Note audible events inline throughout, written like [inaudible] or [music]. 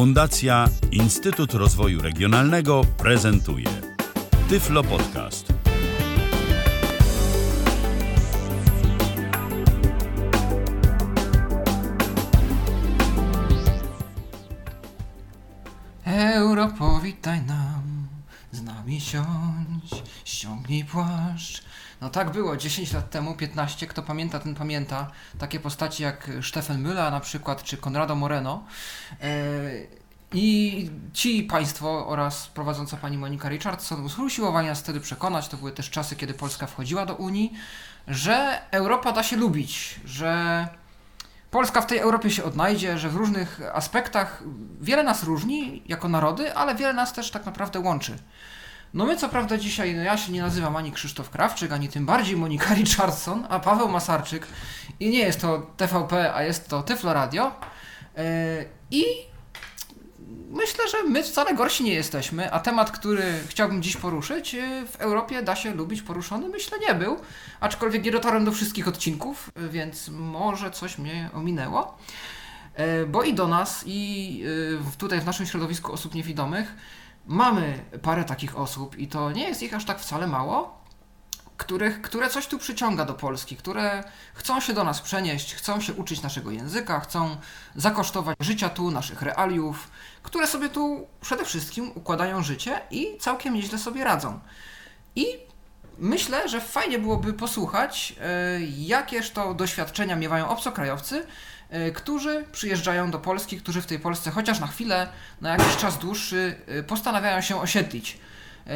Fundacja Instytut Rozwoju Regionalnego prezentuje Tyflo Podcast. Europo, witaj nam, z nami siądź, ściągnij płaszcz. No tak było 10 lat temu, 15, kto pamięta, ten pamięta. Takie postaci jak Stefan Müller na przykład, czy Conrado Moreno. E, I ci państwo oraz prowadząca pani Monika Richardson usiłowali nas wtedy przekonać, to były też czasy, kiedy Polska wchodziła do Unii, że Europa da się lubić, że Polska w tej Europie się odnajdzie, że w różnych aspektach wiele nas różni jako narody, ale wiele nas też tak naprawdę łączy. No my co prawda dzisiaj, no ja się nie nazywam ani Krzysztof Krawczyk, ani tym bardziej Monika [laughs] Richardson, a Paweł Masarczyk. I nie jest to TVP, a jest to Tyflo Radio. Yy, i myślę, że my wcale gorsi nie jesteśmy, a temat, który chciałbym dziś poruszyć, yy, w Europie da się lubić poruszony, myślę nie był, aczkolwiek nie dotarłem do wszystkich odcinków, yy, więc może coś mnie ominęło. Bo i do nas, i tutaj w naszym środowisku osób niewidomych mamy parę takich osób i to nie jest ich aż tak wcale mało, których, które coś tu przyciąga do Polski, które chcą się do nas przenieść, chcą się uczyć naszego języka, chcą zakosztować życia tu, naszych realiów, które sobie tu przede wszystkim układają życie i całkiem nieźle sobie radzą. I myślę, że fajnie byłoby posłuchać, e, jakież to doświadczenia miewają obcokrajowcy, którzy przyjeżdżają do Polski, którzy w tej Polsce chociaż na chwilę, na jakiś czas dłuższy e, postanawiają się osiedlić. E,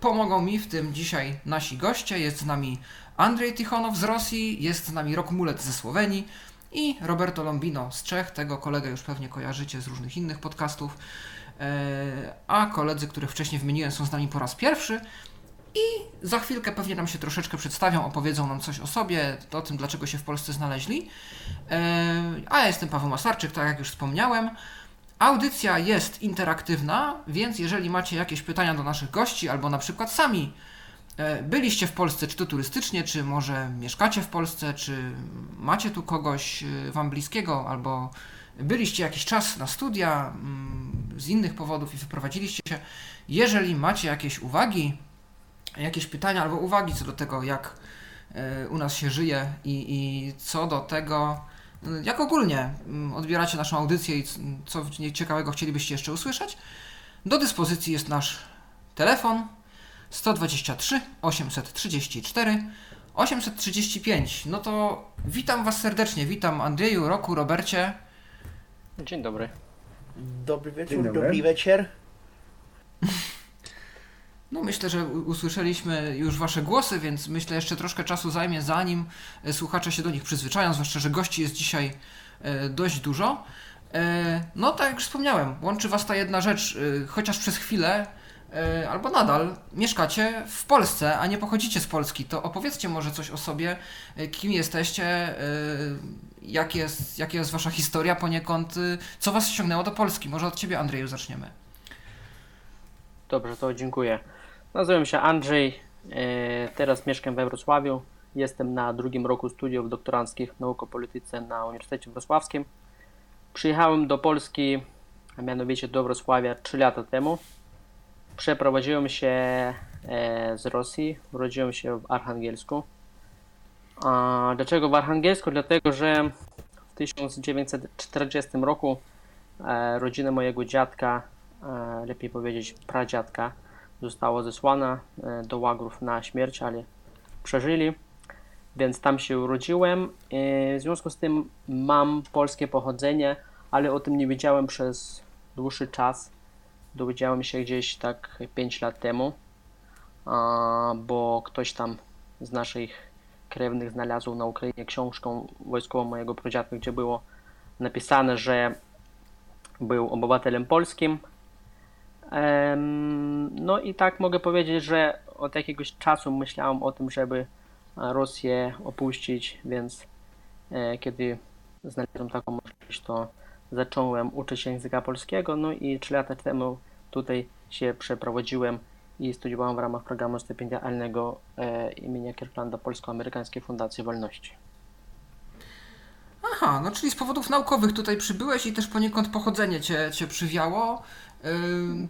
pomogą mi w tym dzisiaj nasi goście. Jest z nami Andrzej Tichonow z Rosji, jest z nami Rok Mulet ze Słowenii i Roberto Lombino z Czech. Tego kolegę już pewnie kojarzycie z różnych innych podcastów. A koledzy, których wcześniej wymieniłem, są z nami po raz pierwszy. I za chwilkę pewnie nam się troszeczkę przedstawią, opowiedzą nam coś o sobie, o tym, dlaczego się w Polsce znaleźli. E, a ja jestem Paweł Masarczyk, tak jak już wspomniałem. Audycja jest interaktywna, więc jeżeli macie jakieś pytania do naszych gości, albo na przykład sami e, byliście w Polsce, czy to turystycznie, czy może mieszkacie w Polsce, czy macie tu kogoś e, wam bliskiego, albo byliście jakiś czas na studia mm, z innych powodów i wyprowadziliście się. Jeżeli macie jakieś uwagi, jakieś pytania albo uwagi co do tego, jak e, u nas się żyje i, i co do tego, jak ogólnie mm, odbieracie naszą audycję i co ciekawego chcielibyście jeszcze usłyszeć, do dyspozycji jest nasz telefon 123 834 835. No to witam Was serdecznie. Witam Andrzeju, Roku, Robercie. Dzień dobry. Dobry wieczór, dobry. dobry wieczór. No myślę, że usłyszeliśmy już Wasze głosy, więc myślę jeszcze troszkę czasu zajmie, zanim e, słuchacze się do nich przyzwyczają, zwłaszcza, że gości jest dzisiaj e, dość dużo. E, no tak jak wspomniałem, łączy Was ta jedna rzecz, chociaż przez chwilę, albo nadal mieszkacie w Polsce, a nie pochodzicie z Polski, to opowiedzcie może coś o sobie, kim jesteście, jak jest, jaka jest Wasza historia poniekąd, co Was ściągnęło do Polski. Może od Ciebie, Andrzeju, zaczniemy. Dobrze, to dziękuję. Nazywam się Andrzej, e, teraz mieszkam we Wrocławiu. Jestem na drugim roku studiów doktoranckich nauk o polityce na Uniwersytecie Wrocławskim. Przyjechałem do Polski, a mianowicie do Wrocławia 3 lata temu. Przeprowadziłem się e, z Rosji, urodziłem się w Archangelsku. A dlaczego w Archangelsku? Dlatego, że w 1940 roku e, rodzina mojego dziadka, lepiej powiedzieć pradziadka, została zesłana e, do łagrów na śmierć, ale przeżyli, więc tam się urodziłem. E, w związku z tym mam polskie pochodzenie, ale o tym nie wiedziałem przez dłuższy czas. Dowiedziałem się gdzieś tak 5 lat temu, bo ktoś tam z naszych krewnych znalazł na Ukrainie książkę wojskową mojego pradziadka, gdzie było napisane, że był obywatelem polskim, no i tak mogę powiedzieć, że od jakiegoś czasu myślałem o tym, żeby Rosję opuścić, więc e, kiedy znalazłem taką możliwość, to zacząłem uczyć się języka polskiego, no i 3 lata temu tutaj się przeprowadziłem i studiowałem w ramach programu stypendialnego e, imienia Kirklanda Polsko-Amerykańskiej Fundacji Wolności. Aha, no czyli z powodów naukowych tutaj przybyłeś i też poniekąd pochodzenie cię, cię przywiało.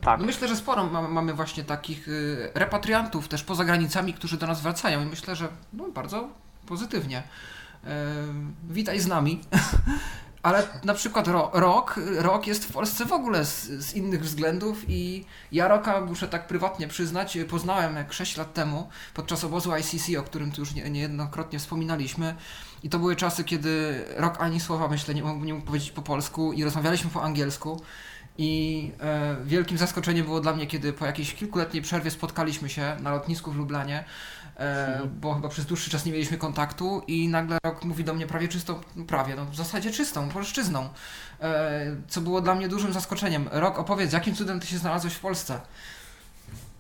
Tak. No myślę, że sporo ma, mamy właśnie takich yy, repatriantów też poza granicami, którzy do nas wracają i myślę, że no, bardzo pozytywnie. Witaj z nami. [laughs] Ale na przykład ro, rok, rok jest w Polsce w ogóle z, z innych względów i ja Roka, muszę tak prywatnie przyznać, poznałem jak 6 lat temu podczas obozu ICC, o którym tu już nie, niejednokrotnie wspominaliśmy. I to były czasy, kiedy Rok ani słowa, myślę, nie mógł, nie mógł powiedzieć po polsku i rozmawialiśmy po angielsku. I e, wielkim zaskoczeniem było dla mnie, kiedy po jakiejś kilkuletniej przerwie spotkaliśmy się na lotnisku w Lublanie, e, bo chyba przez dłuższy czas nie mieliśmy kontaktu i nagle Rok mówi do mnie prawie czystą, no prawie, no w zasadzie czystą, polszczyzną, e, co było dla mnie dużym zaskoczeniem. Rok, opowiedz, jakim cudem ty się znalazłeś w Polsce?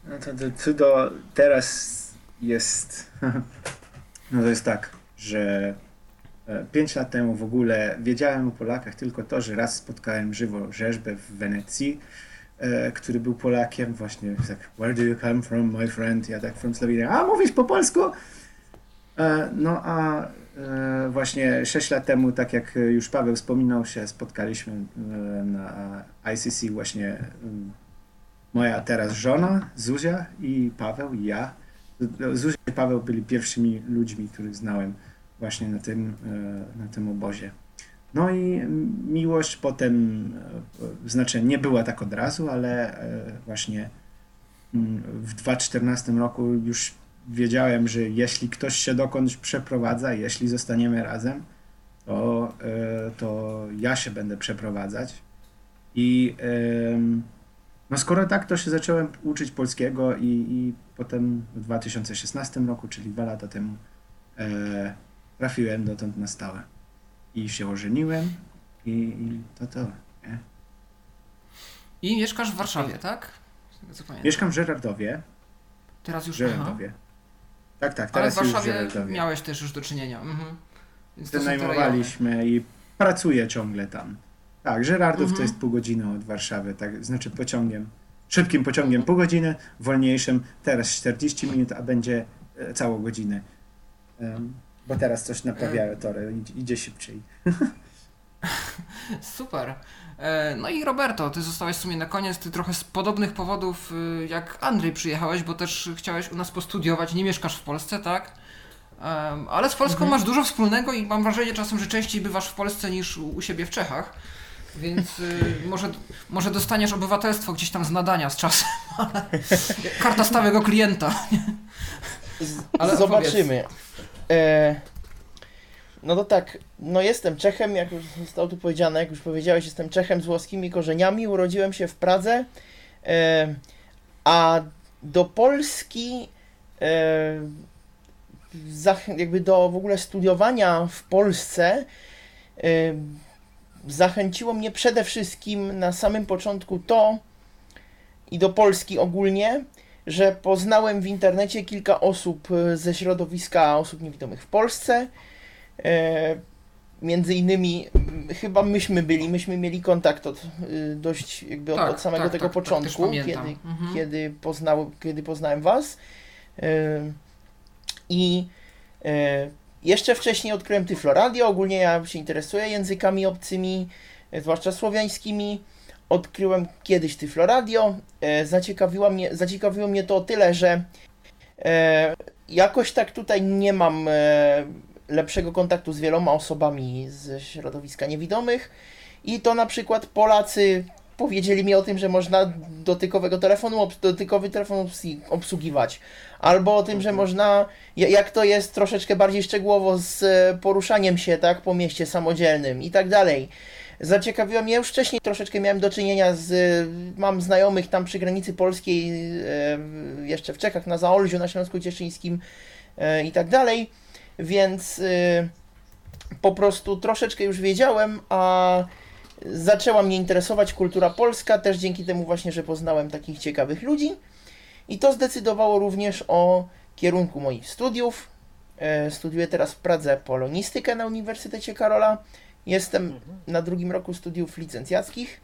No to, to cudo teraz jest. [laughs] No to jest tak, że 5 lat temu w ogóle wiedziałem o Polakach tylko to, że raz spotkałem żywo rzeźbę w Wenecji, e, który był Polakiem, właśnie tak, where do you come from, my friend? Ja tak from Slovenia, a mówisz po polsku? E, no a e, właśnie 6 lat temu, tak jak już Paweł wspominał się, spotkaliśmy e, na ICC właśnie moja teraz żona, Zuzia i Paweł i ja. Zuzia i Paweł byli pierwszymi ludźmi, których znałem właśnie na tym, e, na tym obozie. No i miłość potem, e, znaczy nie była tak od razu, ale e, właśnie mm, w 2014 roku już wiedziałem, że jeśli ktoś się dokądś przeprowadza, jeśli zostaniemy razem, to, to ja się będę przeprowadzać. I no skoro tak, to się zacząłem uczyć polskiego i, i potem w 2016 roku, czyli dwa lata temu, e, trafiłem dotąd na stałe. I się ożeniłem i, i to to. Nie? I mieszkasz w Warszawie, tak? Mieszkam w Żerardowie. Teraz już Żerardowie. Tak, tak, teraz Ale w Warszawie miałeś też już do czynienia. Mhm. Wynajmowaliśmy i pracuję ciągle tam. Tak, Żerardów mhm. to jest pół godziny od Warszawy, tak, znaczy pociągiem. Szybkim pociągiem pół godziny, wolniejszym teraz 40 minut, a będzie e, całą godzinę. Um, bo teraz coś naprawiają tory, idzie szybciej. [laughs] Super. E, no i Roberto, ty zostałeś w sumie na koniec, ty trochę z podobnych powodów y, jak Andrzej przyjechałeś, bo też chciałeś u nas postudiować, nie mieszkasz w Polsce, tak? Ale z Polską mhm. masz dużo wspólnego i mam wrażenie czasem, że częściej bywasz w Polsce niż u siebie w Czechach. Więc y, [laughs] może, może dostaniesz obywatelstwo gdzieś tam z nadania z czasem. [laughs] Karta stałego klienta. Ale Zobaczymy. No to tak, no jestem Czechem, jak już zostało tu powiedziane, jak już powiedziałeś, jestem Czechem z włoskimi korzeniami, urodziłem się w Pradze, e, a do Polski e, jakby do w ogóle studiowania w Polsce e, zachęciło mnie przede wszystkim na samym początku to i do Polski ogólnie, że poznałem w internecie kilka osób e, ze środowiska osób niewidomych w Polsce. E, między innymi chyba myśmy byli, myśmy mieli kontakt od, e, dość jakby od, tak, od samego tak, tego tak, tak początku, kiedy, mhm. kiedy, kiedy poznałem Was. I jeszcze wcześniej odkryłem Tyflo Radio. Ogólnie ja się interesuję językami obcymi, zwłaszcza słowiańskimi odkryłem kiedyś Tyflo Radio. E, zaciekawiło mnie, zaciekawiło mnie to o tyle, że e, jakoś tak tutaj nie mam e, lepszego kontaktu z wieloma osobami ze środowiska niewidomych i to na przykład Polacy powiedzieli mi o tym, że można dotykowego telefonu, dotykowy telefon obsługiwać. Albo o tym, że mhm. można, jak to jest troszeczkę bardziej szczegółowo z poruszaniem się, tak, po mieście samodzielnym i tak dalej zaciekawiło mnie. Już wcześniej troszeczkę miałem do czynienia z, mam znajomych tam przy granicy polskiej, e, jeszcze w Czechach, na Zaolziu, na Śląsku Cieszyńskim e, i tak dalej, więc e, po prostu troszeczkę już wiedziałem, a zaczęła mnie interesować kultura polska, też dzięki temu właśnie, że poznałem takich ciekawych ludzi. I to zdecydowało również o kierunku moich studiów. Studiuję teraz w Pradze polonistykę na Uniwersytecie Karola. Jestem na drugim roku studiów licencjackich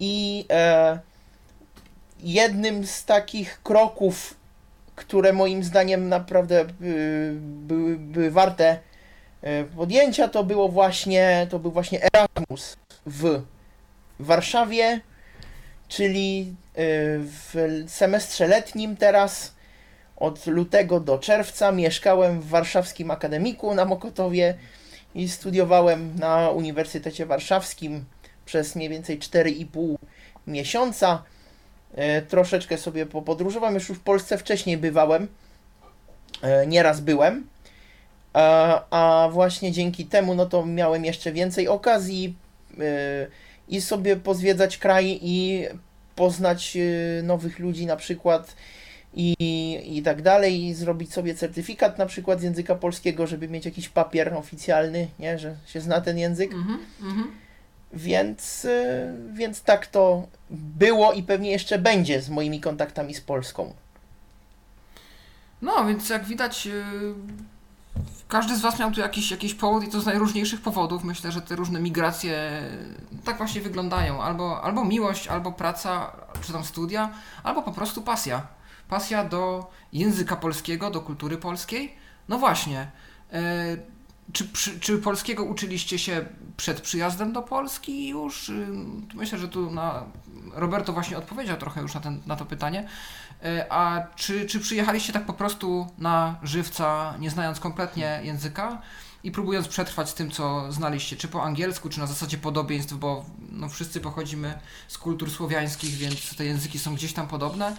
i e, jednym z takich kroków, które moim zdaniem naprawdę były, były warte e, podjęcia to było właśnie, to był właśnie Erasmus w Warszawie, czyli e, w semestrze letnim teraz. Od lutego do czerwca mieszkałem w warszawskim akademiku na Mokotowie i studiowałem na Uniwersytecie Warszawskim przez mniej więcej 4,5 miesiąca. E, troszeczkę sobie popodróżowałem, już w Polsce wcześniej bywałem, e, nieraz byłem, a, a właśnie dzięki temu no to miałem jeszcze więcej okazji e, i sobie pozwiedzać kraj i poznać nowych ludzi. Na przykład i, i tak dalej, i zrobić sobie certyfikat na przykład z języka polskiego, żeby mieć jakiś papier oficjalny, nie, że się zna ten język. Mhm, mhm. Więc, y, więc tak to było i pewnie jeszcze będzie z moimi kontaktami z Polską. No, więc jak widać, y, każdy z Was miał tu jakiś, jakiś powód i to z najróżniejszych powodów. Myślę, że te różne migracje tak właśnie wyglądają. Albo, albo miłość, albo praca, czy tam studia, albo po prostu pasja. Pasja do języka polskiego, do kultury polskiej. No właśnie. Y, czy, czy polskiego uczyliście się przed przyjazdem do Polski już? Myślę, że tu na, Roberto właśnie odpowiedział trochę już na, ten, na to pytanie. E, a czy, czy przyjechaliście tak po prostu na żywca, nie znając kompletnie języka i próbując przetrwać z tym, co znaliście, czy po angielsku, czy na zasadzie podobieństw, bo no, wszyscy pochodzimy z kultur słowiańskich, więc te języki są gdzieś tam podobne.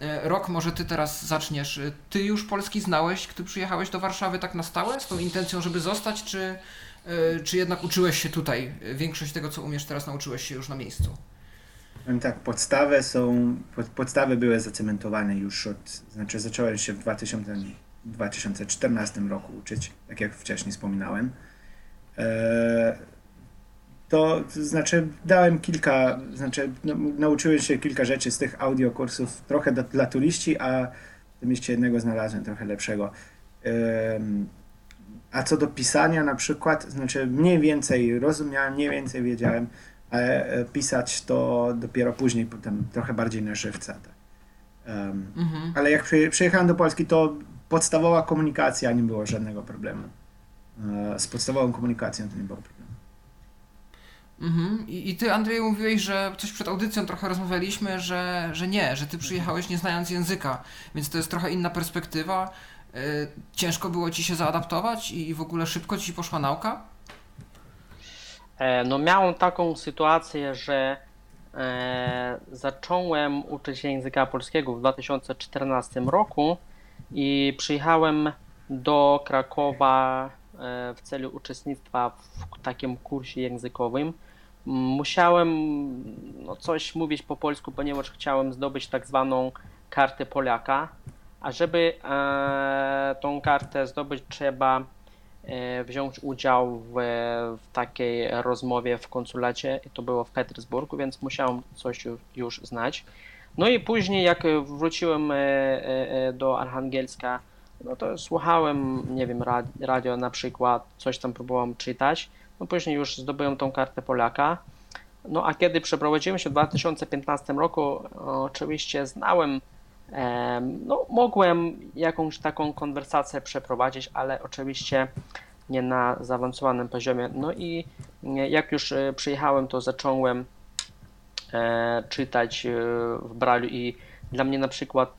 E, rok, może ty teraz zaczniesz. E, ty już Polski znałeś, gdy przyjechałeś do Warszawy tak na stałe, z tą intencją, żeby zostać, czy, e, czy jednak uczyłeś się tutaj? Większość tego, co umiesz teraz, nauczyłeś się już na miejscu. Tak, podstawy są, podstawy były zacementowane już od, znaczy zacząłem się w 2000, 2014 roku uczyć, tak jak wcześniej wspominałem to, to znaczy dałem kilka, znaczy no, nauczyłem się kilka rzeczy z tych audiokursów, trochę do, dla turyści, a tym jeszcze jednego znalazłem trochę lepszego. Um, a co do pisania na przykład, znaczy mniej więcej rozumiałem, mniej więcej wiedziałem, ale e, pisać to dopiero później, potem trochę bardziej na żywca. Tak. Um, mhm. Ale jak przyjechałem do Polski, to podstawowa komunikacja nie było żadnego problemu. E, z podstawową komunikacją to nie było problemu. Mhm. I, I ty, Andrzej, mówiłeś, że coś przed audycją trochę rozmawialiśmy, że, że nie, że ty przyjechałeś nie znając języka, więc to jest trochę inna perspektywa. Y, ciężko było ci się zaadaptować i w ogóle szybko ci poszła nauka? E, no miałem taką sytuację, że e, zacząłem uczyć się języka polskiego w 2014 roku i przyjechałem do Krakowa e, w celu uczestnictwa w takim kursie językowym musiałem no, coś mówić po polsku, ponieważ chciałem zdobyć tak zwaną kartę Polaka, a żeby e, tą kartę zdobyć trzeba e, wziąć udział w, w, takiej rozmowie w konsulacie. I to było w Petersburgu, więc musiałem coś już, znać. No i później jak wróciłem e, e, e do Archangelska, no to słuchałem, nie wiem, radio na przykład, coś tam próbowałem czytać no później już zdobyłem tą kartę Polaka. No a kiedy przeprowadziłem się w 2015 roku, oczywiście znałem, no mogłem jakąś taką konwersację przeprowadzić, ale oczywiście nie na zaawansowanym poziomie. No i jak już e, przyjechałem, to zacząłem e, czytać e, w Bralu i dla mnie na przykład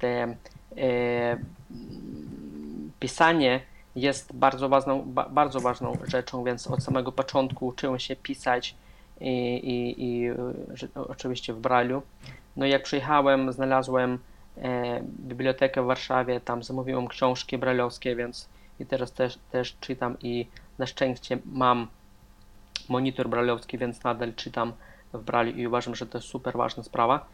pisanie jest bardzo ważną, ba, bardzo ważną rzeczą, więc od samego początku uczyłem się pisać i, i, i oczywiście w Braille'u. No i jak przyjechałem, znalazłem e, bibliotekę w Warszawie, tam zamówiłem książki brajlowskie, więc i teraz też, też czytam i na szczęście mam monitor brajlowski, więc nadal czytam w Braille'u i uważam, że to jest super ważna sprawa.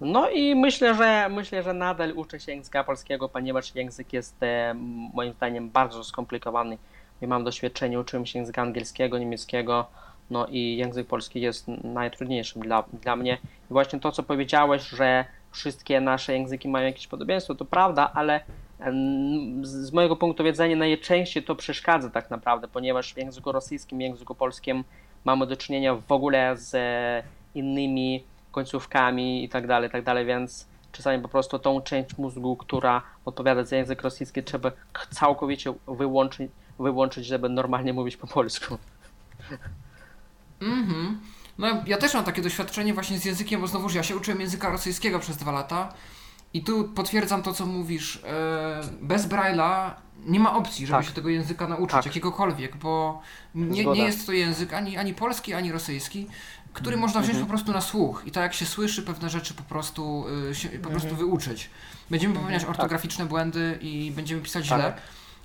No i myślę, że myślę, że nadal uczę się języka polskiego, ponieważ język jest e, moim zdaniem bardzo skomplikowany. Ja mam doświadczenie, uczyłem się języka angielskiego, niemieckiego, no i język polski jest najtrudniejszym dla, dla mnie. I właśnie to, co powiedziałeś, że wszystkie nasze języki mają jakieś podobieństwo, to prawda, ale z mojego punktu widzenia najczęściej to przeszkadza tak naprawdę, ponieważ w języku rosyjskim, języku polskim mamy do czynienia w ogóle z innymi końcówkami i tak dalej, tak dalej, więc czasami po prostu tą część mózgu, która odpowiada za język rosyjski, trzeba całkowicie wyłączyć, wyłączyć, żeby normalnie mówić po polsku. Mhm. No ja też mam takie doświadczenie właśnie z językiem, bo znowuż ja się uczyłem języka rosyjskiego przez dwa lata i tu potwierdzam to, co mówisz. E, bez Braille'a nie ma opcji, żeby Tak. się tego języka nauczyć, Tak. jakiegokolwiek, bo nie, nie jest to język ani, ani polski, ani rosyjski, który można wziąć Mhm. po prostu na słuch i tak jak się słyszy pewne rzeczy po prostu, y, się, po prostu Mhm. wyuczyć. Będziemy popełniać ortograficzne błędy i będziemy pisać źle, Tak.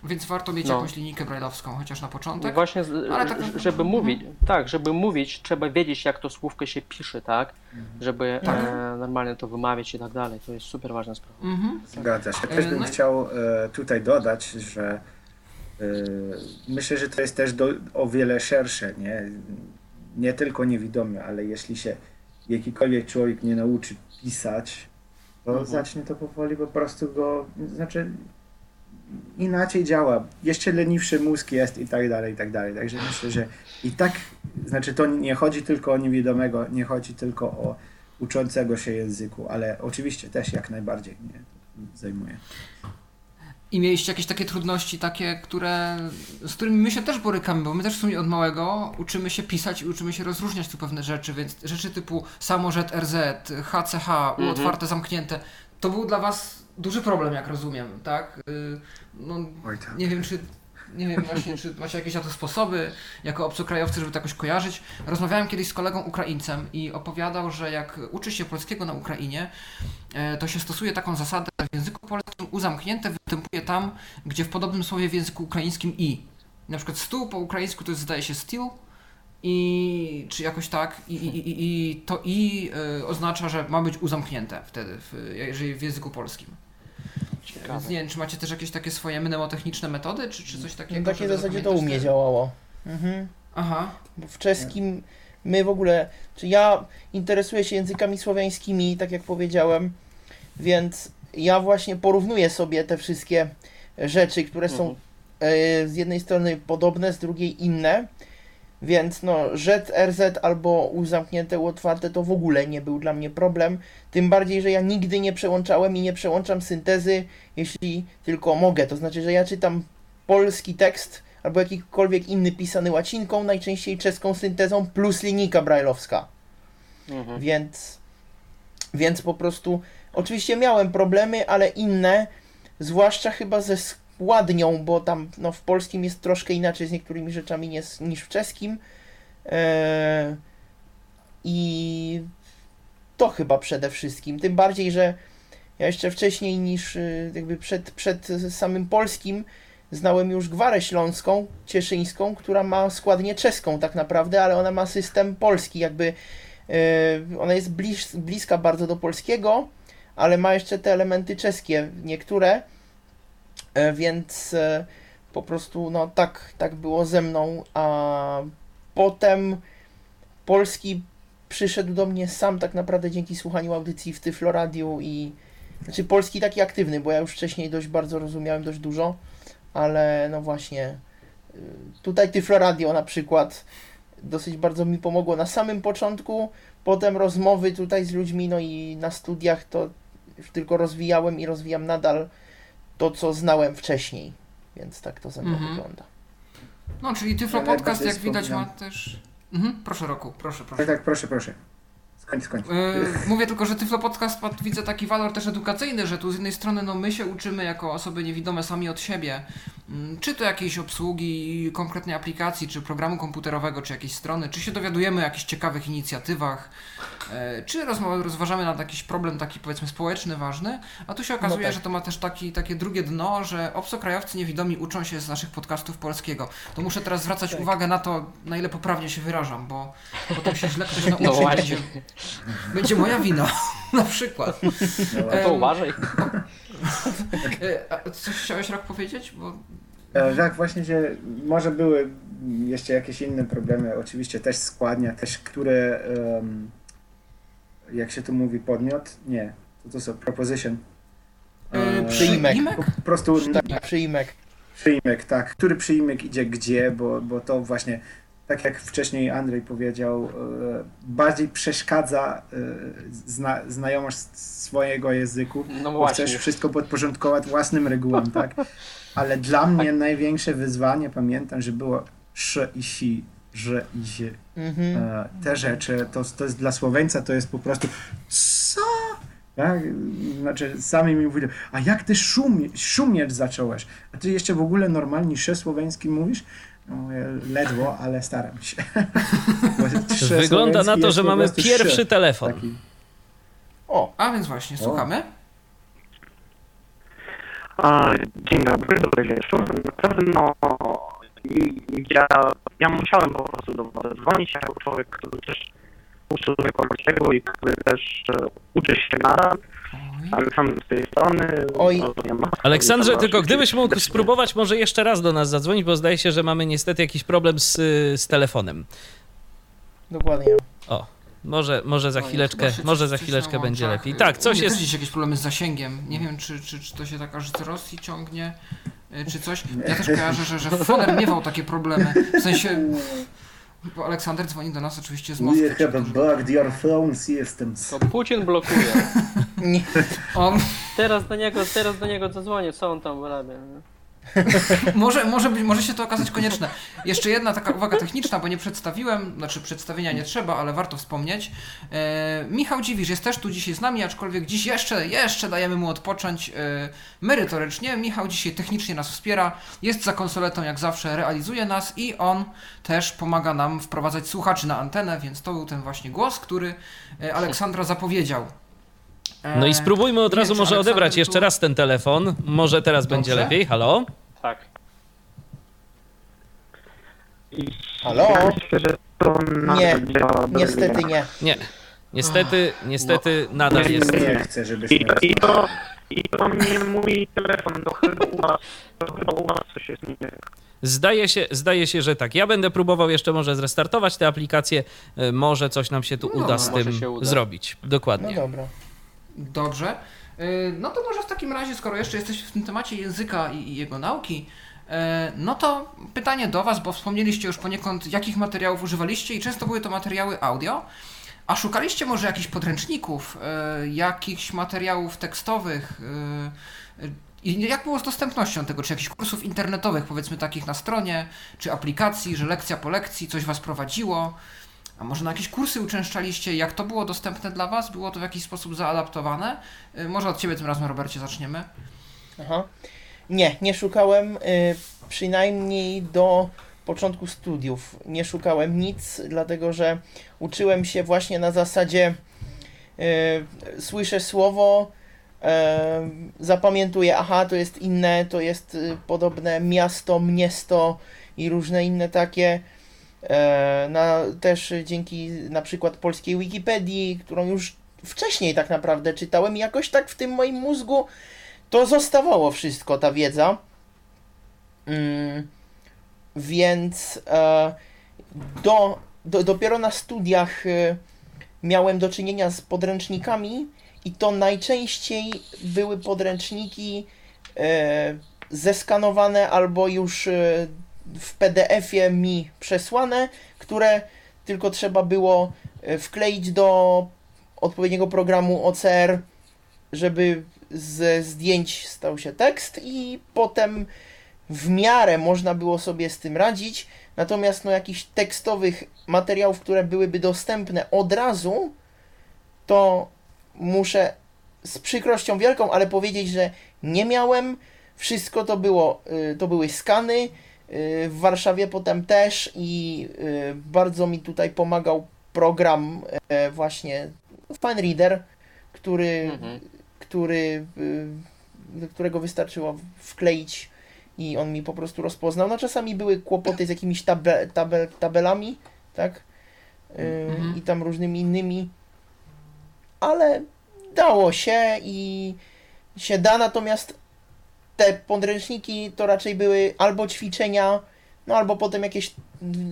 więc warto mieć No. jakąś linijkę braille'owską, chociaż na początek. Właśnie, z, Ale tak- żeby mówić, tak, żeby mówić, trzeba wiedzieć, jak to słówko się pisze, tak? Żeby Tak. e, normalnie to wymawiać i tak dalej. To jest super ważna sprawa. Mhm. Zgadza się. E, Też bym no chciał e, tutaj dodać, że e, myślę, że to jest też do, o wiele szersze, nie? Nie tylko niewidomy, ale jeśli się jakikolwiek człowiek nie nauczy pisać, to Mhm. zacznie to powoli po prostu go, znaczy inaczej działa. Jeszcze leniwszy mózg jest i tak dalej, i tak dalej. Także myślę, że i tak, znaczy to nie chodzi tylko o niewidomego, nie chodzi tylko o uczącego się języku, ale oczywiście też jak najbardziej mnie zajmuje. I mieliście jakieś takie trudności, takie, które, z którymi my się też borykamy, bo my też w sumie od małego uczymy się pisać i uczymy się rozróżniać tu pewne rzeczy, więc rzeczy typu samorzet RZ, HCH, U Mhm. otwarte, zamknięte, to był dla was duży problem, jak rozumiem, tak? Y, No, Oj tak. nie wiem, czy nie wiem właśnie, czy macie jakieś na to sposoby, jako obcokrajowcy, żeby to jakoś kojarzyć. Rozmawiałem kiedyś z kolegą Ukraińcem i opowiadał, że jak uczy się polskiego na Ukrainie, e, to się stosuje taką zasadę w języku polskim u zamknięte występuje tam, gdzie w podobnym słowie w języku ukraińskim i. Na przykład stół po ukraińsku to jest, zdaje się steel i czy jakoś tak i, i, i, i to i e, oznacza, że ma być uzamknięte wtedy, w, jeżeli w języku polskim. Więc Ciekawe. nie wiem, czy macie też jakieś takie swoje mnemotechniczne metody, czy, czy coś takiego? W takiej zasadzie to u mnie działało. Mhm. Aha. Bo w czeskim my w ogóle, czy ja interesuję się językami słowiańskimi, tak jak powiedziałem, więc ja właśnie porównuję sobie te wszystkie rzeczy, które są Mhm. e, z jednej strony podobne, z drugiej inne. Więc no, rzec RZ albo U zamknięte, U otwarte to w ogóle nie był dla mnie problem. Tym bardziej, że ja nigdy nie przełączałem i nie przełączam syntezy, jeśli tylko mogę. To znaczy, że ja czytam polski tekst albo jakikolwiek inny pisany łacinką, najczęściej czeską syntezą plus linijka brajlowska. Mhm. Więc, więc po prostu, oczywiście miałem problemy, ale inne, zwłaszcza chyba ze składnią, bo tam no, w polskim jest troszkę inaczej z niektórymi rzeczami niż, w czeskim. Eee, I to chyba przede wszystkim. Tym bardziej, że ja jeszcze wcześniej niż y, jakby przed, przed samym polskim znałem już gwarę śląską, cieszyńską, która ma składnię czeską tak naprawdę, ale ona ma system polski, jakby Yy, Ona jest bliż, bliska bardzo do polskiego, ale ma jeszcze te elementy czeskie, niektóre, E, więc e, po prostu no tak, tak było ze mną, a potem polski przyszedł do mnie sam tak naprawdę dzięki słuchaniu audycji w Tyflo Radiu i znaczy polski taki aktywny, bo ja już wcześniej dość bardzo rozumiałem, dość dużo, ale no właśnie y, tutaj Tyflo Radio na przykład dosyć bardzo mi pomogło na samym początku, potem rozmowy tutaj z ludźmi, no i na studiach to już tylko rozwijałem i rozwijam nadal to, co znałem wcześniej, więc tak to ze mną Mhm. wygląda. No, czyli Tyflo Ja Podcast, jak widać, ma też... Mhm, proszę Roku, proszę, proszę. Tak, tak, proszę, proszę. Skończ, skończ. Yy, mówię tylko, że Tyflo Podcast ma, widzę taki walor też edukacyjny, że tu z jednej strony no my się uczymy jako osoby niewidome sami od siebie, mm, czy to jakiejś obsługi konkretnej aplikacji, czy programu komputerowego, czy jakiejś strony, czy się dowiadujemy o jakichś ciekawych inicjatywach, czy rozma- rozważamy nad jakiś problem taki powiedzmy społeczny, ważny, a tu się okazuje, No tak. że to ma też taki, takie drugie dno, że obcokrajowcy niewidomi uczą się z naszych podcastów polskiego. To muszę teraz zwracać Tak. uwagę na to, na ile poprawnie się wyrażam, bo potem się źle ktoś nauczy [laughs] No właśnie. będzie, będzie moja wina, [laughs] na przykład. No, to uważaj. [laughs] E, a Coś chciałeś rok powiedzieć? Bo... E, Tak, właśnie, że może były jeszcze jakieś inne problemy, oczywiście też składnia, też które, em, jak się tu mówi, podmiot? Nie, to to są proposition. E, E, przyjmek. Po prostu Tak, przyimek. przyjmek, tak, który przyjmek idzie gdzie, bo, bo to właśnie tak jak wcześniej Andrzej powiedział, e, bardziej przeszkadza e, zna, znajomość swojego języku, No bo właśnie. chcesz wszystko podporządkować własnym regułom, tak? [laughs] Ale dla mnie największe wyzwanie, pamiętam, że było sz i si, że i sie. Mhm. E, Te rzeczy, to, to jest dla Słoweńca, to jest po prostu co? Tak? Znaczy, sami mi mówili, a jak ty szumie, szumieć zacząłeś? A ty jeszcze w ogóle normalnie sze słoweński mówisz? No, mówię, ledwo, ale staram się. [laughs] Wygląda na to, że mamy pierwszy telefon. Taki. O, A więc właśnie, słuchamy. A, Dzień dobry, dobry wieczór. Naprawdę, ja, ja musiałem po prostu do was dzwonić jako człowiek, który też uczy języka polskiego i który też e, uczy się nadal. Oj. Aleksandr z tej strony. Oj. Aleksandrze, tylko gdybyś mógł spróbować może jeszcze raz do nas zadzwonić, bo zdaje się, że mamy niestety jakiś problem z, z telefonem. dokładnie. O, może, może za chwileczkę, się może za chwileczkę będzie lepiej. Tak, coś jest. jakieś problemy z zasięgiem. Nie wiem, czy, czy, czy to się tak aż z Rosji ciągnie, czy coś. Ja też kojarzę, że, że Foner miewał takie problemy. W sensie, bo Aleksander dzwoni do nas oczywiście z Moskwy. We have bugged your phones, jestem. To Putin blokuje. [laughs] Nie, On Teraz do niego, teraz do niego zadzwonię, co on tam robi. [laughs] Może, może, być, może się to okazać konieczne. Jeszcze jedna taka uwaga techniczna, bo nie przedstawiłem, znaczy przedstawienia nie trzeba, ale warto wspomnieć. E, Michał Dziwisz jest też tu dzisiaj z nami, aczkolwiek dziś jeszcze, jeszcze dajemy mu odpocząć e, merytorycznie. Michał dzisiaj technicznie nas wspiera, jest za konsoletą jak zawsze, realizuje nas i on też pomaga nam wprowadzać słuchaczy na antenę, więc to był ten właśnie głos, który e, Aleksandra zapowiedział. E, No i spróbujmy od razu może odebrać jeszcze raz ten telefon. Może teraz Dobrze. będzie lepiej. Halo? Tak. Halo? Nie, niestety nie. Nie. Niestety, niestety No. nadal jest. Nie chcę, żebyś I, mnie i, to, I to nie mój telefon, to chyba u was, to chyba u was coś jest nie tak. Zdaje się, zdaje się, że tak. Ja będę próbował jeszcze może zrestartować tę aplikację. Y, Może coś nam się tu No, uda z tym uda. zrobić. No Dokładnie. dobra. Dobrze. Y, No to może w takim razie, skoro jeszcze jesteś w tym temacie języka i jego nauki, y, no to pytanie do Was, bo wspomnieliście już poniekąd, jakich materiałów używaliście i często były to materiały audio. A szukaliście może jakichś podręczników, y, jakichś materiałów tekstowych? I jak było z dostępnością tego? Czy jakichś kursów internetowych, powiedzmy takich na stronie, czy aplikacji, że lekcja po lekcji coś Was prowadziło? A może na jakieś kursy uczęszczaliście? Jak to było dostępne dla Was? Było to w jakiś sposób zaadaptowane? Y, Może od Ciebie tym razem, Robercie, zaczniemy. Aha. Nie, nie szukałem, y, przynajmniej do początku studiów. Nie szukałem nic, dlatego że uczyłem się właśnie na zasadzie y, słyszę słowo, zapamiętuję, aha, to jest inne, to jest podobne miasto, miesto i różne inne takie. E, na, też dzięki na przykład polskiej Wikipedii, którą już wcześniej tak naprawdę czytałem jakoś tak w tym moim mózgu to zostawało wszystko, ta wiedza. Mm, więc e, do, do, dopiero na studiach e, miałem do czynienia z podręcznikami i to najczęściej były podręczniki e, zeskanowane albo już e, w PDF-ie mi przesłane, które tylko trzeba było e, wkleić do odpowiedniego programu OCR, żeby ze zdjęć stał się tekst i potem w miarę można było sobie z tym radzić. Natomiast no jakichś tekstowych materiałów, które byłyby dostępne od razu, to muszę z przykrością wielką, ale powiedzieć, że nie miałem. Wszystko to było, y, to były skany. Y, W Warszawie potem też i y, bardzo mi tutaj pomagał program e, właśnie FineReader, który Mhm. który, y, do którego wystarczyło wkleić i on mi po prostu rozpoznał. No czasami były kłopoty z jakimiś tabe, tabel, tabelami, tak? Y, Mhm. I tam różnymi innymi, ale dało się i się da, natomiast te podręczniki to raczej były albo ćwiczenia, no albo potem jakieś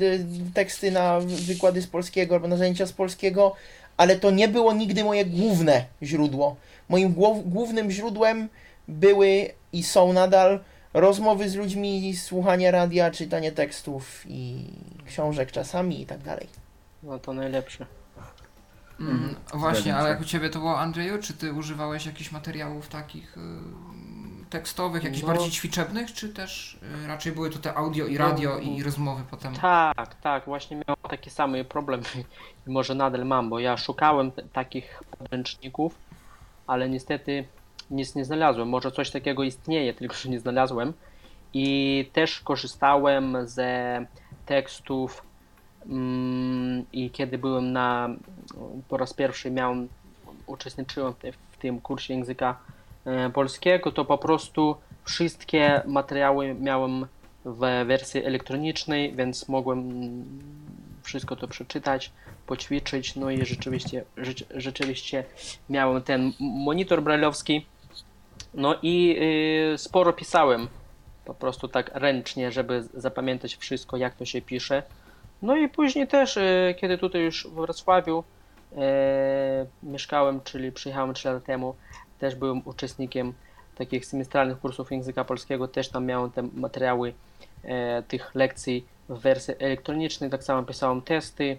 y, teksty na wykłady z polskiego albo na zajęcia z polskiego, ale to nie było nigdy moje główne źródło. Moim głównym źródłem były i są nadal rozmowy z ludźmi, słuchanie radia, czytanie tekstów i książek czasami i tak dalej. No to najlepsze. Mm, właśnie, ale jak u Ciebie to było, Andrzeju? Czy Ty używałeś jakichś materiałów takich y, tekstowych, jakichś No. bardziej ćwiczebnych, czy też y, raczej były tutaj audio i radio i rozmowy potem? Tak, tak, właśnie miałem taki sam problem [laughs] i może nadal mam, bo ja szukałem takich podręczników, ale niestety nic nie znalazłem. Może coś takiego istnieje, [laughs] tylko że nie znalazłem. I też korzystałem ze tekstów mm, i kiedy byłem na, po raz pierwszy miałem, uczestniczyłem w, te- w tym kursie języka polskiego, to po prostu wszystkie materiały miałem w wersji elektronicznej, więc mogłem wszystko to przeczytać, poćwiczyć, no i rzeczywiście, rzecz, rzeczywiście miałem ten monitor brajlowski, no i y, sporo pisałem, po prostu tak ręcznie, żeby zapamiętać wszystko, jak to się pisze. No i później też, y, kiedy tutaj już w Wrocławiu e, mieszkałem, czyli przyjechałem 3 lata temu, też byłem uczestnikiem takich semestralnych kursów języka polskiego, też tam miałem te materiały e, tych lekcji w wersji elektronicznej, tak samo pisałem testy.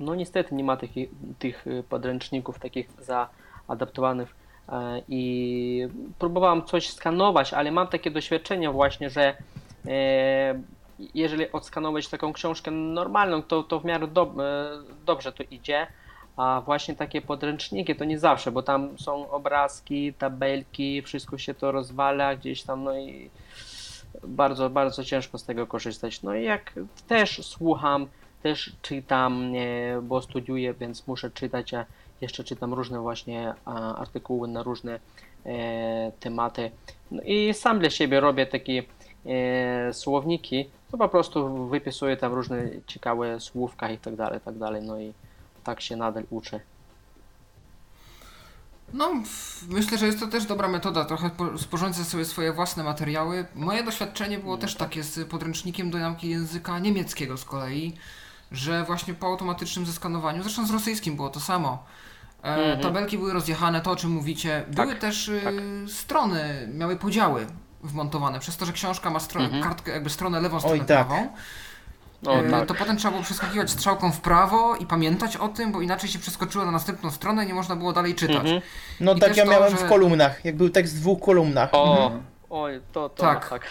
No niestety nie ma tych, tych podręczników takich zaadaptowanych e, i próbowałem coś skanować, ale mam takie doświadczenie właśnie, że e, jeżeli odskanować taką książkę normalną, to, to w miarę dob e, dobrze to idzie, a właśnie takie podręczniki to nie zawsze, bo tam są obrazki, tabelki, wszystko się to rozwala gdzieś tam, no i bardzo, bardzo ciężko z tego korzystać. No i jak też słucham, też czytam, bo studiuję, więc muszę czytać, a jeszcze czytam różne właśnie artykuły na różne e, tematy. No i sam dla siebie robię takie e, słowniki, to po prostu wypisuję tam różne ciekawe słówka i tak dalej, tak dalej, no i tak się nadal uczę. No, myślę, że jest to też dobra metoda, trochę po- sporządzać sobie swoje własne materiały. Moje doświadczenie było też takie z podręcznikiem do nauki języka niemieckiego z kolei, że właśnie po automatycznym zeskanowaniu, zresztą z rosyjskim było to samo. E, Mhm. Tabelki były rozjechane, to o czym mówicie. Były też y, tak. strony, miały podziały wmontowane, przez to, że książka ma stronę, Mhm. kartkę, jakby stronę lewą, stronę tak. prawą. No E, tak. To potem trzeba było przeskakiwać strzałką w prawo i pamiętać o tym, bo inaczej się przeskoczyło na następną stronę i nie można było dalej czytać. Mhm. No I tak ja to, miałem że- w kolumnach, jak był tekst w dwóch kolumnach. O, oj, to, to Tak. tak.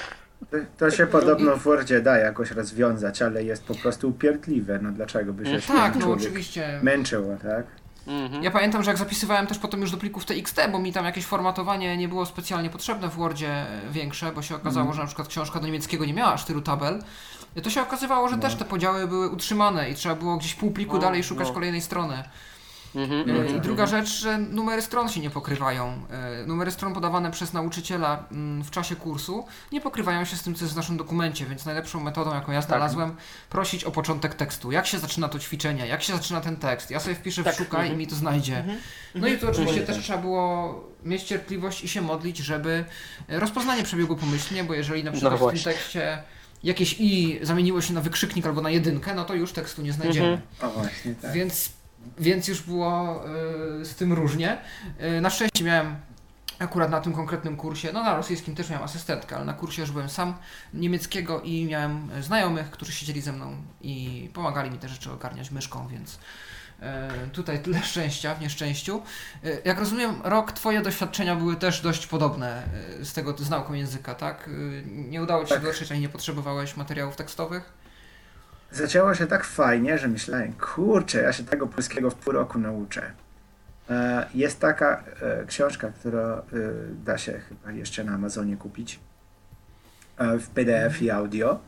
To, się podobno w Wordzie da jakoś rozwiązać, ale jest po prostu upierdliwe. No dlaczego by się Tak, no oczywiście. męczyło, tak? Mhm. Ja pamiętam, że jak zapisywałem też potem już do plików TXT, bo mi tam jakieś formatowanie nie było specjalnie potrzebne w Wordzie większe, bo się okazało, Mhm. że na przykład książka do niemieckiego nie miała aż tylu tabel. I to się okazywało, że też te podziały były utrzymane i trzeba było gdzieś pół pliku No, dalej szukać no. kolejnej strony. Mhm. E, I Mhm. druga rzecz, że numery stron się nie pokrywają. E, Numery stron podawane przez nauczyciela mm, w czasie kursu nie pokrywają się z tym, co jest w naszym dokumencie, więc najlepszą metodą, jaką ja znalazłem, prosić o początek tekstu. Jak się zaczyna to ćwiczenie, jak się zaczyna ten tekst. Ja sobie wpiszę Tak, w szukaj i mhm. mi to znajdzie. No i tu oczywiście Mhm. też trzeba było mieć cierpliwość i się modlić, żeby e, rozpoznanie przebiegło pomyślnie, bo jeżeli na przykład w tym No tekście jakieś i zamieniło się na wykrzyknik albo na jedynkę, no to już tekstu nie znajdziemy. Mhm. O właśnie, tak. Więc, więc już było y, z tym różnie. Y, na szczęście miałem akurat na tym konkretnym kursie, no na rosyjskim też miałem asystentkę, ale na kursie już byłem sam niemieckiego i miałem znajomych, którzy siedzieli ze mną i pomagali mi te rzeczy ogarniać myszką, więc y, tutaj tyle [laughs] szczęścia w nieszczęściu. Y, jak rozumiem, rok twoje doświadczenia były też dość podobne y, z tego z nauką języka, tak? Nie udało ci się Tak. dotrzeć, ani nie potrzebowałeś materiałów tekstowych? Zaczęło się tak fajnie, że myślałem, kurczę, ja się tego polskiego w pół roku nauczę. E, Jest taka e, książka, którą e, da się chyba jeszcze na Amazonie kupić w PDF i audio.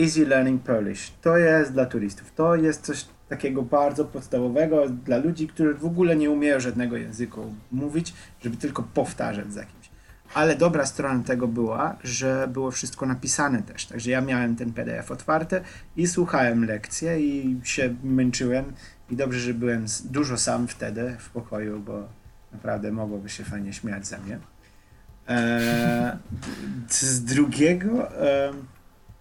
Easy Learning Polish. To jest dla turystów. To jest coś takiego bardzo podstawowego dla ludzi, którzy w ogóle nie umieją żadnego języku mówić, żeby tylko powtarzać za kimś. Ale dobra strona tego była, że było wszystko napisane też. Także ja miałem ten PDF otwarty i słuchałem lekcje i się męczyłem. I dobrze, że byłem dużo sam wtedy w pokoju, bo naprawdę mogłoby się fajnie śmiać ze mnie. Eee, z drugiego,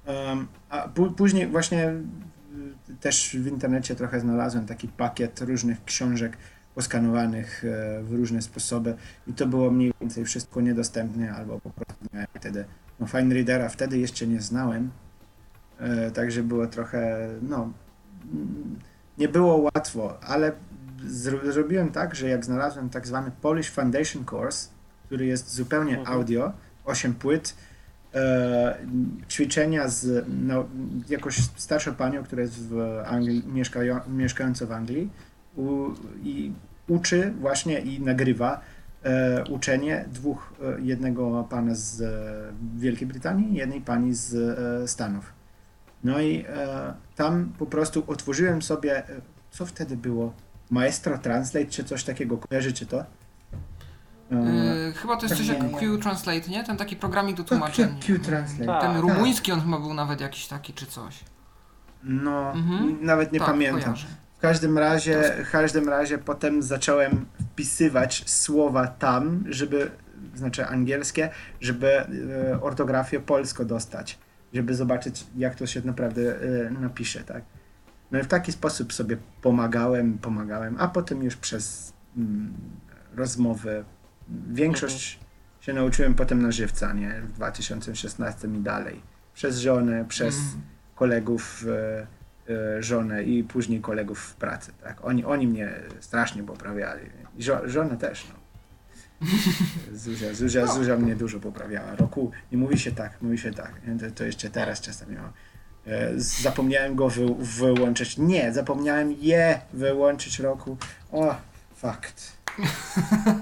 em, a pó- później właśnie y, też w internecie trochę znalazłem taki pakiet różnych książek poskanowanych e, w różne sposoby i to było mniej więcej wszystko niedostępne albo po prostu miałem wtedy no Fine Readera wtedy jeszcze nie znałem, e, także było trochę, no nie było łatwo, ale zro zrobiłem tak, że jak znalazłem tak zwany Polish Foundation Course, który jest zupełnie Mhm. audio, 8 płyt, e, ćwiczenia z no, jakąś starszą panią, która jest w Anglii, mieszkają, mieszkająca w Anglii u, i uczy właśnie i nagrywa e, uczenie dwóch, e, jednego pana z e, Wielkiej Brytanii i jednej pani z e, Stanów. No i e, tam po prostu otworzyłem sobie, e, co wtedy było? Maestro Translate czy coś takiego, kojarzycie to? Yy, chyba to jest coś jak. Q Translate, nie? Ten taki programik do Q, tłumaczeń. Q Translate. Tak. Ten rumuński on chyba był nawet jakiś taki czy coś. No, Mhm. nawet nie tak, pamiętam. kojarzę. W każdym razie, w każdym razie potem zacząłem wpisywać słowa tam, żeby, znaczy angielskie, żeby e, ortografię polską dostać, żeby zobaczyć, jak to się naprawdę e, napisze, tak. No i w taki sposób sobie pomagałem, pomagałem, a potem już przez mm, rozmowy większość się nauczyłem potem na żywca, nie, w 2016 i dalej. Przez żonę, przez Mm. kolegów e, e, żonę i później kolegów w pracy, tak? Oni, oni mnie strasznie poprawiali. I żo, żonę też, no. Zuzia, Zuzia, Zuzia mnie dużo poprawiała. Roku, nie mówi się tak, mówi się tak. To, to jeszcze teraz czasami mam. E, Zapomniałem go wy, wyłączyć. Nie, zapomniałem je wyłączyć roku. O, fakt.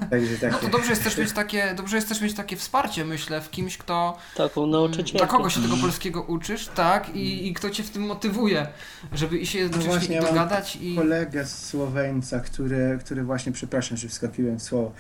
Także No takie. to dobrze jest też mieć takie, dobrze jest też mieć takie wsparcie, myślę, w kimś, kto Taką nauczycielkę. dla kogo się tego polskiego uczysz, tak, i, i kto cię w tym motywuje, żeby i się jednocześnie No właśnie, i ja mam dogadać i... kolegę z Słoweńca, który, który właśnie, przepraszam, że wskakiłem w słowo,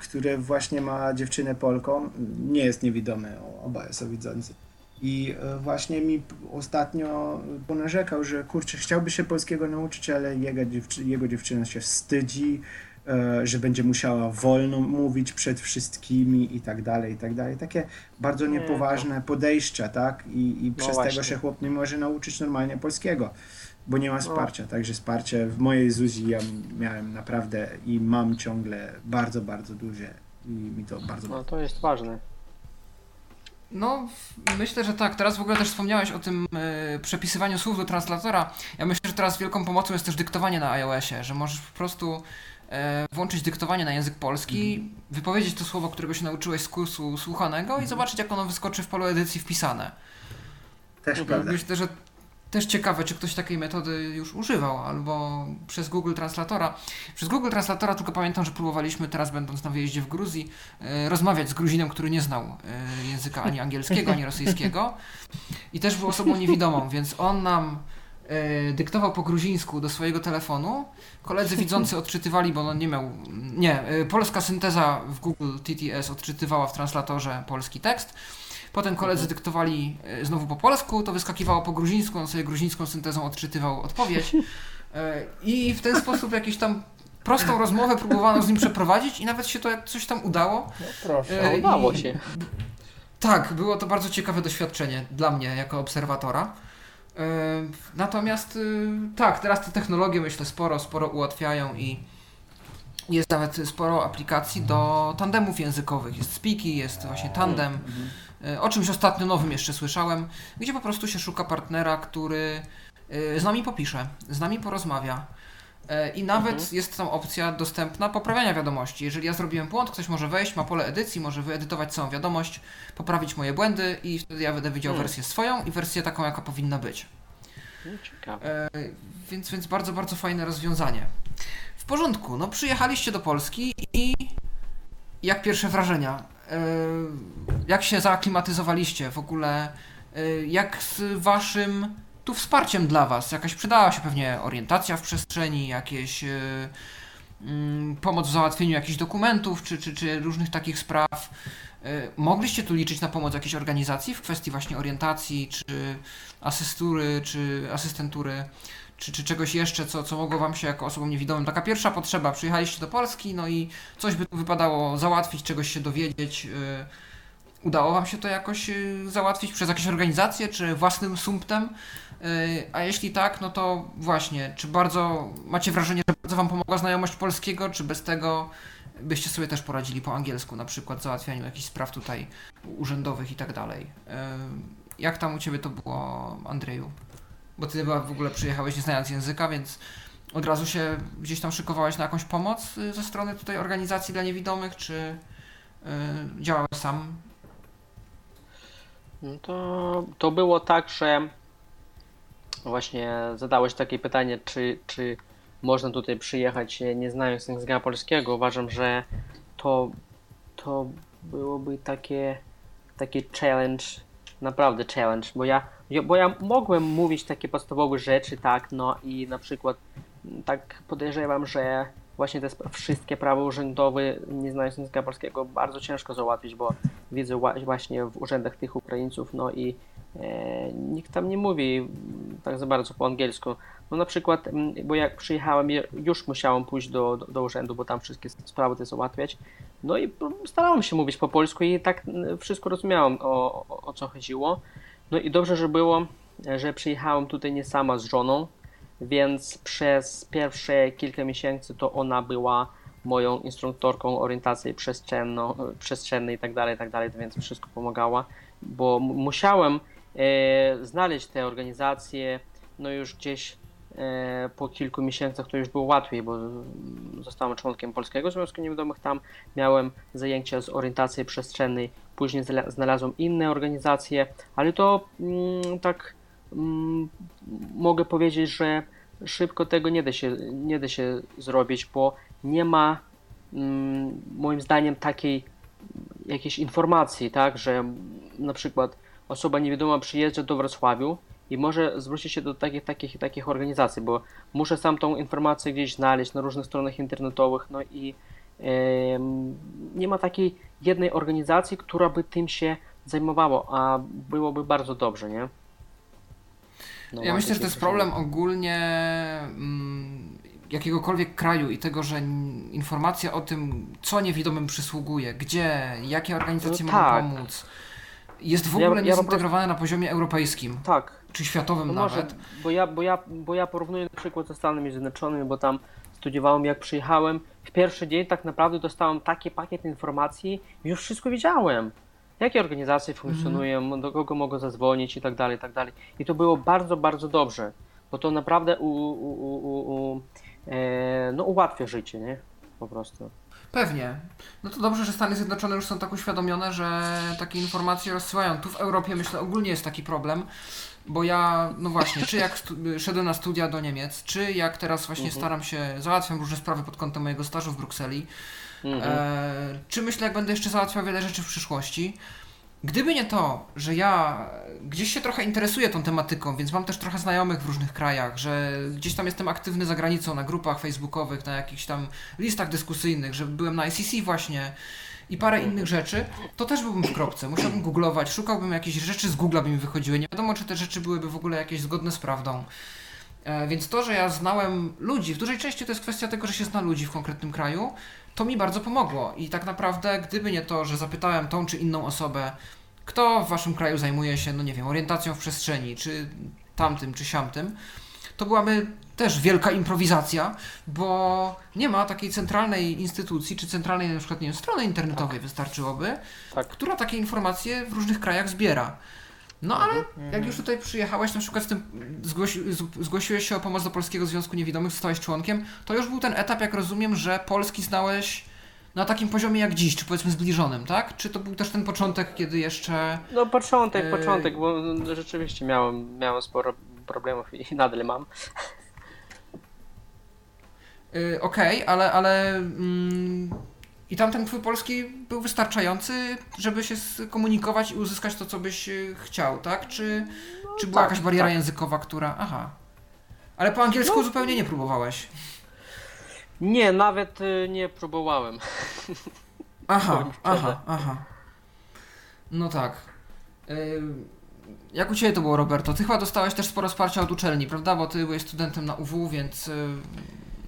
który właśnie ma dziewczynę Polką, nie jest niewidomy, oboje są widzący. I e, właśnie mi ostatnio ponarzekał, że kurczę, chciałby się polskiego nauczyć, ale jego, dziewczy, jego dziewczyna się wstydzi, e, że będzie musiała wolno mówić przed wszystkimi i tak dalej, i tak dalej. Takie bardzo Nie, niepoważne podejścia, tak? I, i przez tego się chłop nie może nauczyć normalnie polskiego, bo nie ma wsparcia. Także wsparcie w mojej Zuzi ja miałem naprawdę i mam ciągle bardzo, bardzo duże i mi to bardzo No to jest ważne. No, myślę, że tak. Teraz w ogóle też wspomniałeś o tym e, przepisywaniu słów do translatora. Ja myślę, że teraz wielką pomocą jest też dyktowanie na iOSie, że możesz po prostu e, włączyć dyktowanie na język polski, wypowiedzieć to słowo, którego się nauczyłeś z kursu słuchanego i zobaczyć, jak ono wyskoczy w polu edycji wpisane. też prawda. Myślę, że też ciekawe, czy ktoś takiej metody już używał, albo przez Google Translatora. Przez Google Translatora tylko pamiętam, że próbowaliśmy teraz, będąc na wyjeździe w Gruzji, e, rozmawiać z Gruzinem, który nie znał e, języka ani angielskiego, ani rosyjskiego i też był osobą niewidomą, więc on nam e, dyktował po gruzińsku do swojego telefonu. Koledzy widzący odczytywali, bo on nie miał. Nie, polska synteza w Google TTS odczytywała w translatorze polski tekst. Potem koledzy dyktowali e, znowu po polsku, to wyskakiwało po gruzińsku, on sobie gruzińską syntezą odczytywał odpowiedź. E, I w ten sposób jakieś tam prostą rozmowę próbowano z nim przeprowadzić i nawet się to jak coś tam udało. No proszę. E, udało i- się. Tak, było to bardzo ciekawe doświadczenie dla mnie jako obserwatora. Natomiast tak, teraz te technologie myślę sporo, sporo ułatwiają i jest nawet sporo aplikacji do tandemów językowych. Jest Speaky, jest właśnie Tandem. E, O czymś ostatnio nowym jeszcze słyszałem, gdzie po prostu się szuka partnera, który e, z nami popisze, z nami porozmawia. E, I nawet jest tam opcja dostępna poprawiania wiadomości. Jeżeli ja zrobiłem błąd, ktoś może wejść, ma pole edycji, może wyedytować całą wiadomość, poprawić moje błędy i wtedy ja będę widział Hmm. wersję swoją i wersję taką, jaka powinna być. No, ciekawe. Więc, więc bardzo, bardzo fajne rozwiązanie. W porządku, no przyjechaliście do Polski i jak pierwsze wrażenia? E, jak się zaaklimatyzowaliście w ogóle? E, jak z waszym tu wsparciem dla was? Jakaś przydała się pewnie orientacja w przestrzeni, jakieś e, mm, pomoc w załatwieniu jakichś dokumentów, czy, czy, czy różnych takich spraw. Mogliście tu liczyć na pomoc jakiejś organizacji w kwestii właśnie orientacji, czy asystury, czy asystentury, czy, czy czegoś jeszcze, co, co mogło Wam się jako osobom niewidomym. Taka pierwsza potrzeba, przyjechaliście do Polski, no i coś by tu wypadało załatwić, czegoś się dowiedzieć. y, Udało Wam się to jakoś y, załatwić przez jakieś organizacje, czy własnym sumptem? A jeśli tak, no to właśnie, czy bardzo macie wrażenie, że bardzo Wam pomogła znajomość polskiego, czy bez tego byście sobie też poradzili po angielsku, na przykład załatwianiu jakichś spraw tutaj urzędowych i tak dalej. Jak tam u Ciebie to było, Andrzeju? Bo Ty chyba w ogóle przyjechałeś nie znając języka, więc od razu się gdzieś tam szykowałeś na jakąś pomoc y, ze strony tutaj organizacji dla niewidomych, czy yy, działałeś sam? No to, to było tak, że właśnie zadałeś takie pytanie, czy, czy można tutaj przyjechać nie znając języka polskiego. Uważam, że to, to byłoby takie, takie challenge, naprawdę challenge, bo ja, bo ja mogłem mówić takie podstawowe rzeczy, tak, no i na przykład tak podejrzewam, że właśnie te wszystkie prawa urzędowe, nie znając języka polskiego, bardzo ciężko załatwić, bo widzę właśnie w urzędach tych Ukraińców, no i e, nikt tam nie mówi tak za bardzo po angielsku. No na przykład, bo jak przyjechałem, już musiałem pójść do, do, do urzędu, bo tam wszystkie sprawy te załatwiać. No i starałem się mówić po polsku i tak wszystko rozumiałem, o, o, o co chodziło. No i dobrze, że było, że przyjechałem tutaj nie sama z żoną, więc przez pierwsze kilka miesięcy to ona była moją instruktorką orientacji przestrzennej i tak tak dalej, więc wszystko pomagała, bo musiałem e, znaleźć te organizacje, no już gdzieś po kilku miesiącach to już było łatwiej, bo zostałem członkiem Polskiego Związku Niewidomych, tam miałem zajęcia z orientacji przestrzennej, później znalazłem inne organizacje, ale to mm, tak mm, mogę powiedzieć, że szybko tego nie da się, nie da się zrobić, bo nie ma mm, moim zdaniem takiej jakiejś informacji, tak, że na przykład osoba niewidoma przyjeżdża do Wrocławiu i może zwrócić się do takich, takich takich organizacji, bo muszę sam tą informację gdzieś znaleźć na różnych stronach internetowych, no i yy, nie ma takiej jednej organizacji, która by tym się zajmowała, a byłoby bardzo dobrze, nie? No ja myślę, że to jest problem ogólnie mm, jakiegokolwiek kraju i tego, że informacja o tym, co niewidomym przysługuje, gdzie, jakie organizacje no, mogą tak. pomóc, jest w ogóle ja, ja prostu... na poziomie europejskim. Tak. Czy światowym no nawet. Może, bo, ja, bo, ja, bo ja porównuję na przykład ze Stanami Zjednoczonymi, bo tam studiowałem, jak przyjechałem. W pierwszy dzień tak naprawdę dostałem taki pakiet informacji, już wszystko wiedziałem jakie organizacje funkcjonują, mm. do kogo mogą zadzwonić i tak dalej, i tak dalej. I to było bardzo, bardzo dobrze, bo to naprawdę u, u, u, u e, no, ułatwia życie, nie? Po prostu. Pewnie. No to dobrze, że Stany Zjednoczone już są tak uświadomione, że takie informacje rozsyłają. Tu w Europie myślę ogólnie jest taki problem, bo ja, no właśnie, czy jak szedłem na studia do Niemiec, czy jak teraz właśnie mhm. staram się, załatwiam różne sprawy pod kątem mojego stażu w Brukseli, Mhm. E, czy myślę, jak będę jeszcze załatwiał wiele rzeczy w przyszłości? Gdyby nie to, że ja gdzieś się trochę interesuję tą tematyką, więc mam też trochę znajomych w różnych krajach, że gdzieś tam jestem aktywny za granicą, na grupach facebookowych, na jakichś tam listach dyskusyjnych, że byłem na ICC właśnie i parę innych rzeczy, to też byłbym w kropce. Musiałbym googlować, szukałbym jakichś rzeczy z Google by mi wychodziły. Nie wiadomo, czy te rzeczy byłyby w ogóle jakieś zgodne z prawdą. E, więc to, że ja znałem ludzi, w dużej części to jest kwestia tego, że się zna ludzi w konkretnym kraju, to mi bardzo pomogło. I tak naprawdę, gdyby nie to, że zapytałem tą czy inną osobę, kto w waszym kraju zajmuje się, no nie wiem, orientacją w przestrzeni, czy tamtym, czy siamtym, to byłaby też wielka improwizacja, bo nie ma takiej centralnej instytucji, czy centralnej na przykład, nie wiem, strony internetowej tak. wystarczyłoby, tak. która takie informacje w różnych krajach zbiera. No ale mhm. jak już tutaj przyjechałeś, na przykład z tym, zgłosi, zgłosiłeś się o pomoc do Polskiego Związku Niewidomych, zostałeś członkiem, to już był ten etap, jak rozumiem, że polski znałeś na takim poziomie jak dziś, czy powiedzmy zbliżonym, tak? Czy to był też ten początek, kiedy jeszcze... No początek, yy... początek, bo rzeczywiście miałem, miałem sporo problemów i nadal mam. Yy, Okej, okay, ale, ale mm, i tamten twój polski był wystarczający, żeby się skomunikować i uzyskać to, co byś e, chciał, tak? Czy, no, czy była tak, jakaś bariera tak. językowa, która. Aha. Ale po angielsku no. zupełnie nie próbowałeś. Nie, nawet y, nie próbowałem. [laughs] Aha, aha, aha. No tak. Y, jak u Ciebie to było, Roberto? Ty chyba dostałeś też sporo wsparcia od uczelni, prawda? Bo Ty byłeś studentem na UW, więc y,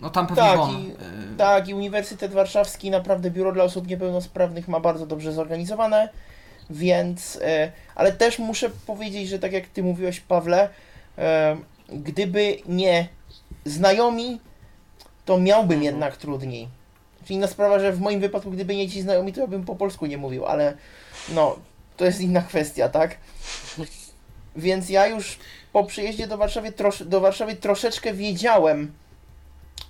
no tam pewnie tak, i, y, tak, i Uniwersytet Warszawski, naprawdę Biuro dla Osób Niepełnosprawnych ma bardzo dobrze zorganizowane, więc, y, ale też muszę powiedzieć, że tak jak Ty mówiłeś, Pawle, E, gdyby nie znajomi, to miałbym Mhm. jednak trudniej. Czyli inna sprawa, że w moim wypadku, gdyby nie ci znajomi, to ja bym po polsku nie mówił, ale no, to jest inna kwestia, tak? Więc ja już po przyjeździe do Warszawy, do Warszawy troszeczkę wiedziałem,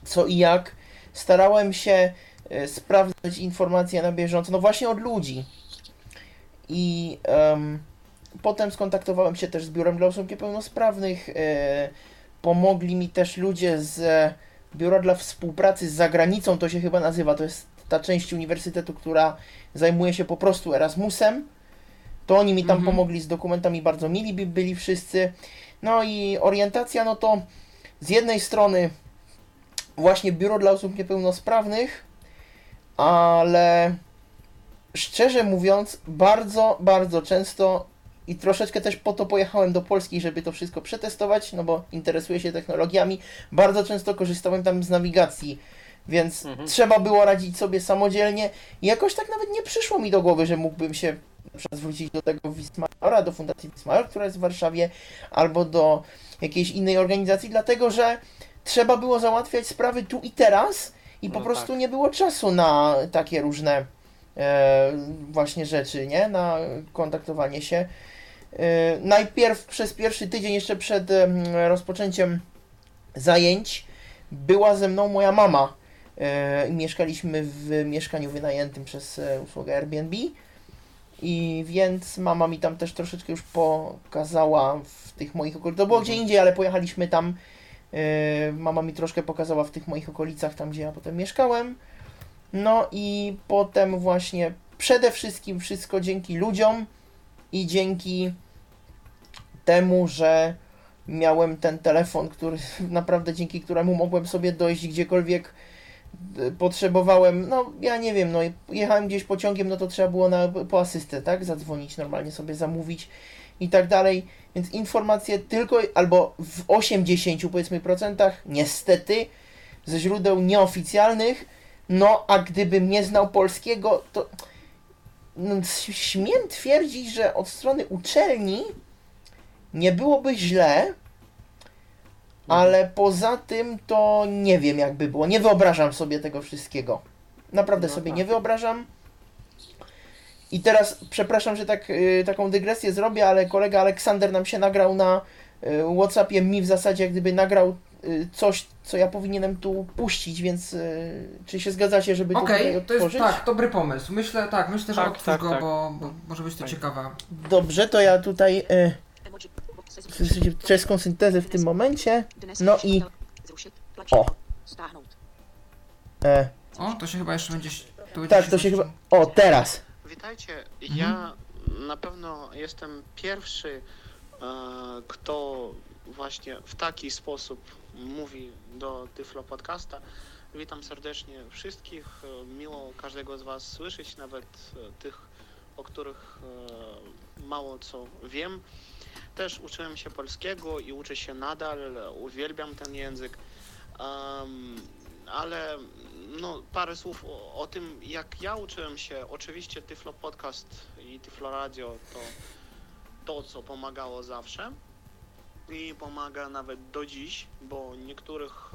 co i jak. Starałem się e, sprawdzać informacje na bieżąco, no właśnie od ludzi. I em, potem skontaktowałem się też z Biurem dla Osób Niepełnosprawnych. E, pomogli mi też ludzie z Biura dla Współpracy z Zagranicą, to się chyba nazywa. To jest ta część uniwersytetu, która zajmuje się po prostu Erasmusem. To oni mi tam Mhm. pomogli z dokumentami, bardzo mili by byli wszyscy. No i orientacja, no to z jednej strony właśnie biuro dla osób niepełnosprawnych, ale szczerze mówiąc, bardzo, bardzo często i troszeczkę też po to pojechałem do Polski, żeby to wszystko przetestować, no bo interesuję się technologiami. Bardzo często korzystałem tam z nawigacji, więc Mhm. trzeba było radzić sobie samodzielnie. I jakoś tak nawet nie przyszło mi do głowy, że mógłbym się zwrócić do tego Wismara, do Fundacji Wismar, która jest w Warszawie, albo do jakiejś innej organizacji, dlatego że trzeba było załatwiać sprawy tu i teraz i po No prostu tak. nie było czasu na takie różne e, właśnie rzeczy, nie? Na kontaktowanie się. E, najpierw przez pierwszy tydzień, jeszcze przed em, rozpoczęciem zajęć, była ze mną moja mama. E, mieszkaliśmy w mieszkaniu wynajętym przez e, usługę Airbnb. I więc mama mi tam też troszeczkę już pokazała w tych moich okolicach. To było gdzie indziej, ale pojechaliśmy tam. E, mama mi troszkę pokazała w tych moich okolicach, tam gdzie ja potem mieszkałem. No i potem właśnie przede wszystkim wszystko dzięki ludziom i dzięki temu, że miałem ten telefon, który [laughs] naprawdę dzięki któremu mogłem sobie dojść gdziekolwiek e, potrzebowałem, no ja nie wiem, no jechałem gdzieś pociągiem, no to trzeba było na, po asystę, tak, zadzwonić, normalnie sobie zamówić i tak dalej, więc informacje tylko, albo w 80 powiedzmy procentach, niestety, ze źródeł nieoficjalnych, no a gdybym nie znał polskiego, to no, śmiem twierdzić, że od strony uczelni nie byłoby źle, ale poza tym to nie wiem jakby było. Nie wyobrażam sobie tego wszystkiego. Naprawdę No sobie tak. nie wyobrażam. I teraz, przepraszam, że tak, y, taką dygresję zrobię, ale kolega Aleksander nam się nagrał na y, Whatsappie, mi w zasadzie jak gdyby nagrał y, coś, co ja powinienem tu puścić, więc y, czy się zgadzacie, żeby to Okej, tutaj to jest tak, dobry pomysł. Myślę, tak, myślę, że Tak, otwórz tak, go, tak. Bo, bo może być to Fajnie. ciekawe. Dobrze, to ja tutaj y, zasadzie czeską syntezę w tym momencie. No i o. E, O, to się chyba jeszcze będzie... To będzie tak, to się chyba... O, teraz. Witajcie. Ja na pewno jestem pierwszy, e, kto właśnie w taki sposób mówi do Tyflo Podcasta. Witam serdecznie wszystkich. E, Miło każdego z Was słyszeć, nawet e, tych, o których mało co wiem. Też uczyłem się polskiego i uczę się nadal. Uwielbiam ten język. Ale no, parę słów o, o tym, jak ja uczyłem się. Oczywiście Tyflo Podcast i Tyflo Radio to to, co pomagało zawsze i pomaga nawet do dziś, bo niektórych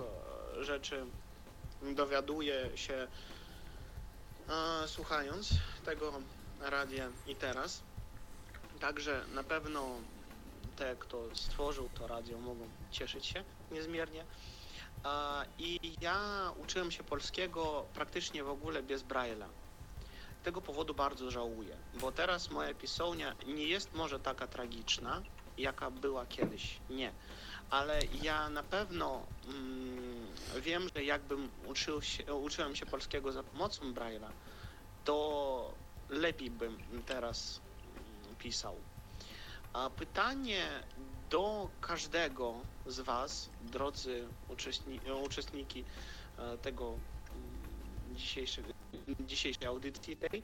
e, rzeczy dowiaduję się e, słuchając tego radia i teraz. Także na pewno te, kto stworzył to radio, mogą cieszyć się niezmiernie. I ja uczyłem się polskiego praktycznie w ogóle bez Braille'a. Tego powodu bardzo żałuję, bo teraz moja pisownia nie jest może taka tragiczna, jaka była kiedyś. Nie. Ale ja na pewno mm, wiem, że jakbym uczył się, uczyłem się polskiego za pomocą Braille'a, to lepiej bym teraz mm, pisał. A pytanie do każdego z Was, drodzy uczestni, uczestniki e, tego mm, dzisiejszej audycji tej,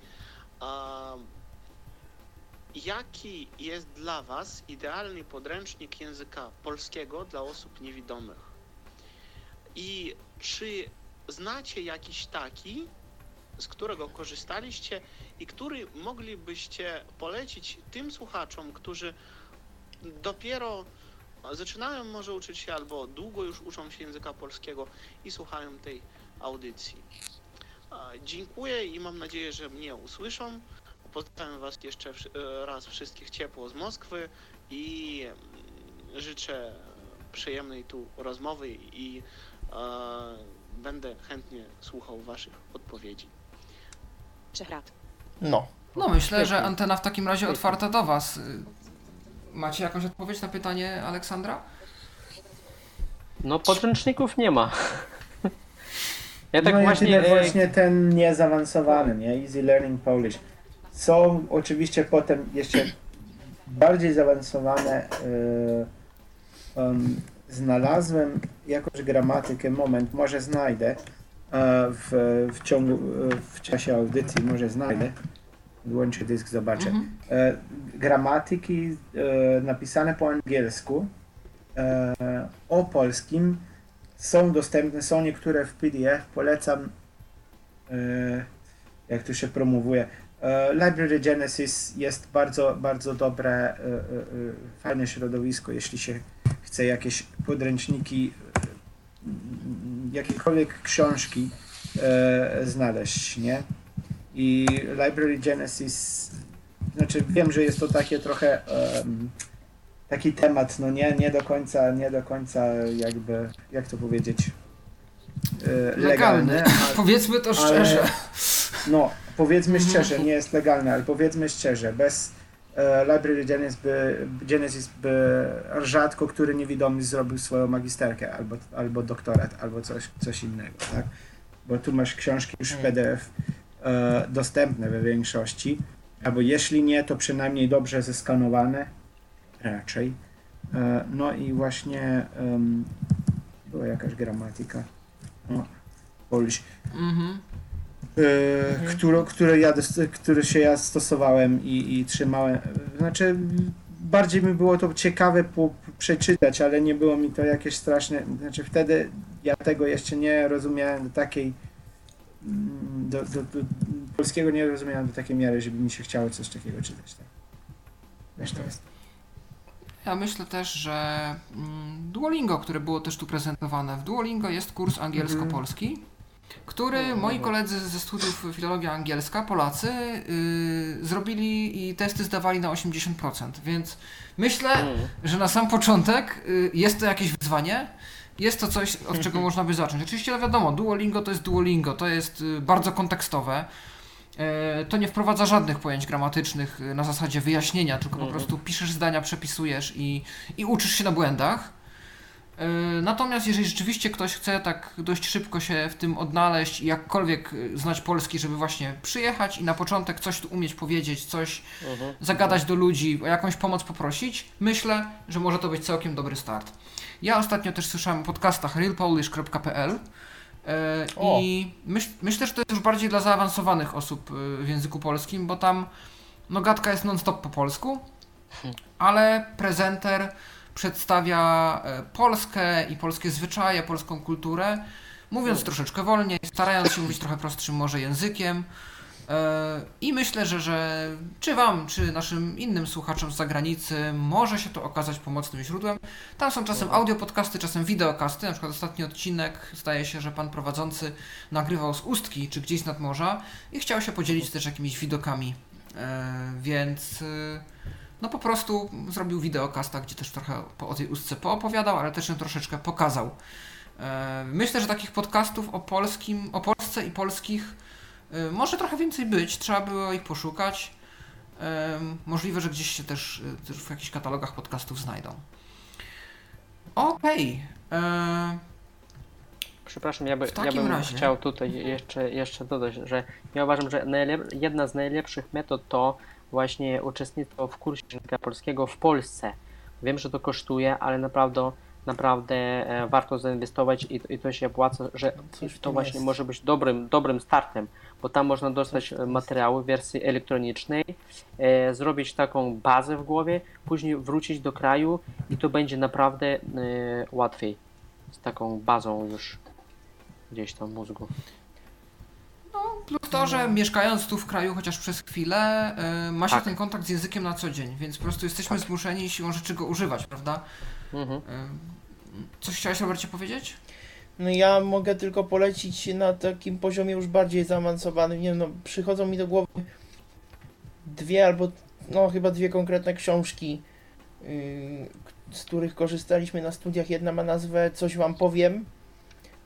jaki jest dla Was idealny podręcznik języka polskiego dla osób niewidomych? I czy znacie jakiś taki, z którego korzystaliście i który moglibyście polecić tym słuchaczom, którzy dopiero zaczynają może uczyć się albo długo już uczą się języka polskiego i słuchają tej audycji. Dziękuję i mam nadzieję, że mnie usłyszą. Pozdrawiam Was jeszcze raz wszystkich ciepło z Moskwy i mm, życzę przyjemnej tu rozmowy i będę chętnie słuchał Waszych odpowiedzi. Lat. No. No myślę, że antena w takim razie otwarta do Was. Macie jakąś odpowiedź na pytanie Aleksandra? No podręczników nie ma. [laughs] Ja tak no właśnie, e, właśnie ten niezaawansowany, nie? Easy Learning Polish. Są oczywiście potem jeszcze bardziej zaawansowane. Yy, um, znalazłem jakąś gramatykę, moment, może znajdę w, w ciągu, w czasie audycji, może znajdę. Włączę dysk, zobaczę. Mhm. E, gramatyki e, napisane po angielsku e, o polskim są dostępne, są niektóre w PDF, polecam jak to się promowuje. Library Genesis jest bardzo, bardzo dobre, fajne środowisko, jeśli się chce jakieś podręczniki, jakiekolwiek książki znaleźć, nie? I Library Genesis, znaczy wiem, że jest to takie trochę um, taki temat, no nie, nie do końca, nie do końca jakby, jak to powiedzieć, e, legalny. legalny ale, [laughs] powiedzmy to szczerze. Ale, no, powiedzmy szczerze, nie jest legalny, ale powiedzmy szczerze, bez e, Library Genesis by, Genesis by rzadko który niewidomy zrobił swoją magisterkę albo, albo doktorat, albo coś, coś innego, tak? Bo tu masz książki już w mm. PDF, E, dostępne we większości, albo jeśli nie, to przynajmniej dobrze zeskanowane, raczej. E, no i właśnie um, była jakaś gramatyka, no, Polish, mhm. E, które, które, ja, które się ja stosowałem i, i trzymałem, znaczy bardziej mi było to ciekawe po, przeczytać, ale nie było mi to jakieś straszne, znaczy wtedy ja tego jeszcze nie rozumiałem do takiej do, do, do, polskiego nie rozumiałem do takiej miary, żeby mi się chciało coś takiego czytać. Tak? Wiesz, to jest. Ja myślę też, że mm, Duolingo, które było też tu prezentowane, w Duolingo jest kurs angielsko-polski, który moi koledzy ze studiów filologia angielska, Polacy, yy, zrobili i testy zdawali na 80%, więc myślę, mm. że na sam początek yy, jest to jakieś wyzwanie, jest to coś, od czego można by zacząć. Oczywiście no wiadomo, Duolingo to jest Duolingo, to jest y, bardzo kontekstowe. E, to nie wprowadza żadnych pojęć gramatycznych y, na zasadzie wyjaśnienia, tylko po mhm. prostu piszesz zdania, przepisujesz i, i uczysz się na błędach. E, natomiast jeżeli rzeczywiście ktoś chce tak dość szybko się w tym odnaleźć i jakkolwiek y, znać polski, żeby właśnie przyjechać i na początek coś tu umieć powiedzieć, coś mhm. zagadać do ludzi, o jakąś pomoc poprosić, myślę, że może to być całkiem dobry start. Ja ostatnio też słyszałem o podcastach realpolish.pl e, i myśl, myślę, że to jest już bardziej dla zaawansowanych osób e, w języku polskim, bo tam no gadka jest non-stop po polsku, ale prezenter przedstawia e, Polskę i polskie zwyczaje, polską kulturę, mówiąc troszeczkę wolniej, starając się mówić trochę prostszym może językiem. E, I myślę, że, że czy Wam, czy naszym innym słuchaczom z zagranicy może się to okazać pomocnym źródłem. Tam są czasem audio podcasty, czasem wideokasty. Na przykład ostatni odcinek zdaje się, że pan prowadzący nagrywał z ustki czy gdzieś nad morza i chciał się podzielić też jakimiś widokami. E, więc e, no po prostu zrobił wideokasta, gdzie też trochę o tej ustce poopowiadał, ale też ją troszeczkę pokazał. Myślę, że takich podcastów o polskim, o Polsce i polskich może trochę więcej być, trzeba było ich poszukać. Możliwe, że gdzieś się też, y, też w jakichś katalogach podcastów znajdą. Okej. Okay. E, Przepraszam, ja, by, ja bym razie... chciał tutaj jeszcze, jeszcze dodać, że ja uważam, że jedna z najlepszych metod to właśnie uczestnictwo w kursie języka polskiego w Polsce. Wiem, że to kosztuje, ale naprawdę naprawdę e, warto zainwestować i, i to się opłaca, że to właśnie jest. może być dobrym, dobrym startem bo tam można dostać e, materiały w wersji elektronicznej, e, zrobić taką bazę w głowie, później wrócić do kraju i to będzie naprawdę e, łatwiej z taką bazą już gdzieś tam w mózgu. No, plus to, że mieszkając tu w kraju chociaż przez chwilę, y, ma się Tak. ten kontakt z językiem na co dzień, więc po prostu jesteśmy zmuszeni siłą rzeczy go używać, prawda? Mhm. Y, Coś chciałeś, Robercie, powiedzieć? No ja mogę tylko polecić na takim poziomie już bardziej zaawansowanym. Nie wiem, no przychodzą mi do głowy dwie albo, no chyba dwie konkretne książki, yy, z których korzystaliśmy na studiach. Jedna ma nazwę Coś wam powiem,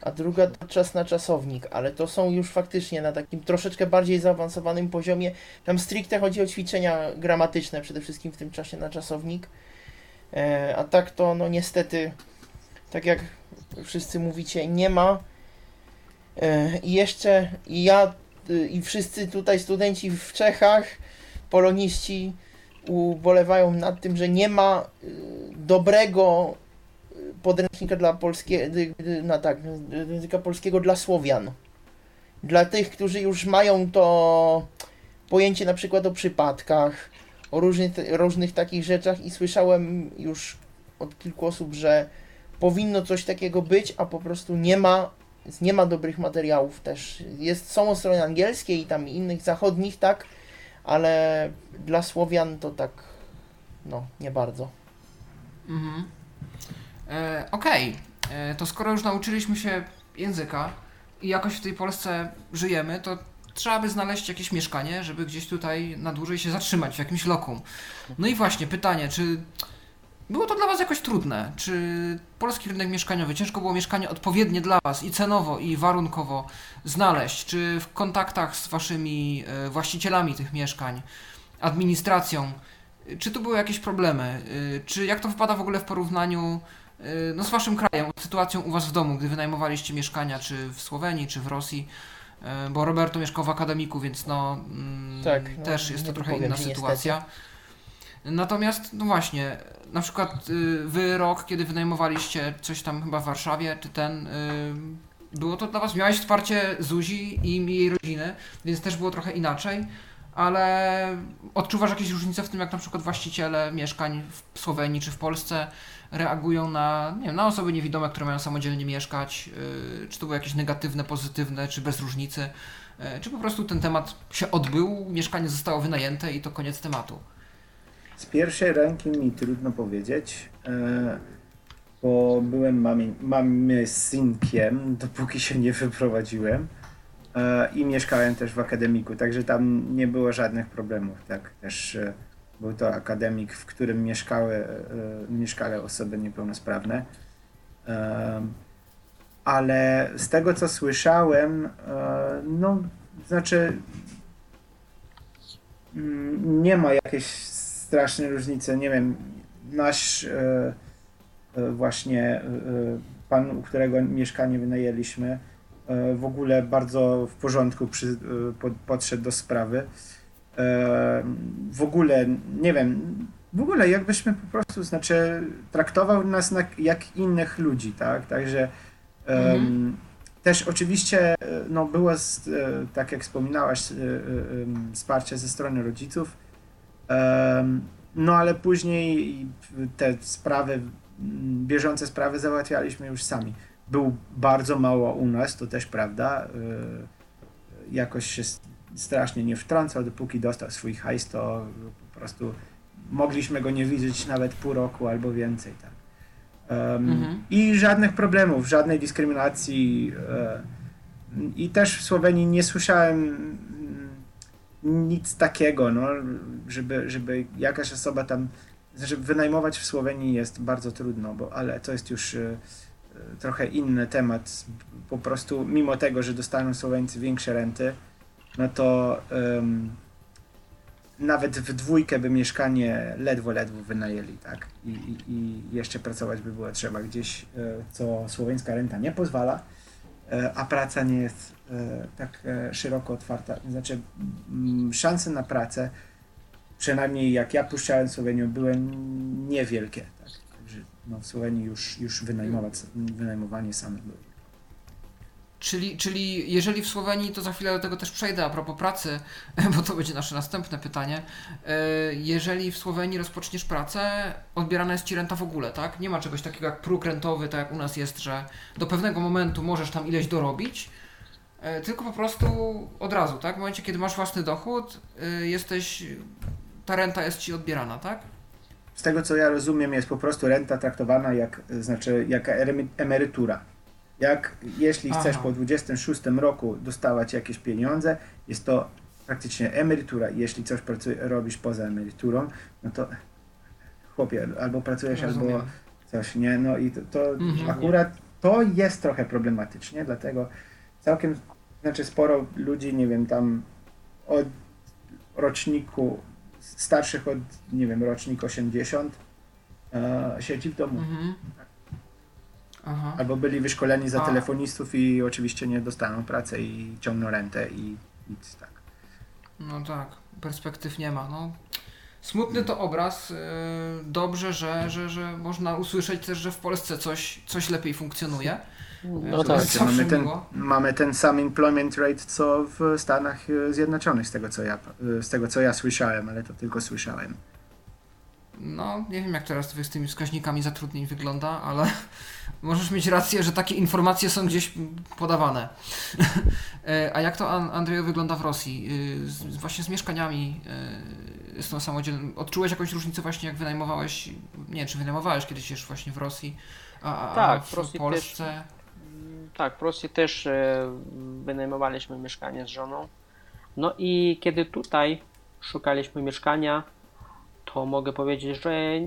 a druga to Czas na czasownik, ale to są już faktycznie na takim troszeczkę bardziej zaawansowanym poziomie. Tam stricte chodzi o ćwiczenia gramatyczne przede wszystkim w tym czasie na czasownik. E, a tak to no niestety, tak jak wszyscy mówicie, nie ma. E, I jeszcze ja y, i wszyscy tutaj studenci w Czechach, poloniści ubolewają nad tym, że nie ma y, dobrego y, podręcznika dla polskiego, na tak, języka polskiego dla Słowian. Dla tych, którzy już mają to pojęcie na przykład o przypadkach, o różnych, różnych takich rzeczach i słyszałem już od kilku osób, że powinno coś takiego być, a po prostu nie ma, nie ma dobrych materiałów też. Jest, są o strony angielskiej i tam innych zachodnich, tak, ale dla Słowian to tak, no, nie bardzo. Mhm. E, Okej, E, to skoro już nauczyliśmy się języka i jakoś w tej Polsce żyjemy, to trzeba by znaleźć jakieś mieszkanie, żeby gdzieś tutaj na dłużej się zatrzymać, w jakimś lokum. No i właśnie pytanie, czy było to dla Was jakoś trudne? Czy polski rynek mieszkaniowy, ciężko było mieszkanie odpowiednie dla Was i cenowo, i warunkowo znaleźć? Czy w kontaktach z Waszymi e, właścicielami tych mieszkań, administracją, y, czy tu były jakieś problemy? Y, Czy jak to wypada w ogóle w porównaniu no, z Waszym krajem, z sytuacją u Was w domu, gdy wynajmowaliście mieszkania, czy w Słowenii, czy w Rosji? Bo Roberto mieszkał w akademiku, więc no, mm, Tak, no, też jest to trochę powiem inna sytuacja. Natomiast, no właśnie, na przykład y, wy rok, kiedy wynajmowaliście coś tam chyba w Warszawie, czy ten, y, było to dla was, miałeś wsparcie Zuzi i jej rodziny, więc też było trochę inaczej, ale odczuwasz jakieś różnice w tym, jak na przykład właściciele mieszkań w Słowenii czy w Polsce reagują na, nie wiem, na osoby niewidome, które mają samodzielnie mieszkać, y, czy to było jakieś negatywne, pozytywne, czy bez różnicy, czy po prostu ten temat się odbył, mieszkanie zostało wynajęte i to koniec tematu. Z pierwszej ręki mi trudno powiedzieć, e, bo byłem mamy, mamy synkiem, dopóki się nie wyprowadziłem e, i mieszkałem też w akademiku, także tam nie było żadnych problemów. Tak? Też e, był to akademik, w którym mieszkały, mieszkały osoby niepełnosprawne. Ale z tego co słyszałem, no znaczy mm, nie ma jakiejś strasznej różnicy. Nie wiem, nasz e, e, właśnie e, pan, u którego mieszkanie wynajęliśmy, e, w ogóle bardzo w porządku przy, e, pod, podszedł do sprawy. E, w ogóle, nie wiem, w ogóle jakbyśmy po prostu, znaczy traktował nas na, jak innych ludzi, tak? Także Mhm. też oczywiście e, no, było, z, e, tak jak wspominałaś, e, e, wsparcie ze strony rodziców, No ale później te sprawy, m, bieżące sprawy załatwialiśmy już sami. Był bardzo mało u nas, to też prawda. Y, Jakoś się strasznie nie wtrącał, dopóki dostał swój hajs, to po prostu mogliśmy go nie widzieć nawet pół roku albo więcej. Tak. Em, Mhm. I żadnych problemów, żadnej dyskryminacji. e, I też w Słowenii nie słyszałem mm, nic takiego, no, żeby, żeby jakaś osoba tam, znaczy wynajmować w Słowenii jest bardzo trudno, bo, ale to jest już e, e, trochę inny temat. Po prostu mimo tego, że dostaną Słoweńcy większe renty, no to nawet w dwójkę by mieszkanie ledwo, ledwo wynajęli, tak? I, i, i jeszcze pracować by było trzeba gdzieś, e, co słoweńska renta nie pozwala, a praca nie jest e, tak e, szeroko otwarta. Znaczy, mm, szanse na pracę, przynajmniej jak ja puszczałem Słowenię, były niewielkie. Tak? Także no, w Słowenii już, już wynajmować, wynajmowanie same było. Czyli, czyli jeżeli w Słowenii, to za chwilę do tego też przejdę a propos pracy, [laughs] bo to będzie nasze następne pytanie. E, Jeżeli w Słowenii rozpoczniesz pracę, odbierana jest ci renta w ogóle, tak? Nie ma czegoś takiego jak próg rentowy, tak jak u nas jest, że do pewnego momentu możesz tam ileś dorobić, e, tylko po prostu od razu, tak? W momencie, kiedy masz własny dochód, y, jesteś, ta renta jest ci odbierana, tak? Z tego co ja rozumiem, jest po prostu renta traktowana jak, znaczy, jak emerytura. Jak jeśli chcesz Aha. po 26 roku dostawać jakieś pieniądze, jest to praktycznie emerytura. Jeśli coś pracuj, robisz poza emeryturą, no to chłopie, albo pracujesz, Rozumiem. albo coś, nie? No i to, to Mhm. akurat to jest trochę problematycznie, dlatego całkiem, znaczy sporo ludzi, nie wiem, tam od roczniku, starszych od, nie wiem, rocznik 80 e, siedzi w domu. Mhm. Aha. Albo byli wyszkoleni za A. telefonistów i oczywiście nie dostaną pracy i ciągną rentę i nic tak. No tak, perspektyw nie ma. No. Smutny to obraz. yy, Dobrze, że, że, że można usłyszeć też, że w Polsce coś, coś lepiej funkcjonuje. No To tak. mamy, ten, mamy ten sam employment rate co w Stanach e, Zjednoczonych, z tego co ja, z tego co ja słyszałem, ale to tylko słyszałem. No, nie wiem jak teraz z tymi wskaźnikami zatrudnień wygląda, ale [laughs] możesz mieć rację, że takie informacje są gdzieś podawane. [laughs] E, A jak to, An- Andrzeju, wygląda w Rosji? Z, z- właśnie z mieszkaniami, y, z tą samodzielną. Odczułeś jakąś różnicę właśnie jak wynajmowałeś, nie wiem, czy wynajmowałeś kiedyś już właśnie w Rosji, a, a Tak, w, Rosji Polsce? Tak, w Rosji też e, wynajmowaliśmy mieszkanie z żoną. No i kiedy tutaj szukaliśmy mieszkania, to mogę powiedzieć, że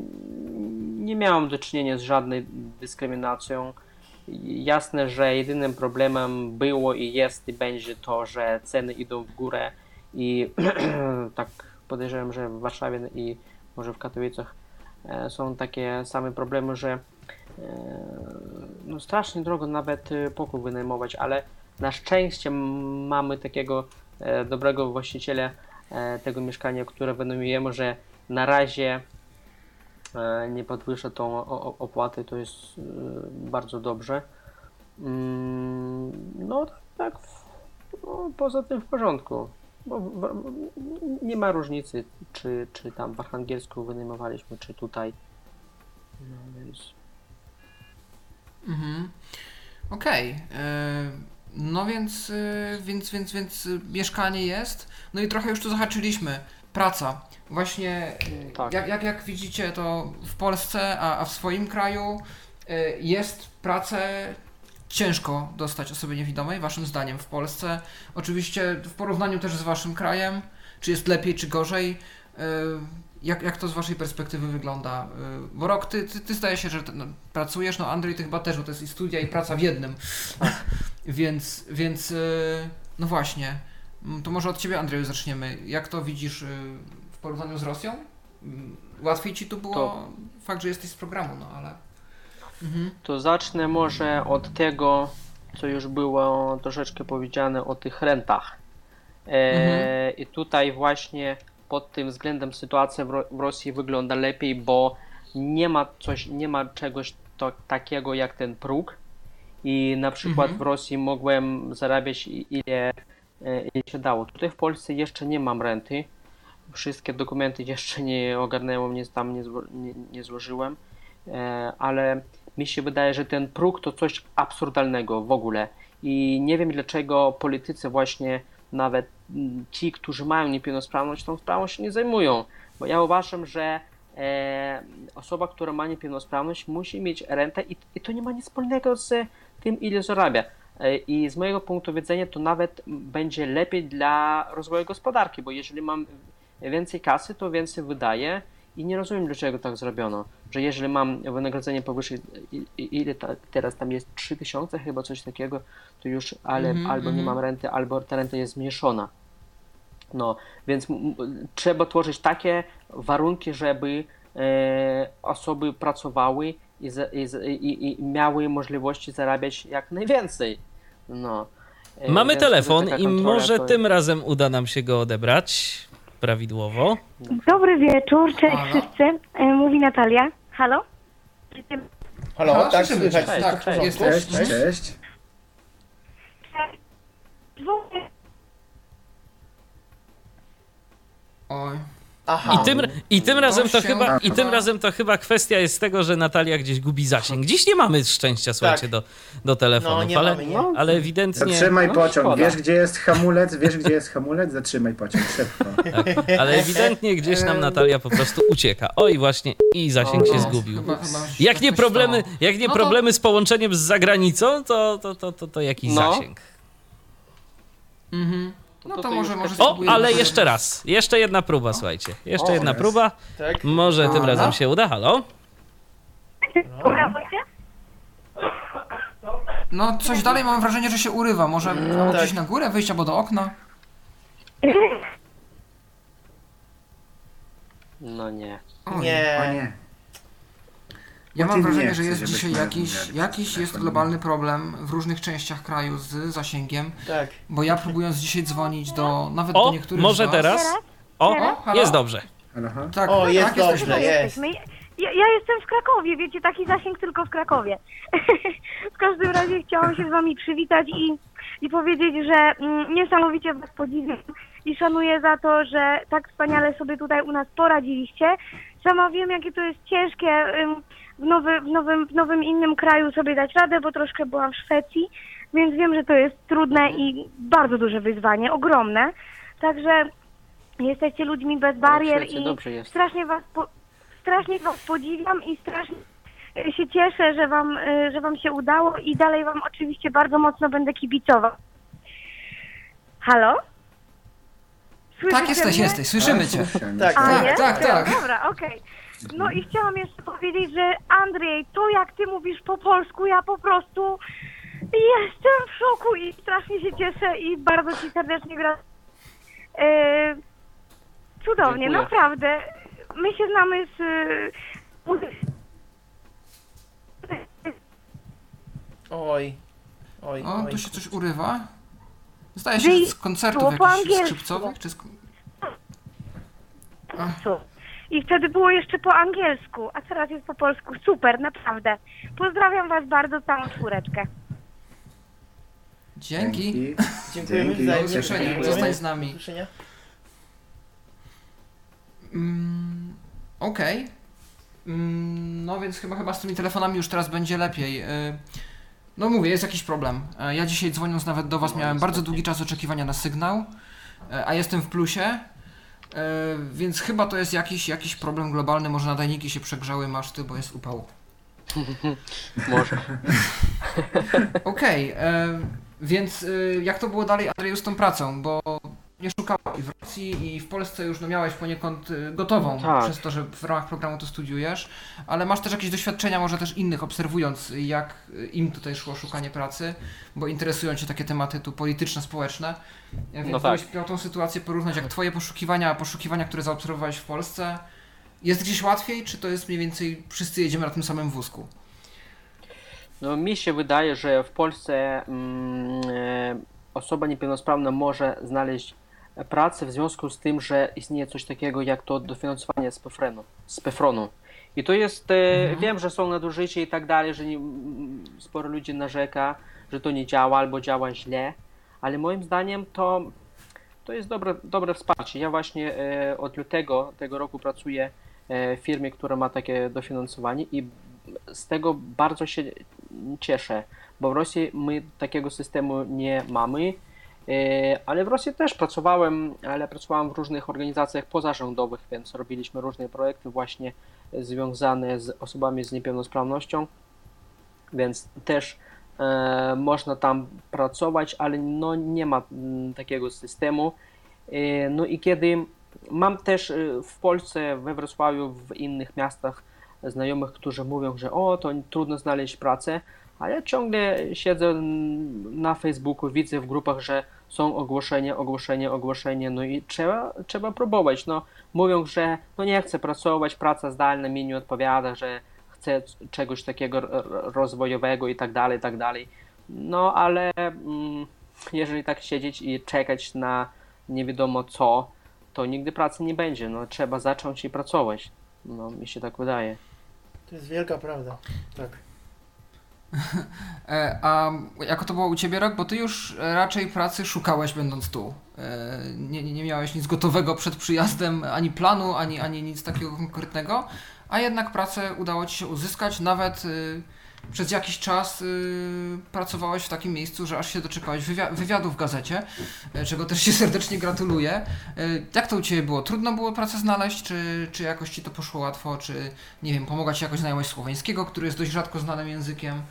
nie miałem do czynienia z żadnej dyskryminacją. Jasne, że jedynym problemem było i jest i będzie to, że ceny idą w górę i [clears throat] tak podejrzewam, że w Warszawie i może w Katowicach e, są takie same problemy, że e, no strasznie drogo nawet e, pokój wynajmować, ale na szczęście mamy takiego dobrego właściciela tego mieszkania, które wynajmujemy, że na razie e, nie podwyższa tą opłatę, to jest e, bardzo dobrze. Mm, No tak, no, poza tym w porządku. Nie ma różnicy, czy, czy tam w Archangelsku wynajmowaliśmy, czy tutaj. No, więc... Mhm. Okej. y, No więc, więc, więc, więc mieszkanie jest. No i trochę już tu zahaczyliśmy. Praca. Właśnie y, Tak. jak, jak, jak widzicie to w Polsce, a, a w swoim kraju y, jest pracę ciężko dostać osobie niewidomej, waszym zdaniem w Polsce. Oczywiście w porównaniu też z waszym krajem, czy jest lepiej, czy gorzej. y, Jak, jak to z waszej perspektywy wygląda? Bo rok, ty, ty, ty zdaje się, że no, pracujesz, no Andrzej, ty chyba też, bo to jest i studia, i praca w jednym. [laughs] więc, więc, y, no właśnie. Mm, To może od ciebie, Andrzeju, zaczniemy. Jak to widzisz y, w porównaniu z Rosją? Mm, Łatwiej ci tu było To- fakt, że jesteś z programu, no ale... Mhm. To zacznę może od tego, co już było troszeczkę powiedziane o tych rentach. E, Mhm. I tutaj właśnie pod tym względem sytuacja w, Ro- w Rosji wygląda lepiej, bo nie ma coś, nie ma czegoś to, takiego jak ten próg. I na przykład Mhm. w Rosji mogłem zarabiać ile, e, ile się dało. Tutaj w Polsce jeszcze nie mam renty. Wszystkie dokumenty jeszcze nie ogarnęłem, nie, tam nie, zło, nie, nie złożyłem, e, ale mi się wydaje, że ten próg to coś absurdalnego w ogóle. I nie wiem dlaczego politycy właśnie nawet mm, ci, którzy mają niepełnosprawność, tą sprawą się nie zajmują. Bo ja uważam, że e, osoba, która ma niepełnosprawność musi mieć rentę i, i to nie ma nic wspólnego z tym, ile zarabia. E, I z mojego punktu widzenia to nawet będzie lepiej dla rozwoju gospodarki, bo jeżeli mam więcej kasy, to więcej wydaję i nie rozumiem, dlaczego tak zrobiono. Że jeżeli mam wynagrodzenie powyżej, ile ta, teraz tam jest 3000 chyba coś takiego, to już ale, Mhm, albo nie mhm. mam renty, albo ta renta jest zmniejszona. No, więc trzeba tworzyć takie warunki, żeby e, osoby pracowały i, za, i, i, i miały możliwości zarabiać jak najwięcej. No. E, Mamy więc telefon i może to- tym razem uda nam się go odebrać prawidłowo. Dobry wieczór, cześć Halo? wszyscy. E, Mówi Natalia. Halo? Halo, Halo, tak słyszymy słychać. Cześć, Tak, cześć. Cześć, cześć. Dwóch Oj. Aha. I tym, i tym razem to chyba, i tym chyba- razem to chyba kwestia jest tego, że Natalia gdzieś gubi zasięg. Dziś nie mamy szczęścia, słuchajcie, Tak. do, do telefonów, No, nie ale, mamy, nie. ale ewidentnie, Zatrzymaj no, pociąg. szkoda. Wiesz, gdzie jest hamulec? Wiesz, gdzie jest hamulec? Zatrzymaj pociąg. Szybko. tak, ale ewidentnie gdzieś nam Natalia po prostu ucieka. Oj, właśnie, i zasięg się zgubił. Jak tak nie problemy, jak nie No to- problemy z połączeniem z zagranicą, to, to, to, to, to jaki No. zasięg? Mhm. No to to to może, może O, ale sobie- jeszcze raz. Jeszcze jedna próba, słuchajcie. Jeszcze O, jedna jest. próba. Tak? Może tym A, razem no. się uda. Halo? No coś dalej mam wrażenie, że się urywa. Może albo tak. na górę wyjść albo do okna. [laughs] No nie. O Nie. nie. Ja mam wrażenie, nie że chcesz, jest dzisiaj jakiś, rozmawiali jakiś jest globalny problem w różnych częściach kraju z zasięgiem, Tak. bo ja próbując dzisiaj dzwonić do nawet do O, niektórych może z was, teraz? O, O, jest dobrze. Tak, O, jest tak, jesteśmy. dobrze, jest. Jesteśmy. Ja, ja jestem w Krakowie, wiecie, taki zasięg tylko w Krakowie. [laughs] w każdym razie chciałam się z wami przywitać i, i powiedzieć, że mm, niesamowicie was podziwiam i szanuję za to, że tak wspaniale sobie tutaj u nas poradziliście. Sama wiem, jakie to jest ciężkie ym, w, nowy, w, nowym, w nowym innym kraju sobie dać radę, bo troszkę byłam w Szwecji, więc wiem, że to jest trudne i bardzo duże wyzwanie, ogromne. Także jesteście ludźmi bez barier Szwecji i strasznie was, po, strasznie was podziwiam i strasznie e, się cieszę, że wam, e, że wam się udało i dalej wam oczywiście bardzo mocno będę kibicował. Halo? Słyszycie Tak, jesteś, mnie? jesteś, słyszymy cię. Tak, Tak, jest? tak, tak. Dobra, okej. No i chciałam jeszcze powiedzieć, że Andrzej, to jak ty mówisz po polsku, ja po prostu jestem w szoku i strasznie się cieszę i bardzo ci serdecznie gratuluję. E, cudownie, Dziękuję. naprawdę. My się znamy z e, Oj. Oj, O, oj. tu się coś urywa. Zdaje się, że z koncertów było po jakichś angielsku. skrzypcowych, czy z... I wtedy było jeszcze po angielsku, a teraz jest po polsku. Super, naprawdę. Pozdrawiam was bardzo, całą czwóreczkę. Dzięki. Dziękujemy Dzięki. za Do usłyszenia. Zostań z nami. Do usłyszenia. Mm, Okej. Mm, No więc chyba, chyba z tymi telefonami już teraz będzie lepiej. Y, No mówię, jest jakiś problem. E, Ja dzisiaj dzwoniąc nawet do Was miałem bardzo długi czas oczekiwania na sygnał, e, a jestem w plusie, więc chyba to jest jakiś, jakiś problem globalny. Może nadajniki się przegrzały maszty, bo jest upał. [laughs] Może. [laughs] Okej, e, więc y, jak to było dalej, Andrzeju, z tą pracą? Bo nie szukałeś i w Rosji i w Polsce już no, miałeś poniekąd y, gotową, Tak. przez to, że w ramach programu to studiujesz, ale masz też jakieś doświadczenia, może też innych, obserwując jak y, im tutaj szło szukanie pracy, bo interesują Cię takie tematy tu polityczno-społeczne, E, więc No tak. miał tą sytuację porównać, jak Twoje poszukiwania, a poszukiwania, które zaobserwowałeś w Polsce, jest gdzieś łatwiej, czy to jest mniej więcej wszyscy jedziemy na tym samym wózku? No, mi się wydaje, że w Polsce mm, e, osoba niepełnosprawna może znaleźć pracę w związku z tym, że istnieje coś takiego jak to dofinansowanie z PFRON-u. Z. I to jest, e, wiem, że są nadużycia i tak dalej, że nie, sporo ludzi narzeka, że to nie działa albo działa źle, ale moim zdaniem to, to jest dobre, dobre wsparcie. Ja właśnie e, od lutego tego roku pracuję e, w firmie, która ma takie dofinansowanie i z tego bardzo się cieszę, bo w Rosji my takiego systemu nie mamy, ale w Rosji też pracowałem, ale pracowałem w różnych organizacjach pozarządowych, więc robiliśmy różne projekty właśnie związane z osobami z niepełnosprawnością, więc też e, można tam pracować, ale no nie ma mm, takiego systemu. E, no i kiedy mam też e, w Polsce, we Wrocławiu, w innych miastach znajomych, którzy mówią, że o, to trudno znaleźć pracę, a ja ciągle siedzę na Facebooku, widzę w grupach, że są ogłoszenia, ogłoszenia, ogłoszenia, no i trzeba, trzeba próbować. No, mówią, że no nie chcę pracować, praca zdalna mi nie odpowiada, że chcę czegoś takiego rozwojowego i tak dalej, i tak dalej. No ale mm, jeżeli tak siedzieć i czekać na nie wiadomo co, to nigdy pracy nie będzie. No, trzeba zacząć i pracować. No, mi się tak wydaje. To jest wielka prawda. Tak. [laughs] E, A jako to było u Ciebie rok? Bo Ty już raczej pracy szukałeś będąc tu. E, Nie, nie, miałeś nic gotowego przed przyjazdem, ani planu, ani, ani nic takiego konkretnego, a jednak pracę udało Ci się uzyskać, nawet y, przez jakiś czas y, pracowałeś w takim miejscu, że aż się doczekałeś wywia- wywiadu w gazecie, e, czego też Ci serdecznie gratuluję. Jak to u Ciebie było? Trudno było pracę znaleźć, czy, czy jakoś Ci to poszło łatwo, czy nie wiem, pomogła Ci jakoś znajomość słoweńskiego, który jest dość rzadko znanym językiem?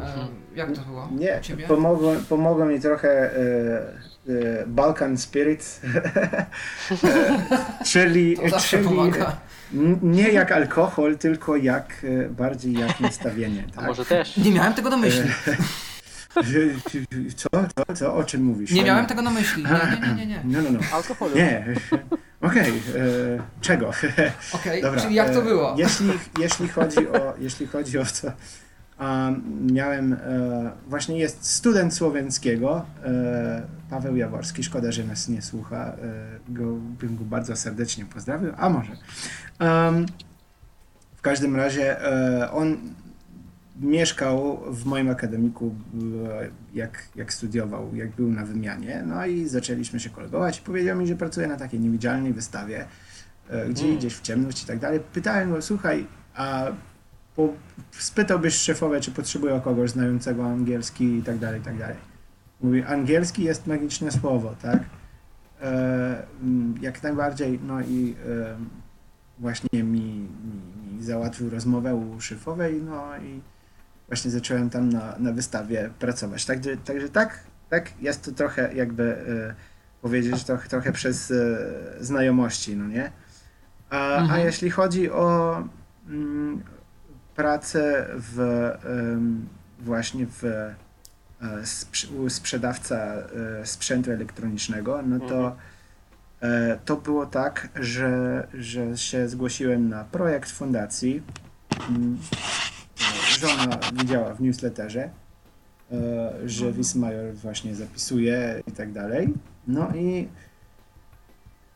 E, Jak to było Nie, u Ciebie? pomogło, pomogło mi trochę e, e, Balkan Spirit, [laughs] e, czyli, czyli pomaga. nie jak alkohol, tylko jak e, bardziej jak nastawienie. A Tak? może też? Nie miałem tego na myśli. [laughs] Co, co, co, o czym mówisz? Nie miałem tego na myśli. Nie, nie, nie, nie. nie. No, no, no. Alkoholu. Nie. Okej, e, czego? [laughs] Okej, Dobra, czyli jak to było? Jeśli, jeśli, chodzi o, jeśli chodzi o to, miałem, e, właśnie jest student słoweńskiego, e, Paweł Jaworski, szkoda, że nas nie słucha, e, go, bym go bardzo serdecznie pozdrawił, a może. W każdym razie on mieszkał w moim akademiku, jak, jak studiował, jak był na wymianie, no i zaczęliśmy się kolegować i powiedział mi, że pracuje na takiej niewidzialnej wystawie, gdzie Mm. idziesz w ciemność i tak dalej. Pytałem go, słuchaj, a spytałbyś szefowe, czy potrzebują kogoś znającego angielski i tak dalej, i tak dalej. Mówi, angielski jest magiczne słowo, tak? E, mm, jak najbardziej, no i e, właśnie mi, mi, mi załatwił rozmowę u szefowej, no i właśnie zacząłem tam na, na wystawie pracować. Także, także tak, tak, jest to trochę jakby e, powiedzieć, trochę, trochę przez e, znajomości, no nie? A, a Mhm. jeśli chodzi o mm, pracę w właśnie w e, u sprzedawca e, sprzętu elektronicznego, no to e, to było tak, że, że się zgłosiłem na projekt fundacji. Mm, Żona widziała w newsletterze, że Wismajor właśnie zapisuje i tak dalej. No i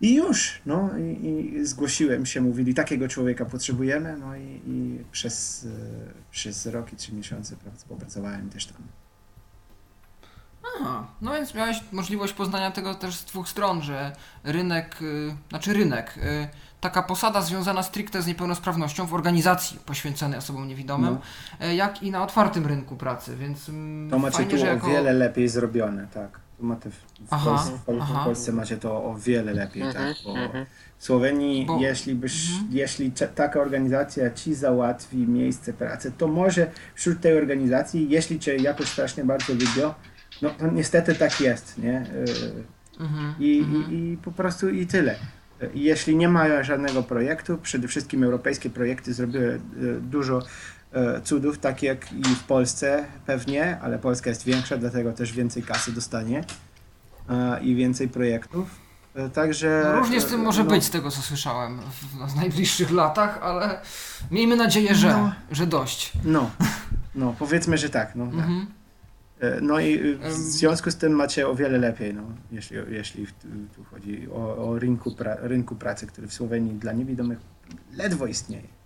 i już, no i, i zgłosiłem się, mówili, takiego człowieka potrzebujemy, no i, i przez, e, przez rok i trzy miesiące prac- popracowałem też tam. Aha, no więc miałeś możliwość poznania tego też z dwóch stron, że rynek, y, znaczy rynek, y, taka posada związana stricte z niepełnosprawnością w organizacji poświęconej osobom niewidomym, y, jak i na otwartym rynku pracy, więc mm, To macie fajnie, tu o jako... wiele lepiej zrobione, tak. Macie w, Aha, Polsce, w, Polsce macie to o wiele lepiej, Mhm, tak. Bo mhm. w Słowenii, Bo- jeśli, byś, Mhm. jeśli cze- taka organizacja ci załatwi miejsce pracy, to może wśród tej organizacji, jeśli cię jakoś strasznie bardzo lubią, no to niestety tak jest, nie? Y, Mhm, I, mhm. i, I po prostu i tyle. Jeśli nie ma żadnego projektu, przede wszystkim europejskie projekty zrobiły e, dużo cudów, tak jak i w Polsce pewnie, ale Polska jest większa, dlatego też więcej kasy dostanie e, i więcej projektów. E, Także. No, różnie z tym może no, być, z tego co słyszałem w, w najbliższych latach, ale miejmy nadzieję, że, No. że dość. No, no, powiedzmy, że tak. No, tak. Mhm. E, No i w związku z tym macie o wiele lepiej, no, jeśli, jeśli tu, tu chodzi o, o rynku, pra, rynku pracy, który w Słowenii dla niewidomych ledwo istnieje.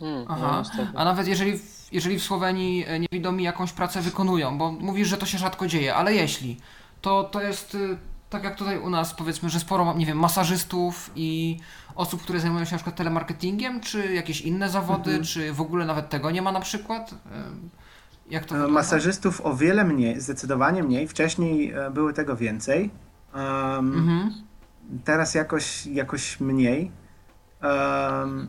Hmm, Aha, no, a nawet jeżeli, w- jeżeli w Słowenii e, niewidomi jakąś pracę wykonują, bo mówisz, że to się rzadko dzieje, ale jeśli, to to jest y, tak jak tutaj u nas powiedzmy, że sporo, nie wiem, masażystów i osób, które zajmują się na przykład telemarketingiem, czy jakieś inne zawody, Mhm. czy w ogóle nawet tego nie ma na przykład? Ym, Jak to E, wygląda? Masażystów o wiele mniej, zdecydowanie mniej. Wcześniej e, było tego więcej. Em, Mhm. Teraz jakoś, jakoś mniej. Em,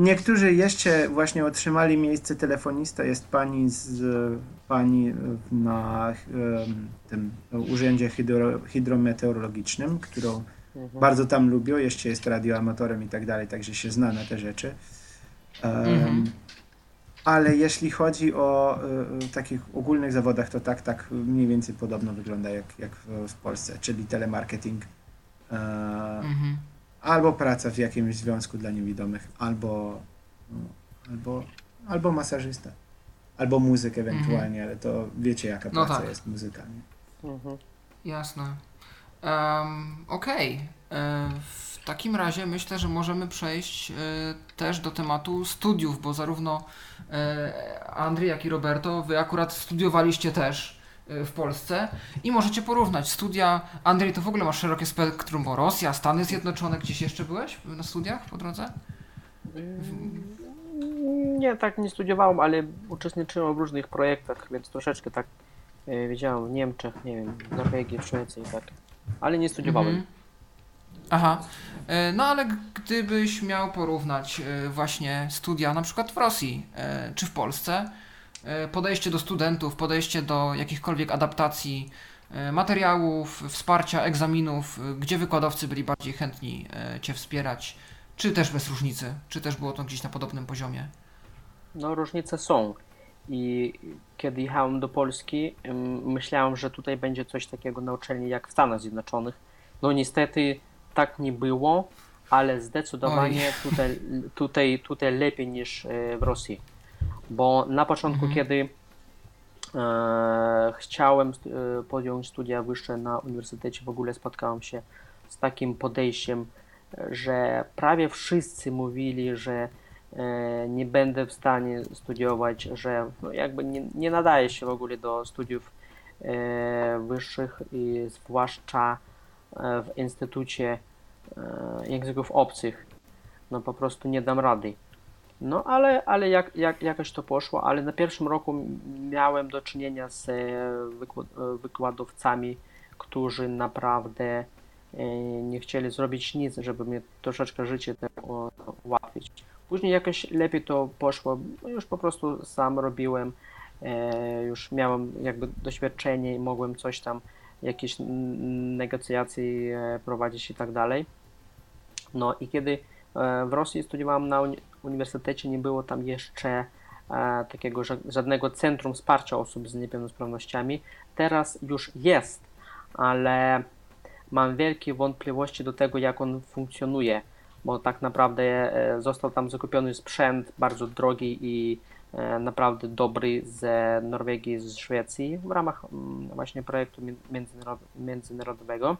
niektórzy jeszcze właśnie otrzymali miejsce telefonista. Jest pani z pani na tym urzędzie hydro, hydrometeorologicznym, którą Mhm. bardzo tam lubią. Jeszcze jest radioamatorem i tak dalej, także się zna na te rzeczy. Em, Mhm. Ale jeśli chodzi o y, takich ogólnych zawodach, to tak, tak mniej więcej podobno wygląda jak, jak w, w Polsce, czyli telemarketing, e, Mhm. Albo praca w jakimś związku dla niewidomych, albo, albo, albo masażysta, albo muzyk ewentualnie, ale to wiecie jaka No praca tak. jest muzyka. Nie? Mhm. Jasne. Um, Okej. E, W takim razie myślę, że możemy przejść e, też do tematu studiów, bo zarówno e, Andrzej, jak i Roberto, wy akurat studiowaliście też w Polsce i możecie porównać studia. Andrzej, to w ogóle masz szerokie spektrum, bo Rosja, Stany Zjednoczone, gdzieś jeszcze byłeś na studiach po drodze? Nie, tak nie studiowałem, ale uczestniczyłem w różnych projektach, więc troszeczkę tak e, wiedziałem w Niemczech, nie wiem, w Norwegii, w Szwecji i tak. Ale nie studiowałem. Mhm. Aha. E, No ale gdybyś miał porównać e, właśnie studia na przykład w Rosji e, czy w Polsce, e, podejście do studentów, podejście do jakichkolwiek adaptacji e, materiałów, wsparcia, egzaminów, e, gdzie wykładowcy byli bardziej chętni e, Cię wspierać, czy też bez różnicy, czy też było to gdzieś na podobnym poziomie? No, różnice są. I kiedy jechałem do Polski, myślałem, że tutaj będzie coś takiego na uczelni jak w Stanach Zjednoczonych. No niestety tak nie było, ale zdecydowanie tutaj, tutaj, tutaj lepiej niż e, w Rosji. Bo na początku, Mhm. kiedy e, chciałem e, podjąć studia wyższe na uniwersytecie, w ogóle spotkałem się z takim podejściem, że prawie wszyscy mówili, że e, nie będę w stanie studiować, że no jakby nie, nie nadaje się w ogóle do studiów e, wyższych i zwłaszcza w Instytucie Języków Obcych. No po prostu nie dam rady. No ale, ale jak, jak, jakoś to poszło, ale na pierwszym roku miałem do czynienia z e, e, wykładowcami, którzy naprawdę e, nie chcieli zrobić nic, żeby mnie troszeczkę życie ułatwić. Później jakoś lepiej to poszło, no już po prostu sam robiłem, już miałem jakby doświadczenie i mogłem coś tam, jakieś negocjacje prowadzić i tak dalej. No i kiedy w Rosji studiowałem na uni- uniwersytecie, nie było tam jeszcze e, takiego ża- żadnego centrum wsparcia osób z niepełnosprawnościami. Teraz już jest, ale mam wielkie wątpliwości do tego, jak on funkcjonuje, bo tak naprawdę e, został tam zakupiony sprzęt bardzo drogi i e, naprawdę dobry z Norwegii, z Szwecji w ramach mm, właśnie projektu mi- międzynarod- międzynarodowego.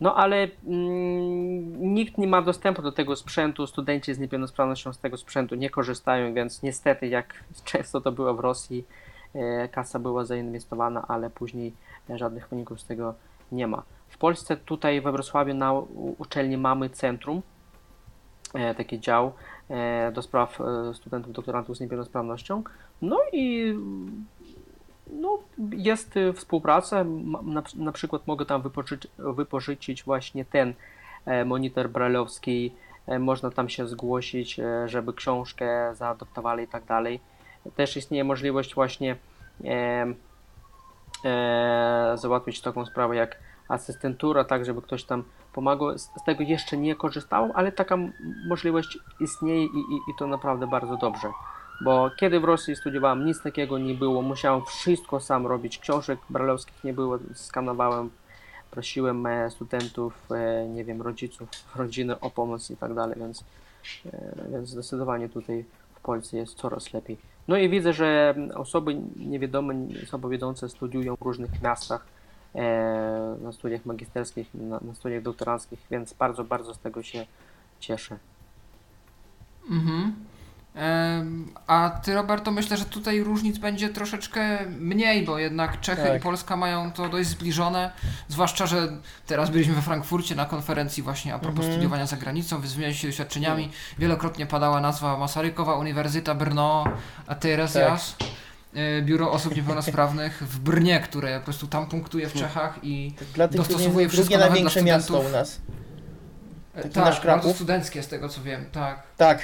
No ale mm, nikt nie ma dostępu do tego sprzętu, studenci z niepełnosprawnością z tego sprzętu nie korzystają, więc niestety, jak [laughs] często to było w Rosji, e, kasa była zainwestowana, ale później żadnych wyników z tego nie ma. W Polsce, tutaj we Wrocławiu na uczelni mamy centrum, e, taki dział e, do spraw e, studentów, doktorantów z niepełnosprawnością. No i no, jest y, współpraca. Na, na przykład mogę tam wypożyczyć, wypożyczyć właśnie ten e, monitor bralowski. E, Można tam się zgłosić, e, żeby książkę zaadoptowali i tak dalej. Też istnieje możliwość właśnie e, e, załatwić taką sprawę jak asystentura, tak żeby ktoś tam pomagał. Z, z tego jeszcze nie korzystałem, ale taka możliwość istnieje i, i, i to naprawdę bardzo dobrze. Bo kiedy w Rosji studiowałem, nic takiego nie było. Musiałem wszystko sam robić. Książek bralowskich nie było. Skanowałem, prosiłem e, studentów, e, nie wiem, rodziców, [laughs] rodziny o pomoc i tak dalej, więc, e, więc zdecydowanie tutaj w Polsce jest coraz lepiej. No i widzę, że osoby niewidome, słabowidzące studiują w różnych miastach, na studiach magisterskich, na, na studiach doktoranckich, więc bardzo, bardzo z tego się cieszę. Mhm. A ty, Roberto, myślę, że tutaj różnic będzie troszeczkę mniej, bo jednak Czechy Tak. i Polska mają to dość zbliżone. Zwłaszcza, że teraz byliśmy we Frankfurcie na konferencji właśnie a propos Mhm. studiowania za granicą, wymienialiśmy się doświadczeniami. Wielokrotnie padała nazwa Masarykowa, Uniwersyta Brno, a teraz Tak. jas. e, Biuro Osób Niepełnosprawnych w Brnie, które po prostu tam punktuje w Czechach i Dla tych, dostosowuje wszystko nawet dla miasto studentów. u nas. E, Taki tak, nasz bardzo studenckie z tego co wiem, tak. Tak,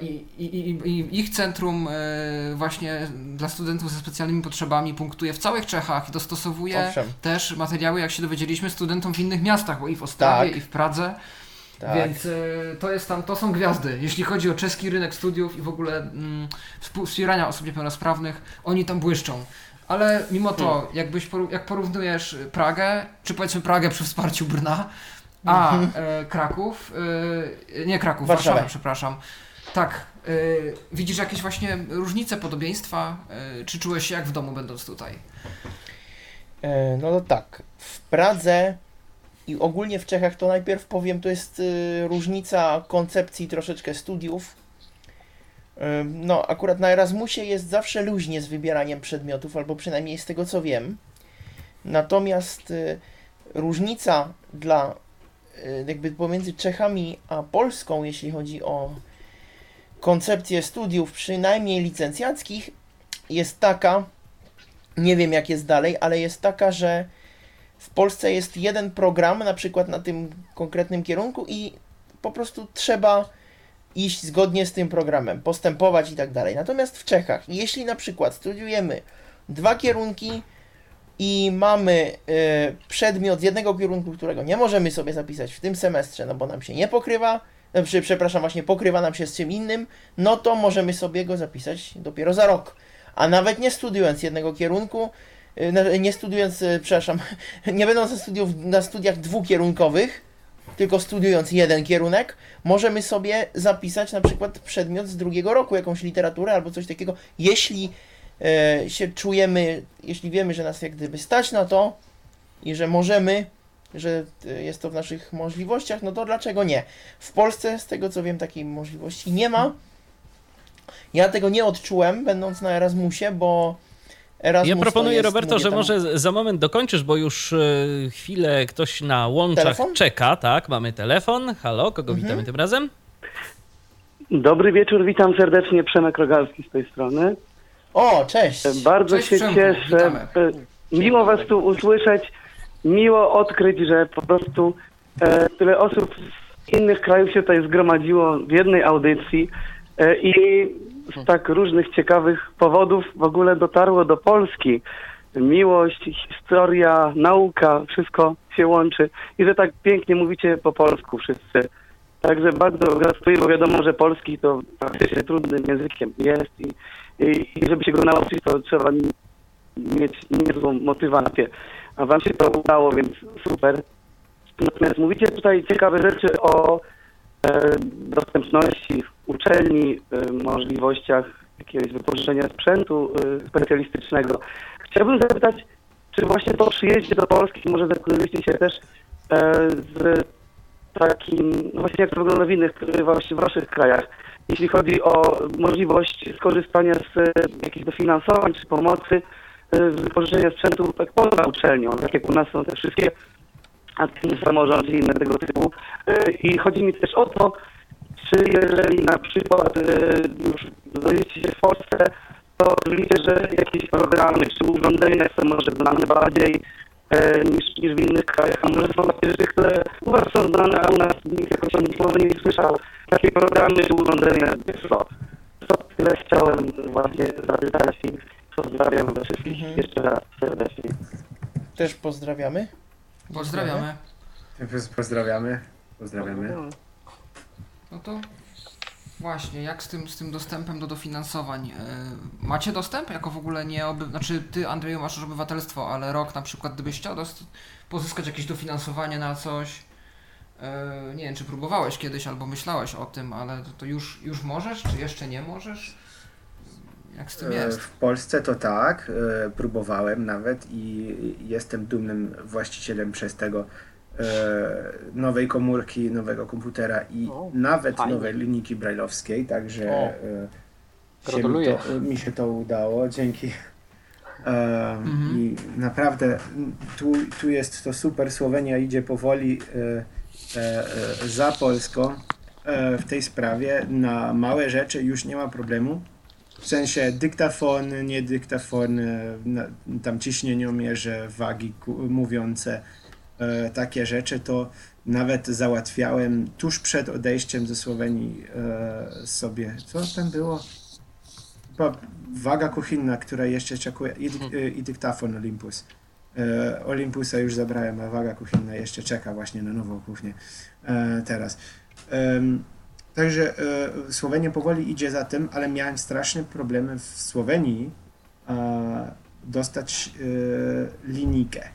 I, i, i, I ich centrum e, właśnie dla studentów ze specjalnymi potrzebami punktuje w całych Czechach i dostosowuje owszem. też materiały, jak się dowiedzieliśmy, studentom w innych miastach, bo i w Ostrawie, Tak. i w Pradze. Tak. Więc e, to jest tam, to są gwiazdy. Jeśli chodzi o czeski rynek studiów i w ogóle mm, wspierania osób niepełnosprawnych, oni tam błyszczą. Ale mimo to, Hmm. jakbyś poró- jak porównujesz Pragę, czy powiedzmy Pragę przy wsparciu Brna, a e, Kraków, e, nie Kraków. Warszawę. Warszawę, przepraszam. Tak, e, widzisz jakieś właśnie różnice, podobieństwa? E, czy czułeś się jak w domu będąc tutaj? E, No to tak, w Pradze i ogólnie w Czechach to najpierw powiem, to jest y, różnica koncepcji troszeczkę studiów. Y, no, akurat na Erasmusie jest zawsze luźnie z wybieraniem przedmiotów, albo przynajmniej z tego co wiem. Natomiast y, różnica dla jakby pomiędzy Czechami a Polską, jeśli chodzi o koncepcję studiów, przynajmniej licencjackich, jest taka, nie wiem jak jest dalej, ale jest taka, że w Polsce jest jeden program, na przykład na tym konkretnym kierunku i po prostu trzeba iść zgodnie z tym programem, postępować i tak dalej. Natomiast w Czechach, jeśli na przykład studiujemy dwa kierunki i mamy y, przedmiot z jednego kierunku, którego nie możemy sobie zapisać w tym semestrze, no bo nam się nie pokrywa, znaczy, przepraszam, właśnie pokrywa nam się z czym innym, no to możemy sobie go zapisać dopiero za rok. A nawet nie studiując jednego kierunku, y, nie studiując, y, przepraszam, [laughs] nie będąc na, studiów, na studiach dwukierunkowych, tylko studiując jeden kierunek, możemy sobie zapisać na przykład przedmiot z drugiego roku, jakąś literaturę albo coś takiego, jeśli e, się czujemy, jeśli wiemy, że nas jak gdyby stać na to i że możemy, że e, jest to w naszych możliwościach, no to dlaczego nie? W Polsce, z tego co wiem, takiej możliwości nie ma. Ja tego nie odczułem, będąc na Erasmusie, bo Erasmus ja proponuję, jest, Roberto, że tam- może za moment dokończysz, bo już e, chwilę ktoś na łączach Telefon? czeka. Tak, mamy telefon. Halo, kogo Mhm. witamy tym razem? Dobry wieczór, witam serdecznie. Przemek Rogalski z tej strony. O, cześć! Bardzo Cześć, się Przemku, cieszę. witamy. E, Miło Was tu usłyszeć. Miło odkryć, że po prostu e, tyle osób z innych krajów się tutaj zgromadziło w jednej audycji e, i z tak różnych ciekawych powodów w ogóle dotarło do Polski. Miłość, historia, nauka, wszystko się łączy i że tak pięknie mówicie po polsku wszyscy. Także bardzo gratuluję, bo wiadomo, że polski to praktycznie trudnym językiem jest i, i, i żeby się go nauczyć, to trzeba mieć niezłą motywację. A wam się to udało, więc super. Natomiast mówicie tutaj ciekawe rzeczy o e, dostępności uczelni, e, możliwościach jakiegoś wypożyczenia sprzętu e, specjalistycznego. Chciałbym zapytać, czy właśnie po przyjeździe do Polski może zetknęliście się też e, z takim, no właśnie jak to wygląda w innych, właśnie w waszych krajach, jeśli chodzi o możliwość skorzystania z e, jakichś dofinansowań czy pomocy wypożyczenia sprzętu tak poza uczelnią, tak jak u nas są te wszystkie aktywny samorząd i inne tego typu. E, I chodzi mi też o to, czy jeżeli na przykład e, już znajdziecie się w Polsce, to widzicie, że jakieś programy czy urządzenia są może znane bardziej niż, niż w innych krajach, a może są takie rzeczy, które u Was są znane, a u nas nikt jakoś o nich nie słyszał. Takie programy czy urządzenia, wiesz co? To tyle chciałem właśnie zapytać pozdrawiam Was wszystkich Mhm. jeszcze raz serdecznie. Też pozdrawiamy. Pozdrawiamy. Pozdrawiamy. Pozdrawiamy. No to właśnie, jak z tym, z tym dostępem do dofinansowań? Yy, macie dostęp? Jako w ogóle nie oby... Znaczy, ty, Andrzeju, masz już obywatelstwo, ale rok na przykład, gdybyś chciał dost... pozyskać jakieś dofinansowanie na coś, yy, nie wiem, czy próbowałeś kiedyś albo myślałeś o tym, ale to, to już, już możesz, czy jeszcze nie możesz? Jak z tym E, jest? W Polsce to tak, e, próbowałem nawet i jestem dumnym właścicielem przez tego e, nowej komórki, nowego komputera i O, nawet fajnie. nowej linijki brajlowskiej, także O. się mi, to, mi się to udało, dzięki. Mhm. I naprawdę tu, tu jest to super, Słowenia idzie powoli za Polską w tej sprawie. Na małe rzeczy już nie ma problemu. W sensie dyktafon, nie dyktafon, e, tam ciśnieniomierze, wagi mówiące, e, takie rzeczy, to nawet załatwiałem tuż przed odejściem ze Słowenii e, sobie, co tam było? Chyba waga kuchenna, która jeszcze czekuje i, dyk- e, i dyktafon Olympus. Olympusa już zabrałem, a waga kuchenna jeszcze czeka właśnie na nową kuchnię teraz. Także e, Słowenia powoli idzie za tym, ale miałem straszne problemy w Słowenii e, dostać e, linijkę.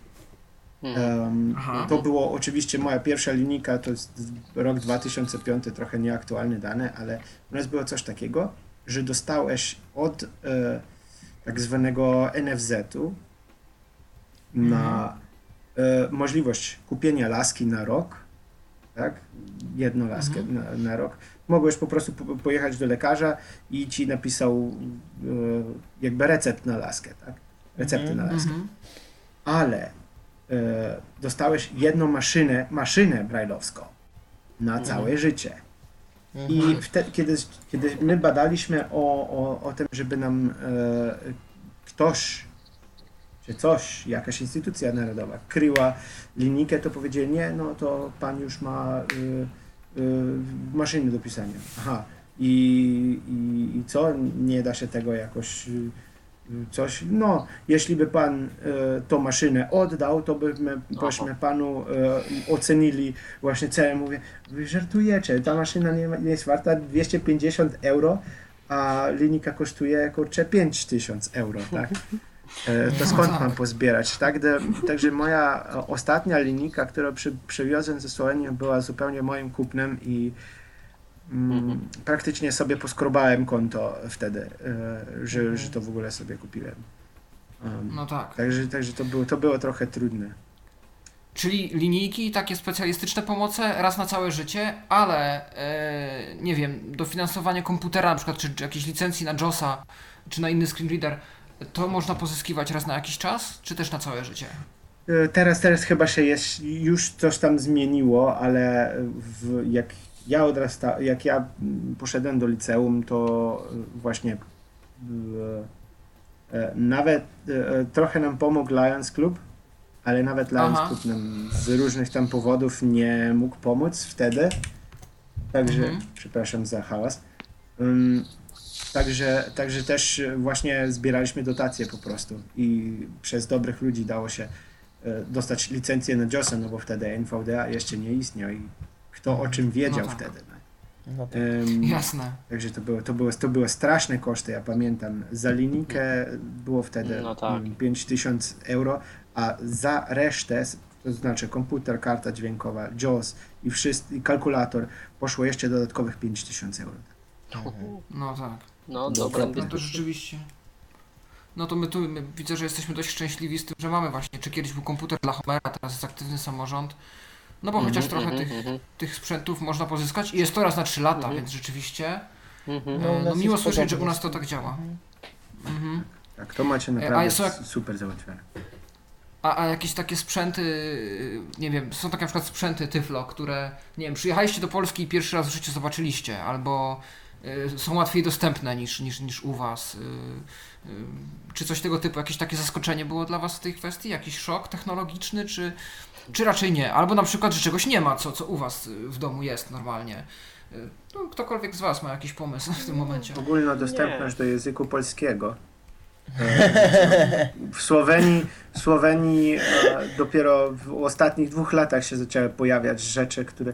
Aha. to było oczywiście moja pierwsza linijka, to jest rok 2005, trochę nieaktualne dane, ale u nas było coś takiego, że dostałeś od e, tak zwanego NFZ-u na e, możliwość kupienia laski na rok, tak? Jedną laskę Mhm. na, na rok. Mogłeś po prostu po, pojechać do lekarza i ci napisał e, jakby recept na laskę, tak? Recepty Mhm. na laskę. Mhm. Ale e, dostałeś jedną maszynę, maszynę brajlowską na całe życie. I wtedy, kiedy, kiedy my badaliśmy o, o, o tym, żeby nam e, ktoś czy coś, jakaś instytucja narodowa kryła linijkę, to powiedzieli, nie, no to pan już ma y, y, maszyny do pisania. Aha. I, i, I co? Nie da się tego jakoś y, coś. No, jeśli by pan y, tą maszynę oddał, to byśmy, byśmy panu y, ocenili właśnie cenę. Mówię, wy żartujecie, ta maszyna nie, ma- nie jest warta 250 euro, a linijka kosztuje kurczę 5000 euro, tak? [laughs] E, To skąd mam pozbierać, tak? De, także moja ostatnia linijka, którą przy, przywiozłem ze Słowenii była zupełnie moim kupnem i mm, praktycznie sobie poskrobałem konto wtedy, e, że, że to w ogóle sobie kupiłem. Um, No tak. Także, także to, było, to było trochę trudne. Czyli linijki, takie specjalistyczne pomoce raz na całe życie, ale e, nie wiem, dofinansowanie komputera na przykład, czy, czy jakiejś licencji na JOSa, czy na inny screen reader, to można pozyskiwać raz na jakiś czas, czy też na całe życie? E, Teraz, teraz chyba się jest, już coś tam zmieniło, ale w, jak ja odrasta, jak ja poszedłem do liceum, to właśnie e, e, nawet trochę nam pomógł Lions Club, ale nawet Lions Aha. Club nam z różnych tam powodów nie mógł pomóc wtedy. Także, Mhm. przepraszam za hałas. Także, także też właśnie zbieraliśmy dotacje po prostu i przez dobrych ludzi dało się e, dostać licencję na JOSa, no bo wtedy NVDA jeszcze nie istniał i kto o czym wiedział No tak. wtedy. No. No tak. Ym, Jasne. Także to było, to, było, to były straszne koszty, ja pamiętam. Za linijkę było wtedy No tak. mm, 5000 euro, a za resztę, to znaczy komputer, karta dźwiękowa, JOS i, wszyscy, i kalkulator, poszło jeszcze dodatkowych 5000 euro. No tak. No dobra, No to rzeczywiście. No to my tu my, widzę, że jesteśmy dość szczęśliwi z tym, że mamy właśnie, czy kiedyś był komputer dla Homera, teraz jest aktywny samorząd. No bo chociaż trochę mhm, tych, mhm. tych sprzętów można pozyskać i jest to raz na 3 lata, Mhm. więc rzeczywiście Mhm. no, No, no miło słyszeć, że u nas to tak działa. Mhm. Tak, to macie a naprawdę są jak- super załatwione. A, a jakieś takie sprzęty, nie wiem, są takie na przykład sprzęty Tyflo, które, nie wiem, przyjechaliście do Polski i pierwszy raz w życiu zobaczyliście, albo są łatwiej dostępne niż, niż, niż u Was. Y, y, czy coś tego typu, jakieś takie zaskoczenie było dla Was w tej kwestii? Jakiś szok technologiczny, czy, czy raczej nie? Albo na przykład, że czegoś nie ma, co, co u Was y, w domu jest normalnie. Y, No, ktokolwiek z Was ma jakiś pomysł w tym momencie. Ogólna dostępność do języku polskiego. E, W Słowenii, w Słowenii e, dopiero w ostatnich dwóch latach się zaczęły pojawiać rzeczy, które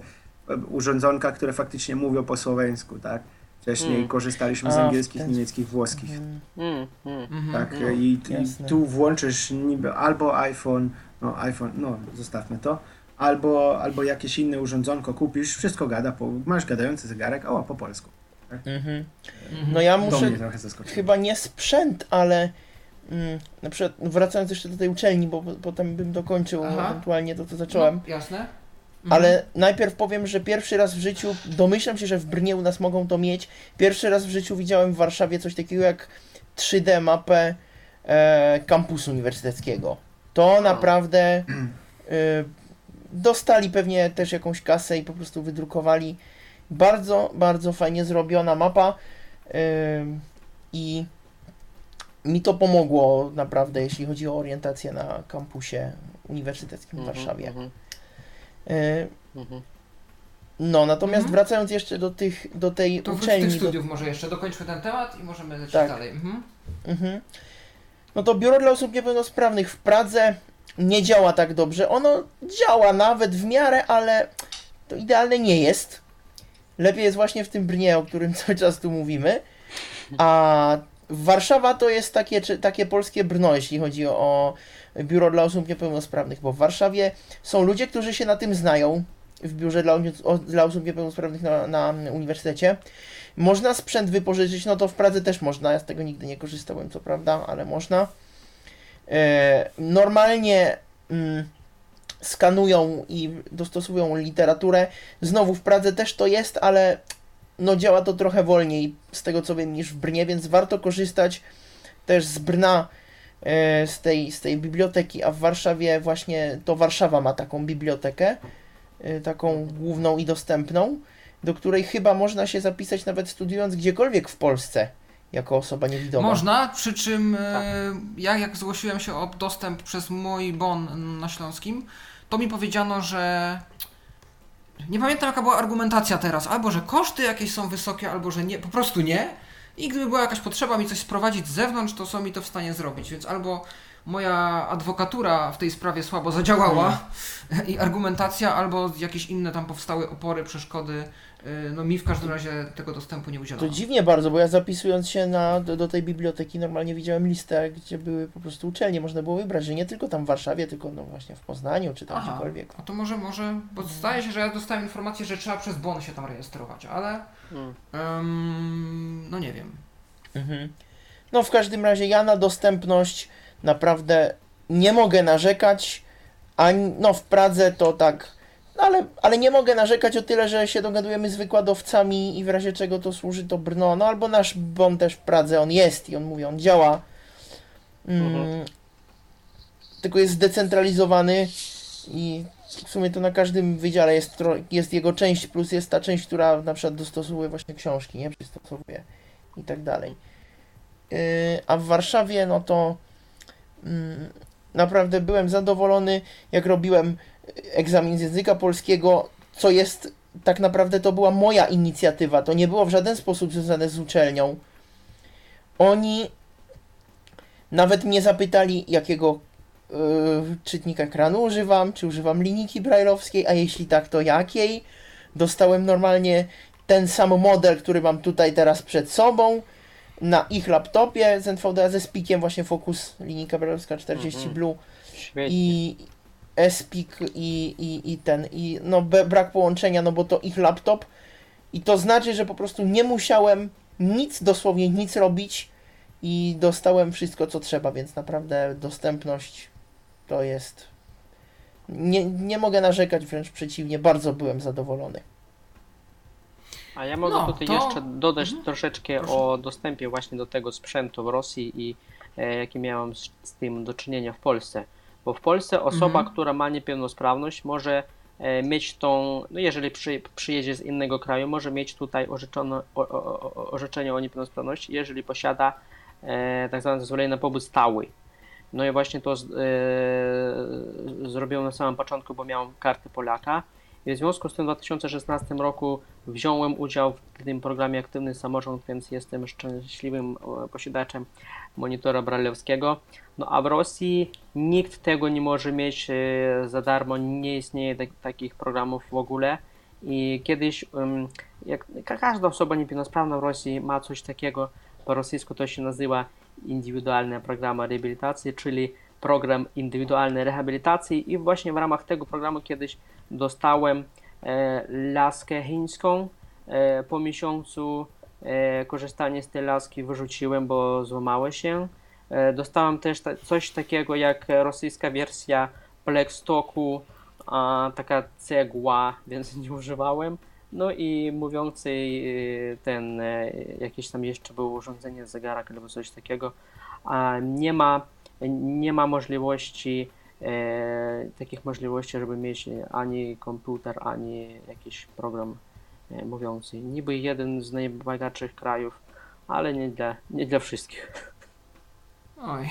e, urządzonka, które faktycznie mówią po słoweńsku, tak? Wcześniej Mm. korzystaliśmy z A, w angielskich, ten niemieckich, włoskich. Mm, mm. Mhm. Tak, No, i, i tu włączysz niby albo iPhone, no iPhone, no zostawmy to, albo, albo jakieś inne urządzonko kupisz, wszystko gada, po, masz gadający zegarek, o, po polsku. Mhm. Mhm. No ja muszę mnie trochę zaskoczyło. chyba nie sprzęt, ale mm, na przykład wracając jeszcze do tej uczelni, bo po- potem bym dokończył Aha. ewentualnie to, co zacząłem. No, jasne. Mhm. Ale najpierw powiem, że pierwszy raz w życiu, domyślam się, że w Brnie u nas mogą to mieć. Pierwszy raz w życiu widziałem w Warszawie coś takiego jak 3D mapę e, kampusu uniwersyteckiego. To naprawdę [clears throat] e, dostali pewnie też jakąś kasę i po prostu wydrukowali. Bardzo, bardzo fajnie zrobiona mapa e, i mi to pomogło naprawdę, jeśli chodzi o orientację na kampusie uniwersyteckim w Mhm, Warszawie. Mhm, E, mhm. no, natomiast Mhm. wracając jeszcze do tych, do tej To do uczelni. tych do, studiów może jeszcze, dokończmy ten temat i możemy lecieć Tak. dalej. Mhm. mhm. No to biuro dla osób niepełnosprawnych w Pradze nie działa tak dobrze. Ono działa nawet w miarę, ale to idealne nie jest. Lepiej jest właśnie w tym Brnie, o którym [laughs] cały czas tu mówimy. A Warszawa to jest takie, czy- takie polskie Brno, jeśli chodzi o biuro dla osób niepełnosprawnych, bo w Warszawie są ludzie, którzy się na tym znają w biurze dla, dla osób niepełnosprawnych na, na uniwersytecie. Można sprzęt wypożyczyć, no to w Pradze też można, ja z tego nigdy nie korzystałem, co prawda, ale można. E, normalnie mm, skanują i dostosowują literaturę. Znowu w Pradze też to jest, ale no działa to trochę wolniej z tego co wiem niż w Brnie, więc warto korzystać też z Brna z tej, z tej biblioteki, a w Warszawie właśnie to Warszawa ma taką bibliotekę, e, taką główną i dostępną, do której chyba można się zapisać nawet studiując gdziekolwiek w Polsce jako osoba niewidoma. Można, przy czym e, ja jak zgłosiłem się o dostęp przez mój bon na Śląskim, to mi powiedziano, że nie pamiętam jaka była argumentacja teraz, albo że koszty jakieś są wysokie, albo że nie, po prostu nie. I gdyby była jakaś potrzeba mi coś sprowadzić z zewnątrz, to są mi to w stanie zrobić. Więc albo moja adwokatura w tej sprawie słabo zadziałała [laughs] i argumentacja, albo jakieś inne tam powstały opory, przeszkody. Y, No mi w każdym razie tego dostępu nie To udzielono. dziwnie bardzo, bo ja zapisując się na, do, do tej biblioteki normalnie widziałem listę, gdzie były po prostu uczelnie. Można było wybrać, że nie tylko tam w Warszawie, tylko no właśnie w Poznaniu czy tam Aha. gdziekolwiek. A to może, może, bo zdaje się, że ja dostałem informację, że trzeba przez bon się tam rejestrować, ale Mm. em, no nie wiem. Mhm. No w każdym razie ja na dostępność naprawdę nie mogę narzekać, a no w Pradze to tak, no ale, ale nie mogę narzekać o tyle, że się dogadujemy z wykładowcami i w razie czego to służy to Brno, no albo nasz bon też w Pradze, on jest i on mówi, on działa, mm, tylko jest zdecentralizowany i w sumie to na każdym wydziale jest, jest jego część, plus jest ta część, która na przykład dostosowuje właśnie książki, nie? Przystosowuje i tak dalej. Yy, a w Warszawie, no to mm, naprawdę byłem zadowolony, jak robiłem egzamin z języka polskiego, co jest tak naprawdę to była moja inicjatywa. To nie było w żaden sposób związane z uczelnią. Oni nawet mnie zapytali, jakiego yy, czytnika ekranu używam, czy używam linijki brajlowskiej, a jeśli tak, to jakiej. Dostałem normalnie ten sam model, który mam tutaj teraz przed sobą na ich laptopie z NVDA ze spikiem właśnie Focus linijka brajlowska 40 Mhm. Blue Świetnie. i Espik i, i, i ten i no be, brak połączenia, no bo to ich laptop i to znaczy, że po prostu nie musiałem nic, dosłownie nic robić i dostałem wszystko co trzeba, więc naprawdę dostępność to jest nie, nie mogę narzekać, wręcz przeciwnie, bardzo byłem zadowolony. A ja mogę No, tutaj to- jeszcze dodać Mhm. troszeczkę Proszę. o dostępie właśnie do tego sprzętu w Rosji i e, jakie miałem z, z tym do czynienia w Polsce. Bo w Polsce osoba, Mhm. która ma niepełnosprawność, może e, mieć tą, no jeżeli przy, przyjedzie z innego kraju, może mieć tutaj orzeczono, o, o, orzeczenie o niepełnosprawności, jeżeli posiada e, tak zwane zezwolenie na pobyt stały. No i właśnie to z, e, zrobiłem na samym początku, bo miałem kartę Polaka. I w związku z tym w 2016 roku wziąłem udział w tym programie Aktywny Samorząd, więc jestem szczęśliwym e, posiadaczem monitora bralewskiego. No a w Rosji nikt tego nie może mieć e, za darmo, nie istnieje tak, takich programów w ogóle. I kiedyś, jak ka- każda osoba niepełnosprawna w Rosji ma coś takiego, po rosyjsku to się nazywa indywidualna programa rehabilitacji, czyli program indywidualnej rehabilitacji i właśnie w ramach tego programu kiedyś dostałem e, laskę chińską. E, po miesiącu korzystanie z tej laski wyrzuciłem, bo złamały się. E, dostałem też coś takiego jak rosyjska wersja Blackstocku, a, taka cegła, [laughs] więc nie używałem. No i mówiący e, ten, e, jakieś tam jeszcze było urządzenie, zegarek albo coś takiego, nie ma, nie ma możliwości e, takich możliwości, żeby mieć ani komputer, ani jakiś program e, mówiący. Niby jeden z najbogatszych krajów, ale nie dla, nie dla wszystkich. Oj.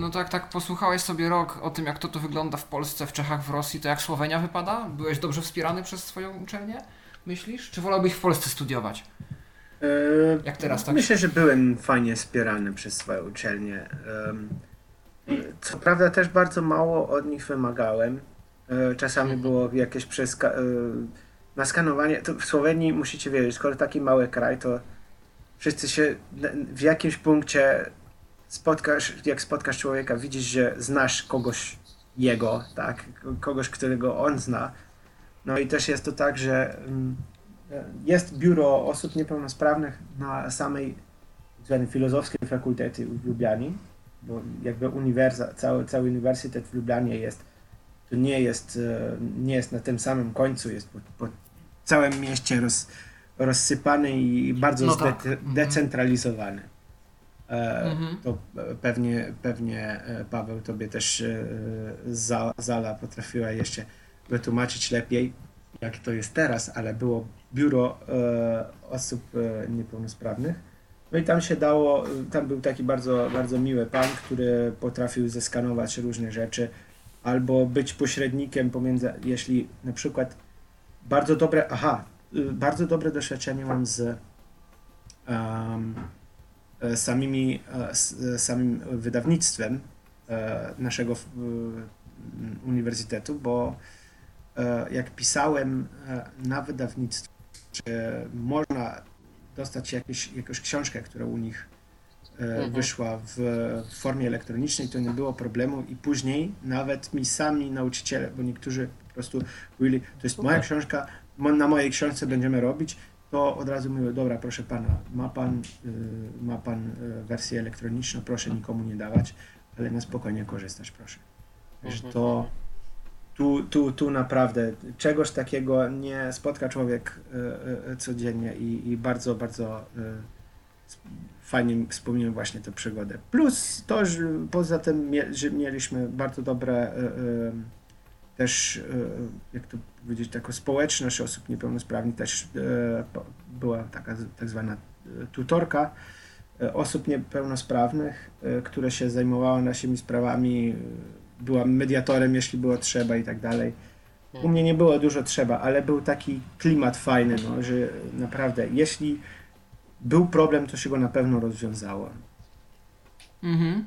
No tak, tak posłuchałeś sobie rok o tym, jak to tu wygląda w Polsce, w Czechach, w Rosji, to jak Słowenia wypada? Byłeś dobrze wspierany przez swoją uczelnię? Myślisz? Czy wolałbyś w Polsce studiować? E, Jak teraz, tak? Myślę, że byłem fajnie wspierany przez swoją uczelnię. Co prawda też bardzo mało od nich wymagałem. E, Czasami Mhm. było jakieś przeska- e, na skanowanie. To w Słowenii musicie wiedzieć, skoro taki mały kraj, to wszyscy się w jakimś punkcie spotkasz, jak spotkasz człowieka, widzisz, że znasz kogoś jego, tak? Kogoś, którego on zna. No i też jest to tak, że mm, jest biuro osób niepełnosprawnych na samej zwanej filozofskiej fakultety w Lublianie, bo jakby uniwersa, cały, cały uniwersytet w Lublianie jest to nie jest, e, nie jest na tym samym końcu, jest całym mieście roz, rozsypany i bardzo No zde, tak. Mhm. decentralizowany. E, Mhm. To pewnie, pewnie e, Paweł tobie też e, za, Zala potrafiła jeszcze wytłumaczyć lepiej, jak to jest teraz, ale było biuro e, osób niepełnosprawnych. No i tam się dało, tam był taki bardzo, bardzo miły pan, który potrafił zeskanować różne rzeczy, albo być pośrednikiem pomiędzy, jeśli na przykład bardzo dobre, aha, y, bardzo dobre doświadczenie mam z um, e, samymi, e, s- e, samym wydawnictwem e, naszego m, uniwersytetu, bo e, jak pisałem e, na wydawnictwie, czy można dostać jakieś, jakąś książkę, która u nich e, Mhm. wyszła w, formie elektronicznej, to nie było problemu i później nawet mi sami nauczyciele, bo niektórzy prostu mówili, to jest moja książka, na mojej książce będziemy robić, to od razu mówię, dobra, proszę pana, ma pan, y, ma pan y, wersję elektroniczną, proszę nikomu nie dawać, ale na spokojnie korzystać, proszę. Wiesz, Mhm. to tu, tu, tu naprawdę czegoś takiego nie spotka człowiek y, codziennie i, i bardzo, bardzo fajnie wspomniałem właśnie tę przygodę. Plus to, że poza tym, że mieliśmy bardzo dobre też, y, jak to powiedzieć, taką społeczność osób niepełnosprawnych, też po- była taka tak zwana y, tutorka osób niepełnosprawnych, która się zajmowała naszymi sprawami, y, była mediatorem, jeśli było trzeba i tak dalej. U mnie nie było dużo trzeba, ale był taki klimat fajny, no, że naprawdę, jeśli był problem, to się go na pewno rozwiązało. Mhm.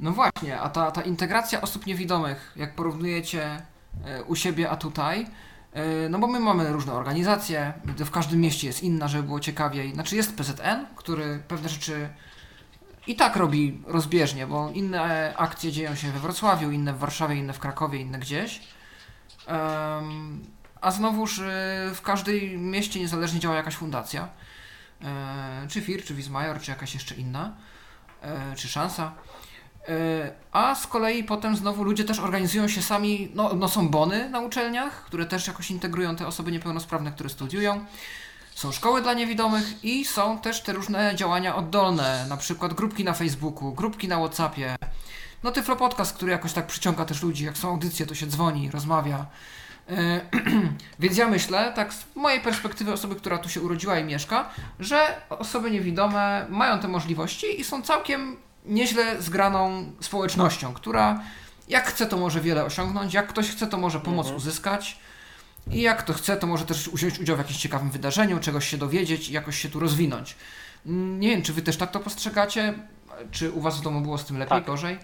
No właśnie, a ta, ta integracja osób niewidomych, jak porównujecie e, u siebie, a tutaj, e, no bo my mamy różne organizacje, w każdym mieście jest inna, żeby było ciekawiej. Znaczy jest PZN, który pewne rzeczy i tak robi rozbieżnie, bo inne akcje dzieją się we Wrocławiu, inne w Warszawie, inne w Krakowie, inne gdzieś. A znowuż e, w każdej mieście niezależnie działa jakaś fundacja. Czy FIR, czy Wismajor, czy jakaś jeszcze inna czy szansa. E, A z kolei potem znowu ludzie też organizują się sami, no, no są bony na uczelniach, które też jakoś integrują te osoby niepełnosprawne, które studiują. Są szkoły dla niewidomych i są też te różne działania oddolne, na przykład grupki na Facebooku, grupki na Whatsappie. No Tyflo Podcast, który jakoś tak przyciąga też ludzi, jak są audycje, to się dzwoni, rozmawia. E, [clears throat] Więc ja myślę, tak z mojej perspektywy osoby, która tu się urodziła i mieszka, że osoby niewidome mają te możliwości i są całkiem nieźle zgraną społecznością, która jak chce, to może wiele osiągnąć, jak ktoś chce, to może pomoc uzyskać i jak kto chce, to może też wziąć udział w jakimś ciekawym wydarzeniu, czegoś się dowiedzieć i jakoś się tu rozwinąć. Mm, Nie wiem, czy wy też tak to postrzegacie? Czy u was w domu było z tym lepiej, Tak. gorzej?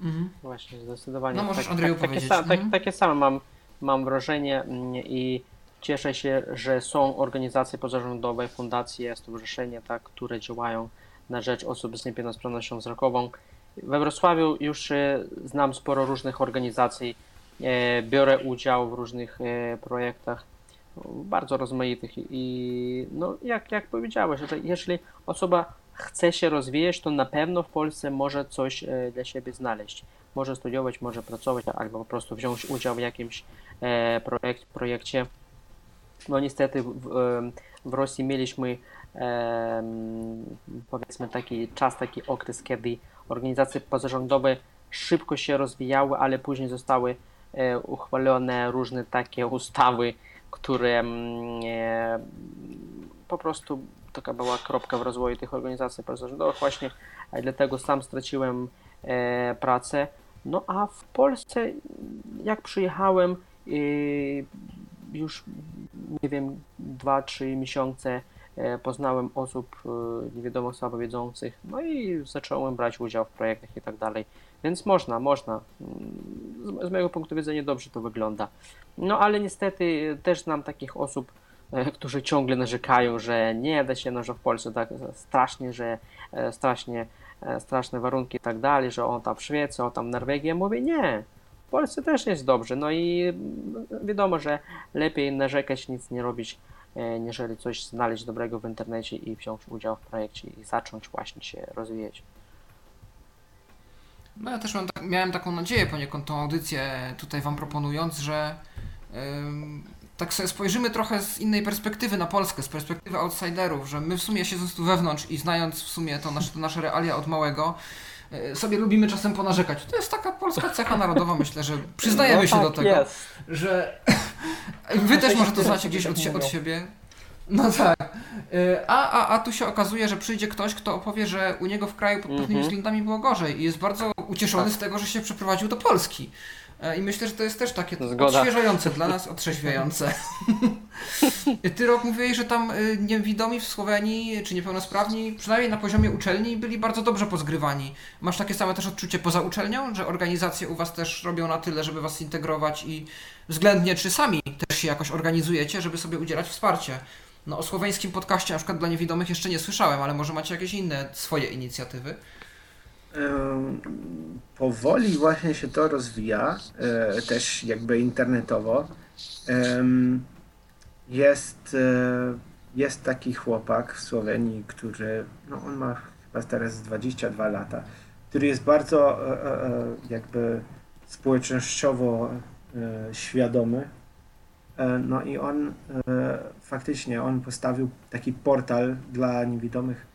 Mhm. Właśnie, zdecydowanie. No, możesz, tak, Andrzeju, tak, takie, powiedzieć. sa, tak, Mhm. takie same mam, mam wrażenie mm, i cieszę się, że są organizacje pozarządowe, fundacje, stowarzyszenia, tak, które działają na rzecz osób z niepełnosprawnością wzrokową. We Wrocławiu już e, znam sporo różnych organizacji, e, biorę udział w różnych e, projektach bardzo rozmaitych i no, jak, jak powiedziałeś, że jeżeli osoba chce się rozwijać, to na pewno w Polsce może coś dla siebie znaleźć. Może studiować, może pracować, albo po prostu wziąć udział w jakimś projekcie. No niestety w, w, Rosji mieliśmy powiedzmy taki czas, taki okres, kiedy organizacje pozarządowe szybko się rozwijały, ale później zostały e, uchwalone różne takie ustawy, które mm, e, po prostu taka była kropka w rozwoju tych organizacji pozarządowych właśnie, dlatego sam straciłem e, pracę. No a w Polsce, jak przyjechałem, już nie wiem, 2-3 miesiące poznałem osób e, niewiadomych słabowidzących, no i zacząłem brać udział w projektach i tak dalej. Więc można, można. Mm, Z, z mojego punktu widzenia dobrze to wygląda. No ale niestety też znam takich osób, e, którzy ciągle narzekają, że nie da się, no, że w Polsce tak strasznie, że e, strasznie, e, straszne warunki i tak dalej, że on tam w Szwecji, on tam. Ja mówię, nie, w Polsce też jest dobrze. No i mm, wiadomo, że lepiej narzekać, nic nie robić, e, niżeli coś znaleźć dobrego w internecie i wziąć udział w projekcie i zacząć właśnie się rozwijać. No ja też mam, tak- miałem taką nadzieję poniekąd tą audycję tutaj wam proponując, że tak sobie spojrzymy trochę z innej perspektywy na Polskę, z perspektywy outsiderów, że my w sumie siedząc tu wewnątrz i znając w sumie to nasze, to nasze realia od małego, sobie lubimy czasem ponarzekać. To jest taka polska cecha narodowa, myślę, że przyznajemy No się do tak tego, jest. że [laughs] wy też może to znacie gdzieś od, sie- od siebie. No tak. Y, A, a, a tu się okazuje, że przyjdzie ktoś, kto opowie, że u niego w kraju pod pewnymi Mhm. względami było gorzej i jest bardzo ucieszony z tego, że się przeprowadził do Polski. E, I myślę, że to jest też takie Zgoda. odświeżające dla nas, otrzeźwiające. [laughs] Ty rok mówiłeś, że tam y, niewidomi w Słowenii, czy niepełnosprawni, przynajmniej na poziomie uczelni, byli bardzo dobrze pozgrywani. Masz takie same też odczucie poza uczelnią, że organizacje u was też robią na tyle, żeby was integrować i względnie czy sami też się jakoś organizujecie, żeby sobie udzielać wsparcie. No o słoweńskim podcaście na przykład dla niewidomych jeszcze nie słyszałem, ale może macie jakieś inne swoje inicjatywy? Powoli właśnie się to rozwija, e, też jakby internetowo. Jest, e, jest taki chłopak w Słowenii, który, no on ma chyba teraz 22 lata, który jest bardzo e, jakby społecznościowo świadomy. No i on faktycznie, on postawił taki portal dla niewidomych.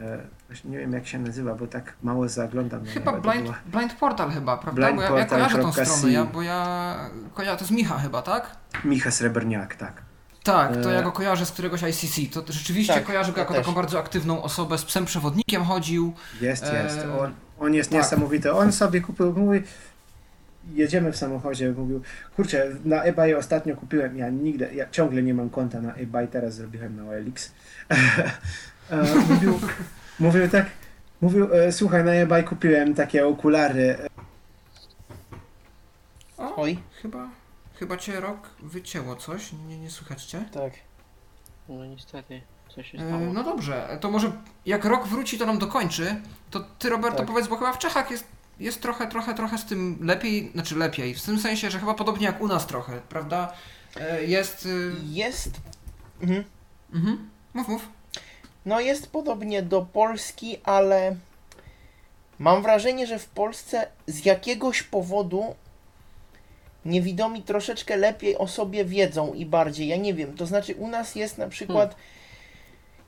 E, nie wiem jak się nazywa, bo tak mało zaglądam na Chyba. To Blind, była- Blind Portal chyba, prawda? Blind bo ja, ja kojarzę tą stronę, ja, bo ja kojarzę, to jest Micha chyba, tak? Micha Srebrniak, tak. Tak, to E, ja go kojarzę z któregoś ICC. To rzeczywiście Tak, kojarzę go ja jako też. taką bardzo aktywną osobę, z psem przewodnikiem chodził. Jest, E, jest. On, on jest tak. niesamowity. On sobie kupił, mówi, jedziemy w samochodzie, mówił, kurczę, na eBay ostatnio kupiłem, ja nigdy, ja ciągle nie mam konta na eBay, teraz zrobiłem na OLX. [laughs] E, mówił, [laughs] mówił tak, mówił, e, słuchaj, na eBay kupiłem takie okulary, O, Oj. chyba, chyba cię rok wycięło coś, nie, nie słychać cię? Tak. No niestety, co się E, stało? no dobrze, to może jak rok wróci, to nam dokończy. To ty, Roberto, Tak. powiedz, bo chyba w Czechach jest, jest trochę, trochę, trochę z tym lepiej, znaczy lepiej, w tym sensie, że chyba podobnie jak u nas trochę, prawda? E, Jest... y, Jest. Mhm. Mhm. Mów, mów. No jest podobnie do Polski, ale mam wrażenie, że w Polsce z jakiegoś powodu niewidomi troszeczkę lepiej o sobie wiedzą i bardziej. Ja nie wiem, to znaczy u nas jest na przykład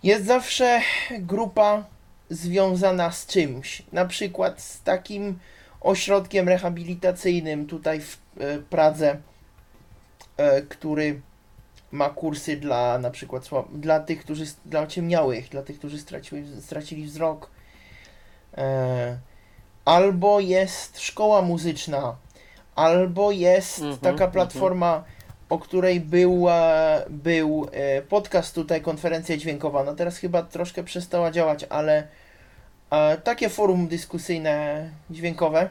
jest zawsze grupa związana z czymś. Na przykład z takim ośrodkiem rehabilitacyjnym tutaj w e, Pradze, e, który ma kursy dla na przykład dla tych, którzy dla ociemniałych, dla tych, którzy straciły, stracili wzrok. E, albo jest szkoła muzyczna, albo jest Mhm, taka mhm. platforma, o której był, e, był e, podcast tutaj, konferencja dźwiękowa. No teraz chyba troszkę przestała działać, ale e, takie forum dyskusyjne dźwiękowe.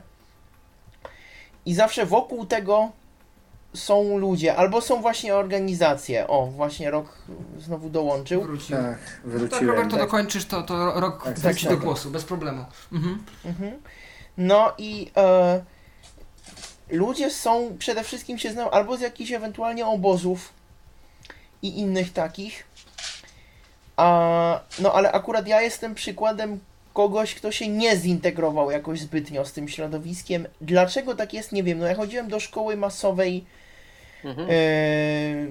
I zawsze wokół tego są ludzie, albo są właśnie organizacje. O, właśnie rok znowu dołączył. Wrócił. tak, Tak, wróciłem. Roberto, tak. dokończysz, to, to rok Tak, wróci tak, do tak. głosu, bez problemu. Mhm. Mhm. No i e, ludzie są, przede wszystkim się znają albo z jakichś ewentualnie obozów i innych takich. A, no ale akurat ja jestem przykładem kogoś, kto się nie zintegrował jakoś zbytnio z tym środowiskiem. Dlaczego tak jest, nie wiem. No ja chodziłem do szkoły masowej, Mhm. e,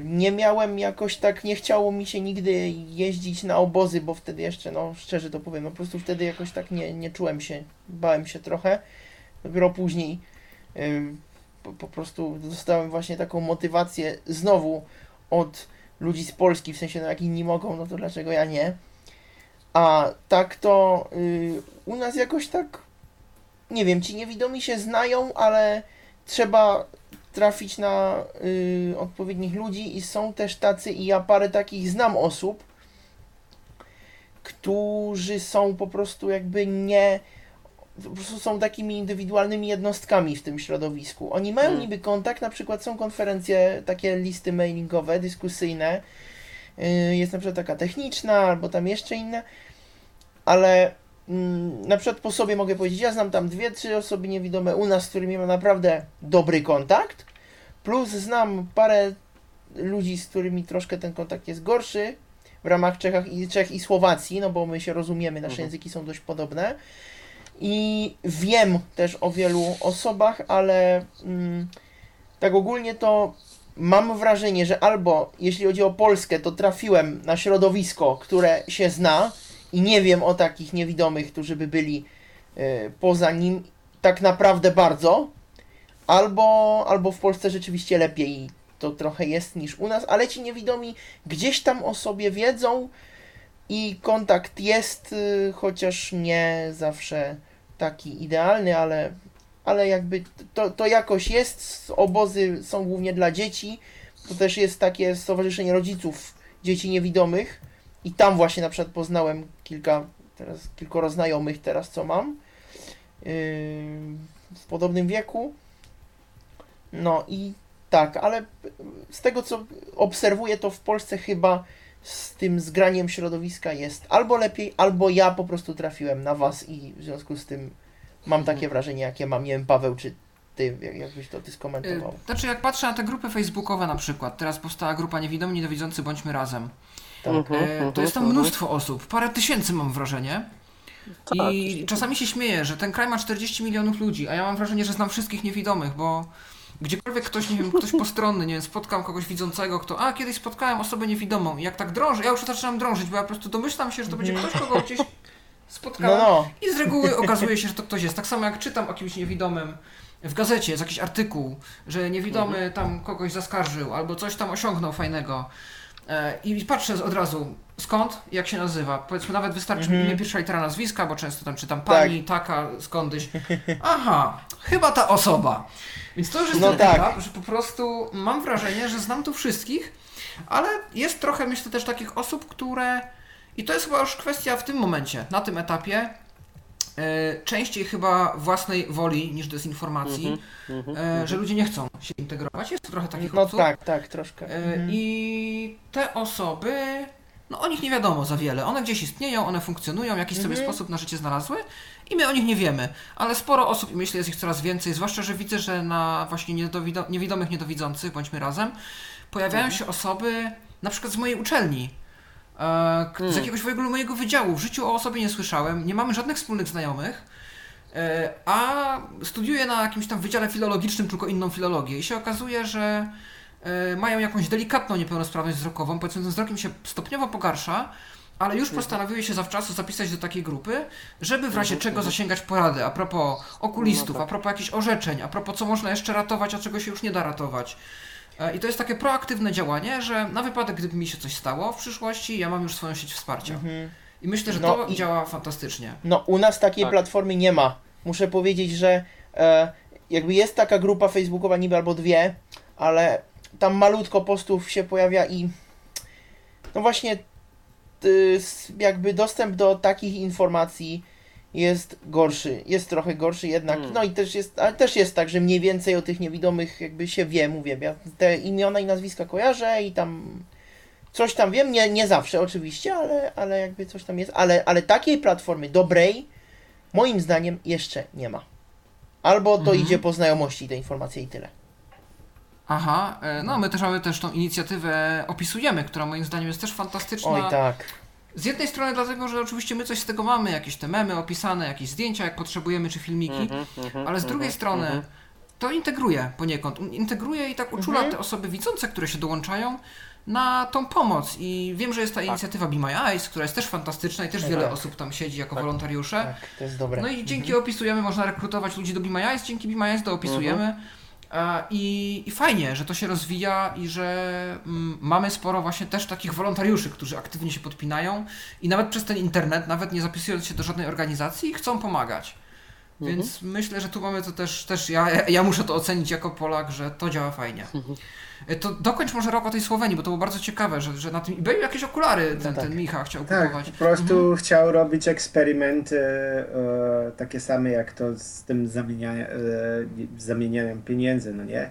nie miałem jakoś tak, nie chciało mi się nigdy jeździć na obozy, bo wtedy jeszcze, no szczerze to powiem, no po prostu wtedy jakoś tak nie, nie czułem się, bałem się trochę. Dopiero później e, po, po prostu dostałem właśnie taką motywację znowu od ludzi z Polski, w sensie no jak inni mogą, no to dlaczego ja nie? A tak to y, u nas jakoś tak, nie wiem, ci niewidomi się znają, ale trzeba trafić na y, odpowiednich ludzi i są też tacy, i ja parę takich znam osób, którzy są po prostu jakby nie, po prostu są takimi indywidualnymi jednostkami w tym środowisku. Oni mają Hmm. niby kontakt, na przykład są konferencje, takie listy mailingowe, dyskusyjne, y, jest na przykład taka techniczna, albo tam jeszcze inna, ale mm, na przykład po sobie mogę powiedzieć, ja znam tam dwie, trzy osoby niewidome u nas, z którymi mam naprawdę dobry kontakt, plus znam parę ludzi, z którymi troszkę ten kontakt jest gorszy w ramach Czechach i, Czech i Słowacji, no bo my się rozumiemy, nasze Mhm. języki są dość podobne. i wiem też o wielu osobach, ale mm, tak ogólnie to mam wrażenie, że albo jeśli chodzi o Polskę, to trafiłem na środowisko, które się zna i nie wiem o takich niewidomych, którzy by byli y, poza nim tak naprawdę bardzo, albo, albo w Polsce rzeczywiście lepiej to trochę jest niż u nas, ale ci niewidomi gdzieś tam o sobie wiedzą i kontakt jest, y, chociaż nie zawsze taki idealny, ale, ale jakby to, to jakoś jest. Obozy są głównie dla dzieci. To też jest takie stowarzyszenie rodziców dzieci niewidomych i tam właśnie na przykład poznałem kilka, teraz kilkoro znajomych teraz co mam yy, w podobnym wieku. No i tak, ale z tego co obserwuję, to w Polsce chyba z tym zgraniem środowiska jest albo lepiej, albo ja po prostu trafiłem na was i w związku z tym mam takie Mhm. wrażenie, jakie mam. Nie wiem, Paweł, czy ty, jak- jakbyś to ty skomentował. Y, Znaczy, jak patrzę na te grupy facebookowe na przykład, teraz powstała grupa Niewidomi, Niedowidzący, Bądźmy Razem. Tak. E, To jest tam mnóstwo osób, parę tysięcy mam wrażenie. Tak, I czasami się śmieję, że ten kraj ma 40 milionów ludzi, a ja mam wrażenie, że znam wszystkich niewidomych, bo gdziekolwiek ktoś, nie wiem, ktoś postronny, nie wiem, spotkam kogoś widzącego, kto, a kiedyś spotkałem osobę niewidomą i jak tak drążę, ja już zaczynam drążyć, bo ja po prostu domyślam się, że to będzie ktoś, kogo gdzieś spotkałem No, no. i z reguły okazuje się, że to ktoś jest. Tak samo jak czytam o kimś niewidomym w gazecie, jest jakiś artykuł, że niewidomy tam kogoś zaskarżył albo coś tam osiągnął fajnego. E, I patrzę od razu, skąd, jak się nazywa. Powiedzmy, nawet wystarczy Mhm. imię pierwsza litera nazwiska, bo często tam czytam pani, taka, skądś. Aha, chyba ta osoba. Więc to już jest No ten tak. etap, że po prostu mam wrażenie, że znam tu wszystkich, ale jest trochę, myślę, też takich osób, które. I to jest chyba już kwestia w tym momencie, na tym etapie, e, częściej chyba własnej woli niż dezinformacji, e, że ludzie nie chcą się integrować. Jest trochę takich No osób. tak, tak, troszkę. E, Mhm. I te osoby, no o nich nie wiadomo za wiele. One gdzieś istnieją, one funkcjonują, jakiś sobie Mhm. sposób na życie znalazły i my o nich nie wiemy. Ale sporo osób, i myślę, jest ich coraz więcej, zwłaszcza, że widzę, że na właśnie niedowido- niewidomych, niedowidzących, bądźmy razem, pojawiają Mhm. się osoby, na przykład z mojej uczelni, z Hmm. jakiegoś w ogóle mojego wydziału. W życiu o osobie nie słyszałem, nie mamy żadnych wspólnych znajomych. E, A studiuję na jakimś tam wydziale filologicznym, tylko inną filologię. I się okazuje, że e, mają jakąś delikatną niepełnosprawność wzrokową. Powiedzmy, ten wzrok im się stopniowo pogarsza, ale już postanowiły się zawczasu zapisać do takiej grupy, żeby w razie czego zasięgać porady a propos okulistów, No tak. a propos jakichś orzeczeń, a propos co można jeszcze ratować, a czego się już nie da ratować. E, I to jest takie proaktywne działanie, że na wypadek, gdyby mi się coś stało w przyszłości, ja mam już swoją sieć wsparcia. Mhm. I myślę, że No to i- działa fantastycznie. No, u nas takiej Tak. platformy nie ma. Muszę powiedzieć, że e, jakby jest taka grupa facebookowa niby albo dwie, ale tam malutko postów się pojawia i no właśnie jakby dostęp do takich informacji jest gorszy, jest trochę gorszy jednak. Hmm. No i też jest, ale też jest tak, że mniej więcej o tych niewidomych jakby się wie, mówię, ja te imiona i nazwiska kojarzę i tam coś tam wiem, nie, nie zawsze oczywiście, ale, ale jakby coś tam jest, ale, ale takiej platformy dobrej moim zdaniem jeszcze nie ma. Albo to Mhm. idzie po znajomości te informacje i tyle. Aha, e, no my też mamy też tą inicjatywę Opisujemy, która moim zdaniem jest też fantastyczna. Oj tak. Z jednej strony dlatego, że oczywiście my coś z tego mamy, jakieś te memy opisane, jakieś zdjęcia, jak potrzebujemy, czy filmiki, Mhm, mhm, ale z drugiej mhm, strony mhm. to integruje poniekąd. Integruje i tak uczula te osoby widzące, które się dołączają na tą pomoc. I wiem, że jest ta inicjatywa Be My Eyes, która jest też fantastyczna i też Tak. wiele osób tam siedzi jako wolontariusze. Tak, to jest dobre. No i dzięki opisujemy można rekrutować ludzi do Be My Eyes, dzięki Be My Eyes do opisujemy. I, I fajnie, że to się rozwija i że mm, mamy sporo właśnie też takich wolontariuszy, którzy aktywnie się podpinają i nawet przez ten internet, nawet nie zapisując się do żadnej organizacji, chcą pomagać. Więc myślę, że tu mamy to też, też ja, ja- muszę to ocenić jako Polak, że to działa fajnie. E, To dokończ może rok o tej Słowenii, bo to było bardzo ciekawe, że, że na tym eBayu jakieś okulary ten, tak. ten Micha chciał Tak, kupować. po prostu chciał robić eksperymenty e, takie same jak to z tym zamienia, e, zamienianiem pieniędzy, no nie?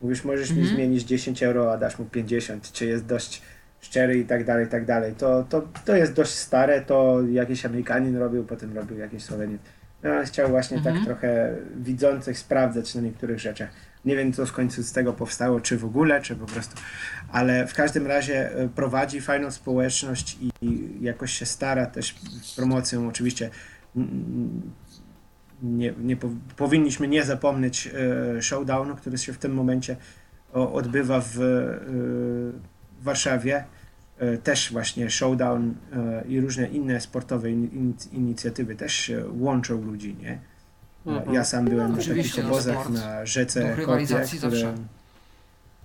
Mówisz, możesz mi Mhm. zmienić 10 euro, a dasz mu 50, czy jest dość szczery i tak dalej, i tak dalej. To, to, to jest dość stare, to jakiś Amerykanin robił, potem robił jakiś Słowenin. No, ale chciał właśnie Mhm. tak trochę widzących sprawdzać na niektórych rzeczach. Nie wiem, co w końcu z tego powstało, czy w ogóle, czy po prostu. Ale w każdym razie e, prowadzi fajną społeczność i jakoś się stara też promocją oczywiście nie, nie po, powinniśmy nie zapomnieć e, showdownu, który się w tym momencie odbywa w, e, w Warszawie. Też właśnie showdown i różne inne sportowe in, in, inicjatywy też łączą ludzi, nie? Mhm. Ja sam byłem No, na takich no, obozach na rzece Kopie, które,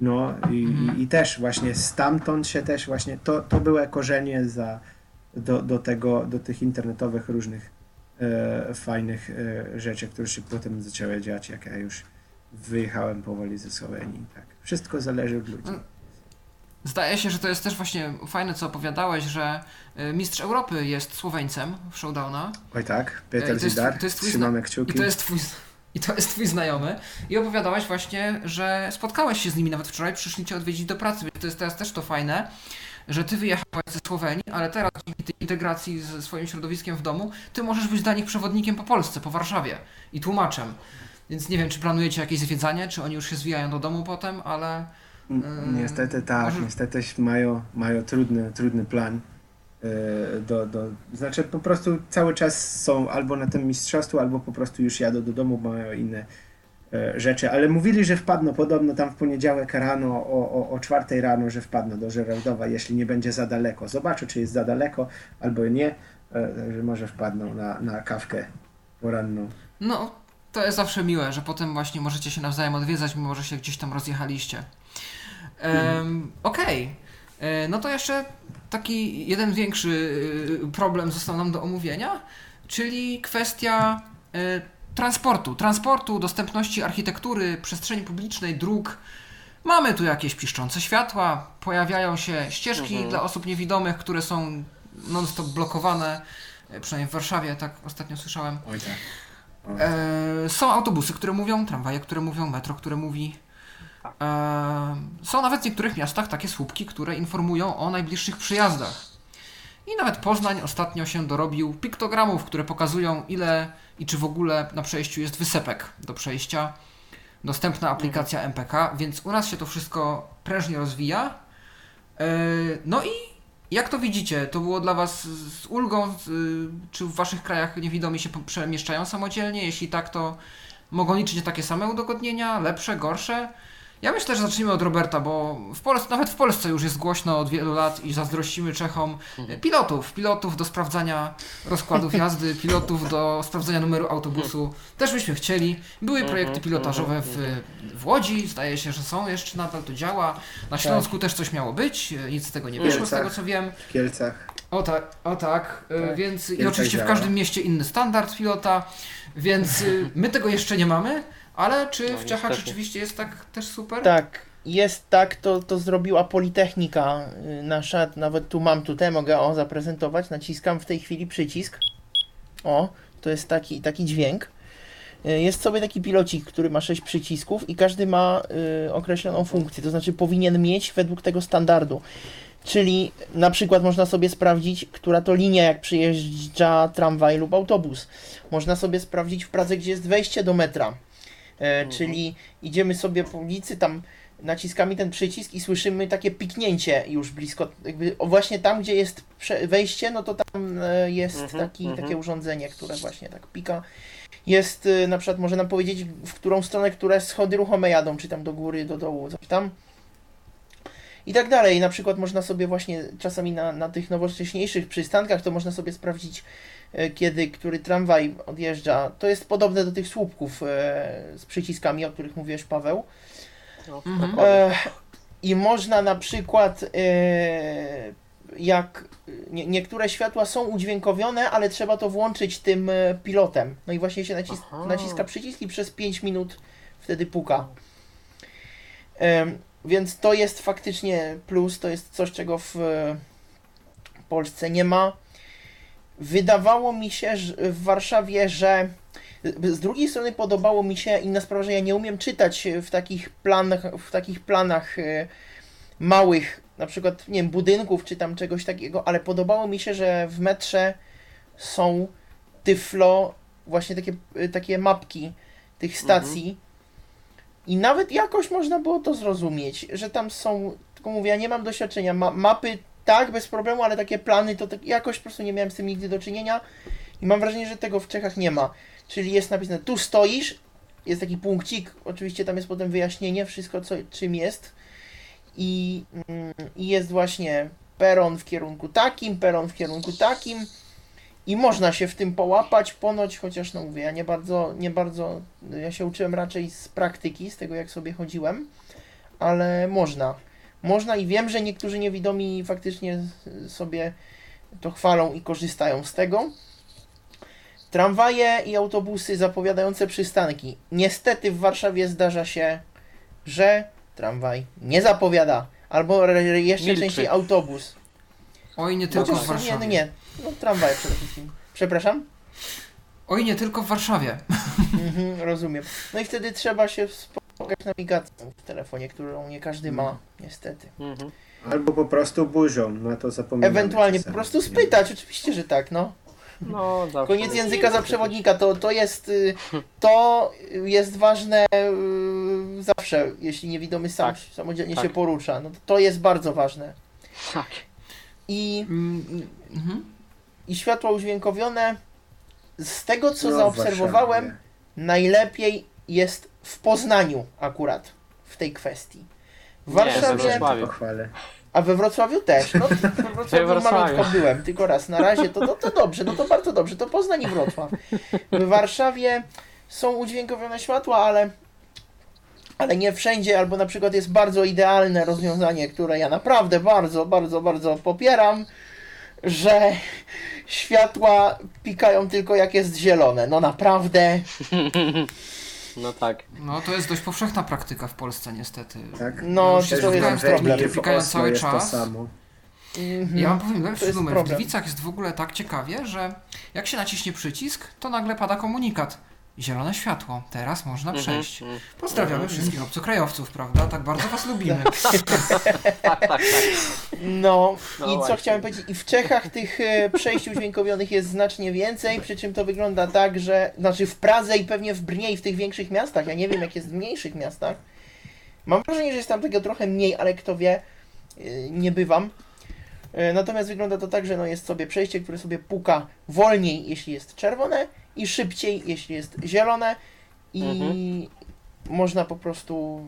no i, Mhm. i, i też właśnie stamtąd się też właśnie, to, to były korzenie za, do, do tego, do tych internetowych różnych e, fajnych e, rzeczy, które się potem zaczęły dziać, jak ja już wyjechałem powoli ze Słowenii. Tak. Wszystko zależy od ludzi. Zdaje się, że to jest też właśnie fajne, co opowiadałeś, że y, mistrz Europy jest Słoweńcem w Showdowna. Oj tak, Peter Zidar, to jest twój trzymamy kciuki. I to jest twój, i to jest twój znajomy. I opowiadałeś właśnie, że spotkałeś się z nimi nawet wczoraj, przyszli cię odwiedzić do pracy. Więc to jest teraz też to fajne, że ty wyjechałeś ze Słowenii, ale teraz dzięki tej integracji ze swoim środowiskiem w domu, ty możesz być dla nich przewodnikiem po Polsce, po Warszawie i tłumaczem. Więc nie wiem, czy planujecie jakieś zwiedzanie, czy oni już się zwijają do domu potem, ale... Niestety tak, może- niestety mają, mają trudny, trudny plan. e, Do, do, znaczy po prostu cały czas są albo na tym mistrzostwu, albo po prostu już jadą do domu, bo mają inne e, rzeczy. Ale mówili, że wpadną podobno tam w poniedziałek rano o, o, o czwartej rano, że wpadną do Żeraldowa, jeśli nie będzie za daleko. Zobaczę, czy jest za daleko, albo nie, e, że może wpadną na, na kawkę poranną. No, to jest zawsze miłe, że potem właśnie możecie się nawzajem odwiedzać, mimo że się gdzieś tam rozjechaliście. Em, Okej. E, No to jeszcze taki jeden większy y, problem został nam do omówienia, czyli kwestia y, transportu. Transportu, dostępności architektury, przestrzeni publicznej, dróg. Mamy tu jakieś piszczące światła, pojawiają się ścieżki Mhm. dla osób niewidomych, które są non-stop blokowane, e, przynajmniej w Warszawie, tak ostatnio słyszałem. Oj tak. E, są autobusy, które mówią, tramwaje, które mówią, metro, które mówi. E, są nawet w niektórych miastach takie słupki, które informują o najbliższych przyjazdach. I nawet Poznań ostatnio się dorobił piktogramów, które pokazują ile i czy w ogóle na przejściu jest wysepek do przejścia. Dostępna aplikacja MPK, więc u nas się to wszystko prężnie rozwija. E, no i jak to widzicie? To było dla Was z ulgą? Czy w Waszych krajach niewidomi się przemieszczają samodzielnie? Jeśli tak, to mogą liczyć takie same udogodnienia? Lepsze, gorsze? Ja myślę, że zacznijmy od Roberta, bo w Polsce, nawet w Polsce już jest głośno od wielu lat i zazdrościmy Czechom e, pilotów. Pilotów do sprawdzania rozkładów jazdy, [laughs] pilotów do sprawdzania numeru autobusu. Też byśmy chcieli. Były projekty pilotażowe w, w Łodzi, zdaje się, że są jeszcze nadal, to działa. Na Śląsku też coś miało być, e, nic z tego nie wyszło, z tego co wiem. W Kielcach. O tak, o tak, e, Tak. więc i Wielka oczywiście w działa. każdym mieście inny standard pilota, więc y, my tego jeszcze nie mamy, ale czy No, w Czechach niestety. rzeczywiście jest tak też super? Tak, jest tak, to, to zrobiła Politechnika y, nasza, nawet tu mam tutaj, mogę o zaprezentować, naciskam w tej chwili przycisk. O, to jest taki, taki dźwięk. Y, Jest sobie taki pilocik, który ma 6 przycisków i każdy ma y, określoną funkcję, to znaczy powinien mieć według tego standardu. Czyli na przykład można sobie sprawdzić, która to linia, jak przyjeżdża tramwaj lub autobus. Można sobie sprawdzić w Pradze, gdzie jest wejście do metra. E, Czyli idziemy sobie po ulicy, tam naciskamy ten przycisk i słyszymy takie piknięcie już blisko, jakby właśnie tam, gdzie jest wejście, no to tam e, jest Mhm, taki, mhm. takie urządzenie, które właśnie tak pika. Jest, e, na przykład może nam powiedzieć, w którą stronę, które schody ruchome jadą, czy tam do góry, do dołu, coś tam. I tak dalej. Na przykład można sobie właśnie czasami na, na tych nowocześniejszych przystankach, to można sobie sprawdzić, kiedy który tramwaj odjeżdża. To jest podobne do tych słupków e, z przyciskami, o których mówiłeś, Paweł. No, Mhm. E, I można na przykład, e, jak nie, niektóre światła są udźwiękowione, ale trzeba to włączyć tym e, pilotem. No i właśnie się nacis Aha. naciska przycisk i przez 5 minut wtedy puka. Em, więc to jest faktycznie plus, to jest coś, czego w e, Polsce nie ma. Wydawało mi się że w Warszawie, że z drugiej strony podobało mi się inna sprawa, że ja nie umiem czytać w takich planach, w takich planach e, małych, na przykład, nie wiem, budynków czy tam czegoś takiego, ale podobało mi się, że w metrze są tyflo, właśnie takie, e, takie mapki tych stacji. I nawet jakoś można było to zrozumieć, że tam są, tylko mówię, ja nie mam doświadczenia, ma, mapy tak, bez problemu, ale takie plany to tak, jakoś po prostu nie miałem z tym nigdy do czynienia i mam wrażenie, że tego w Czechach nie ma. czyli jest napisane tu stoisz, jest taki punkcik, oczywiście tam jest potem wyjaśnienie, wszystko co, czym jest i, mm, jest właśnie peron w kierunku takim, peron w kierunku takim i można się w tym połapać ponoć, chociaż no mówię, ja nie bardzo, nie bardzo, ja się uczyłem raczej z praktyki, z tego jak sobie chodziłem, ale można. Można i wiem, że niektórzy niewidomi faktycznie sobie to chwalą i korzystają z tego. Tramwaje i autobusy zapowiadające przystanki. Niestety w Warszawie zdarza się, że tramwaj nie zapowiada, albo jeszcze Milczy. częściej autobus. Oj, nie tylko w Chociaż nie, no Warszawie. nie, no tramwaje przede wszystkim. Przepraszam? Oj, nie tylko w Warszawie. Mhm, rozumiem. No i wtedy trzeba się wspomagać nawigacją w telefonie, którą nie każdy ma, niestety. Mhm. Albo po prostu burzą, na to zapominamy. Ewentualnie po czasami. prostu spytać, oczywiście, że tak, no. No, zawsze. Koniec języka za przewodnika, to, to jest y, to jest ważne y, zawsze, jeśli niewidomy sam Tak. samodzielnie Tak. się porusza. No to, jest bardzo ważne. Tak. I, Mm, mhm. I światła udźwiękowione, z tego co No, zaobserwowałem, najlepiej jest w Poznaniu akurat w tej kwestii. W Nie, we Warszawie, Wrocławiu. Pochwalę. a we Wrocławiu też. No, [laughs] we Wrocławiu Wrocławiu. malutko byłem, tylko raz. Na razie to, to, to dobrze, no to bardzo dobrze. To Poznań i Wrocław. W Warszawie są udźwiękowione światła, ale, ale nie wszędzie, albo na przykład jest bardzo idealne rozwiązanie, które ja naprawdę bardzo, bardzo, bardzo popieram, że światła pikają tylko jak jest zielone. No naprawdę. [laughs] No tak. No to jest dość powszechna praktyka w Polsce niestety. Tak? No, już to się jest spotkałem z problem. W Oslo cały jest to czas. samo. Mhm. Ja wam powiem To lepszy numer. W problem. Gliwicach jest w ogóle tak ciekawie, że jak się naciśnie przycisk, to nagle pada komunikat. Zielone światło, teraz można Mhm, przejść. mhm. Pozdrawiamy wszystkich obcokrajowców, prawda? Tak bardzo was lubimy. [laughs] Tak, tak, tak. No, No i co właśnie. chciałem powiedzieć, i w Czechach tych e, przejść udźwiękowionych jest znacznie więcej, przy czym to wygląda tak, że, znaczy w Pradze i pewnie w Brnie i w tych większych miastach, ja nie wiem jak jest w mniejszych miastach, mam wrażenie, że jest tam tego trochę mniej, ale kto wie, e, nie bywam. E, Natomiast wygląda to tak, że no jest sobie przejście, które sobie puka wolniej, jeśli jest czerwone i szybciej, jeśli jest zielone i Mhm. można po prostu,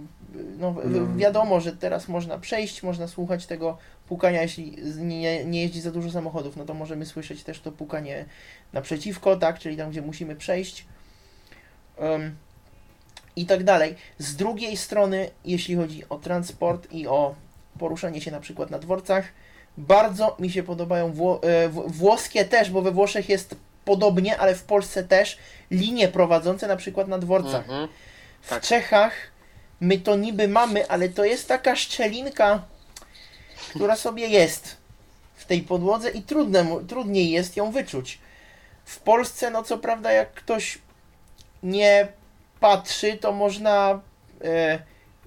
no No. wiadomo, że teraz można przejść, można słuchać tego pukania, jeśli nie, nie jeździ za dużo samochodów, no to możemy słyszeć też to pukanie naprzeciwko, tak, czyli tam, gdzie musimy przejść. Em, I tak dalej. Z drugiej strony, jeśli chodzi o transport i o poruszanie się na przykład na dworcach, bardzo mi się podobają wło- e, w- włoskie też, bo we Włoszech jest podobnie, ale w Polsce też linie prowadzące na przykład na dworcach. Mhm. W Tak. Czechach my to niby mamy, ale to jest taka szczelinka, która sobie jest w tej podłodze i trudne, trudniej jest ją wyczuć. W Polsce, no co prawda, jak ktoś nie patrzy, to można, e,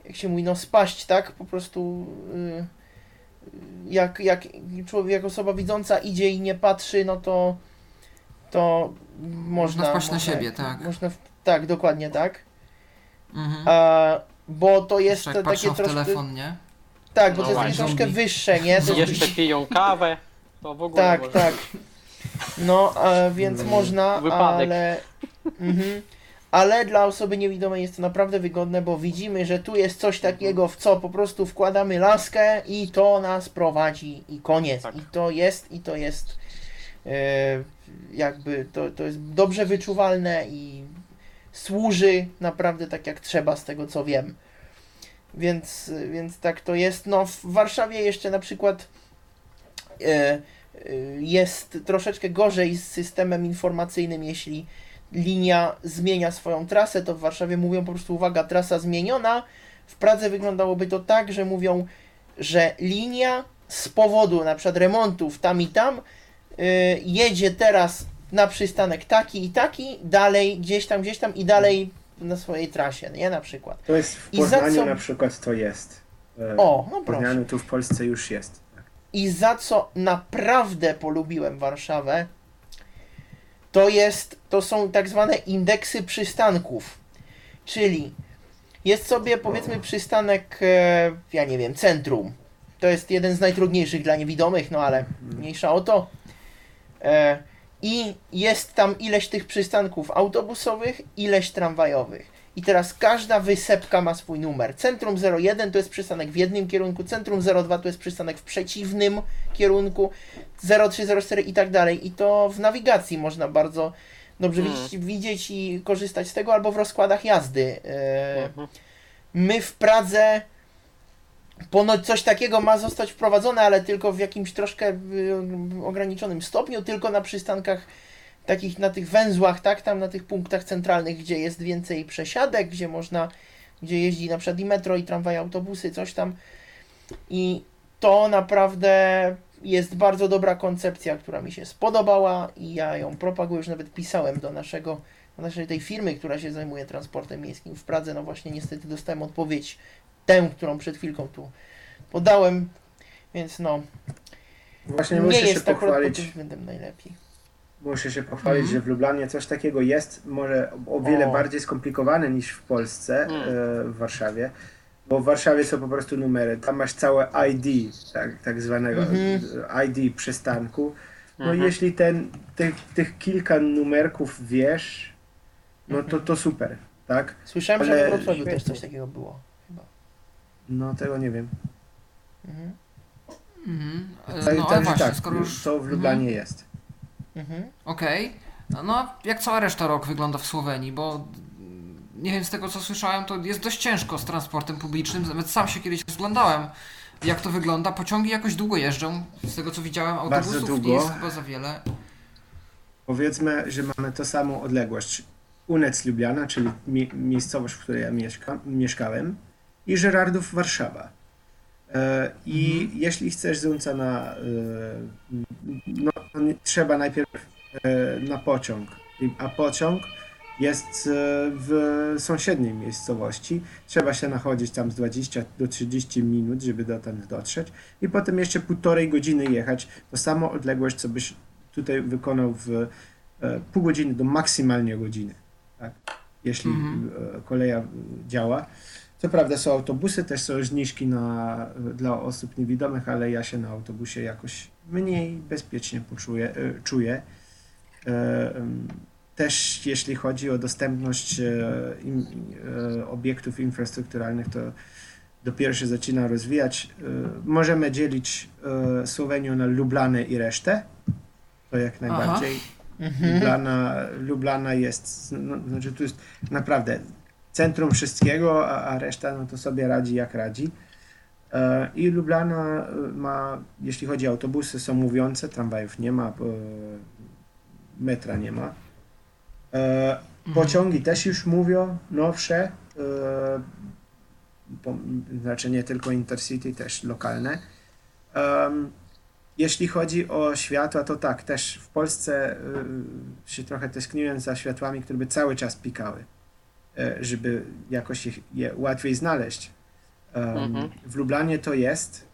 jak się mówi, no spaść, tak? Po prostu e, jak, jak człowiek, jak osoba widząca idzie i nie patrzy, no to to można... wpaść na siebie, tak. Można, w- tak, dokładnie tak. Mhm. A, bo to jest Jeszcze takie troszkę... telefon, nie? Tak, bo No to jest właśnie. troszkę wyższe, nie? To jest, Jeszcze piją kawę, to w ogóle tak, może. tak. No, a, więc Mm. można, Wypadek. ale... Mhm. Ale dla osoby niewidomej jest to naprawdę wygodne, bo widzimy, że tu jest coś takiego, w co po prostu wkładamy laskę i to nas prowadzi i koniec. Tak. I to jest, i to jest e, jakby, to, to jest dobrze wyczuwalne i służy naprawdę tak jak trzeba, z tego co wiem. Więc, więc tak to jest. No w Warszawie jeszcze na przykład e, e, jest troszeczkę gorzej z systemem informacyjnym, jeśli linia zmienia swoją trasę, to w Warszawie mówią po prostu uwaga, trasa zmieniona. W Pradze wyglądałoby to tak, że mówią, że linia z powodu na przykład remontów tam i tam y, jedzie teraz na przystanek taki i taki, dalej gdzieś tam, gdzieś tam i dalej na swojej trasie, nie? Na przykład. To jest w I za Poznaniu co- na przykład to jest. E, O, no proszę. Poznaniu tu w Polsce już jest. I za co naprawdę polubiłem Warszawę, to jest, to są tak zwane indeksy przystanków. Czyli jest sobie powiedzmy przystanek, e, ja nie wiem, centrum. To jest jeden z najtrudniejszych dla niewidomych, no ale mniejsza o to. E, i jest tam ileś tych przystanków autobusowych, ileś tramwajowych. I teraz każda wysepka ma swój numer. Centrum 01 to jest przystanek w jednym kierunku, Centrum 02 to jest przystanek w przeciwnym kierunku, 0304 i tak dalej. I to w nawigacji można bardzo dobrze Mm. widzieć, widzieć i korzystać z tego, albo w rozkładach jazdy. E, Mhm. My w Pradze ponoć coś takiego ma zostać wprowadzone, ale tylko w jakimś troszkę y, ograniczonym stopniu, tylko na przystankach takich, na tych węzłach, tak, tam na tych punktach centralnych, gdzie jest więcej przesiadek, gdzie można, gdzie jeździ na przykład i metro, i tramwaj, autobusy, coś tam. I to naprawdę jest bardzo dobra koncepcja, która mi się spodobała i ja ją propaguję, już nawet pisałem do naszego, do naszej tej firmy, która się zajmuje transportem miejskim w Pradze. No właśnie niestety dostałem odpowiedź, tę, którą przed chwilką tu podałem, więc no, Właśnie nie muszę się jest pod pochwalić. tym względem najlepiej. Muszę się pochwalić, Mhm. że w Lublanie coś takiego jest, może o wiele O. bardziej skomplikowane niż w Polsce, Mm. e, w Warszawie. Bo w Warszawie są po prostu numery. Tam masz całe ID, tak, tak zwanego Mhm. ID przystanku. No Mhm. jeśli ten, tych, tych kilka numerków wiesz, no to, to super, tak? Słyszałem, że Ale we Wrocławiu też coś takiego było. Chyba. No tego nie wiem. Mhm. Mhm. Tak, No ale także właśnie, tak, skoro już... to w Lublanie jest. Mhm. Okej. No, No, jak cała reszta rok wygląda w Słowenii, bo nie wiem, z tego co słyszałem, to jest dość ciężko z transportem publicznym. Nawet sam się kiedyś rozglądałem, jak to wygląda. Pociągi jakoś długo jeżdżą. Z tego co widziałem, Bardzo autobusów nie długo. jest chyba za wiele. Powiedzmy, że mamy tą samą odległość. Unec Lubliana, czyli mi miejscowość, w której ja mieszka mieszkałem, i Żerardów Warszawa. E, I jeśli chcesz z Unca na. E, no, trzeba najpierw e, na pociąg, a pociąg jest w sąsiedniej miejscowości. Trzeba się nachodzić tam z 20 do 30 minut, żeby do tam dotrzeć, i potem jeszcze półtorej godziny jechać. To samo odległość, co byś tutaj wykonał w pół godziny do maksymalnie godziny, tak? jeśli Mhm. koleja działa. Co prawda są autobusy, też są zniżki na, dla osób niewidomych, ale ja się na autobusie jakoś mniej bezpiecznie poczuję, e, czuję. E, Też jeśli chodzi o dostępność e, obiektów infrastrukturalnych, to dopiero się zaczyna rozwijać. Możemy dzielić Słowenię na Lublanę i resztę. To jak najbardziej. Mhm. Lublana, Lublana jest, no, znaczy tu jest naprawdę centrum wszystkiego, a, a reszta no to sobie radzi jak radzi. E, I Lublana e, ma, jeśli chodzi o autobusy, są mówiące, tramwajów nie ma, e, metra nie ma. E, Pociągi też już mówią, nowsze, znaczy nie tylko Intercity, też lokalne. Jeśli chodzi o światła, to tak, też w Polsce się trochę tęskniłem za światłami, które by cały czas pikały, żeby jakoś ich, je łatwiej znaleźć. Um, Mhm. W Lublanie to jest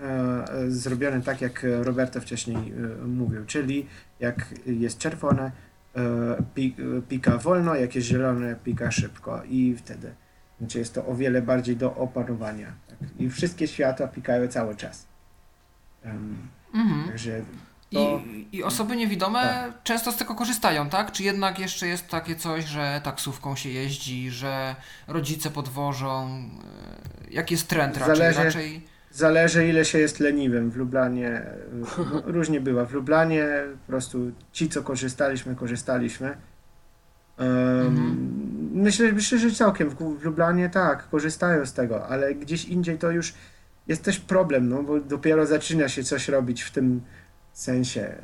e, zrobione tak, jak Roberto wcześniej e, mówił, czyli jak jest czerwone, e, pi, e, pika wolno, jak jest zielone, pika szybko i wtedy znaczy jest to o wiele bardziej do opanowania. Tak? I wszystkie światła pikają cały czas. Em, Mhm. Także to, I osoby niewidome Tak. często z tego korzystają, tak? Czy jednak jeszcze jest takie coś, że taksówką się jeździ, że rodzice podwożą? e, Jaki jest trend raczej? Zależy- raczej... zależy ile się jest leniwym. W Lublanie no, [laughs] różnie bywa. W Lublanie po prostu ci, co korzystaliśmy, korzystaliśmy. Em, Mhm. myślę, myślę, że całkiem w, w Lublanie tak, korzystają z tego, ale gdzieś indziej to już jest też problem, no bo dopiero zaczyna się coś robić w tym sensie. E,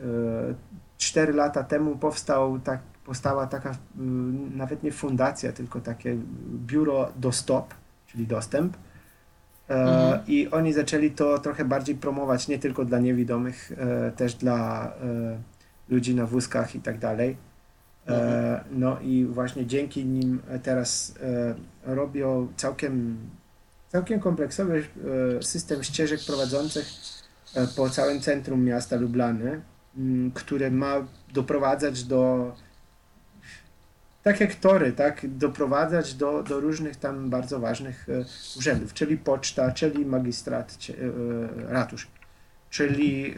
Cztery lata temu powstał tak, powstała taka mm, nawet nie fundacja, tylko takie biuro Dostop, czyli dostęp. E, Mhm. I oni zaczęli to trochę bardziej promować, nie tylko dla niewidomych, e, też dla e, ludzi na wózkach i tak dalej. E, no i właśnie dzięki nim teraz e, robią całkiem, całkiem kompleksowy e, system ścieżek prowadzących e, po całym centrum miasta Lublany, m, które ma doprowadzać do tak jak tory, tak, doprowadzać do, do różnych tam bardzo ważnych e, urzędów, czyli poczta, czyli magistrat, cie- e, ratusz. czyli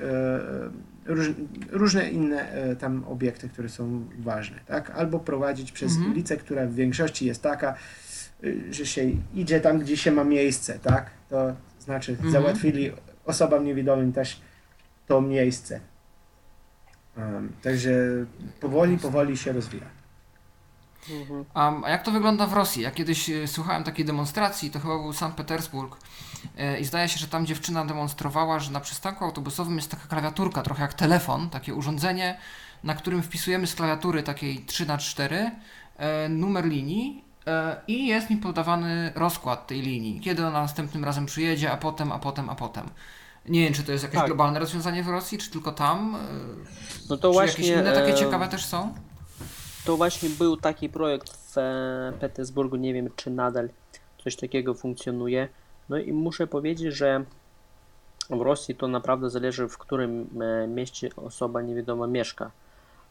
róż, różne inne tam obiekty, które są ważne, tak? Albo prowadzić przez Mhm. ulicę, która w większości jest taka, że się idzie tam, gdzie się ma miejsce, tak? To znaczy Mhm. załatwili osobom niewidomym też to miejsce. Um, także powoli, powoli się rozwija. Mhm. A, jak to wygląda w Rosji? Ja kiedyś e, słuchałem takiej demonstracji, to chyba był Sankt Petersburg e, i zdaje się, że tam dziewczyna demonstrowała, że na przystanku autobusowym jest taka klawiaturka, trochę jak telefon, takie urządzenie, na którym wpisujemy z klawiatury takiej 3x4 e, numer linii i jest mi podawany rozkład tej linii, kiedy ona następnym razem przyjedzie, a potem, a potem, a potem. Nie wiem, czy to jest jakieś Tak. globalne rozwiązanie w Rosji, czy tylko tam? No to czy właśnie, jakieś inne takie e, ciekawe też są? To właśnie był taki projekt w e, Petersburgu, nie wiem czy nadal coś takiego funkcjonuje. No i muszę powiedzieć, że w Rosji to naprawdę zależy w którym e, mieście osoba niewidoma mieszka,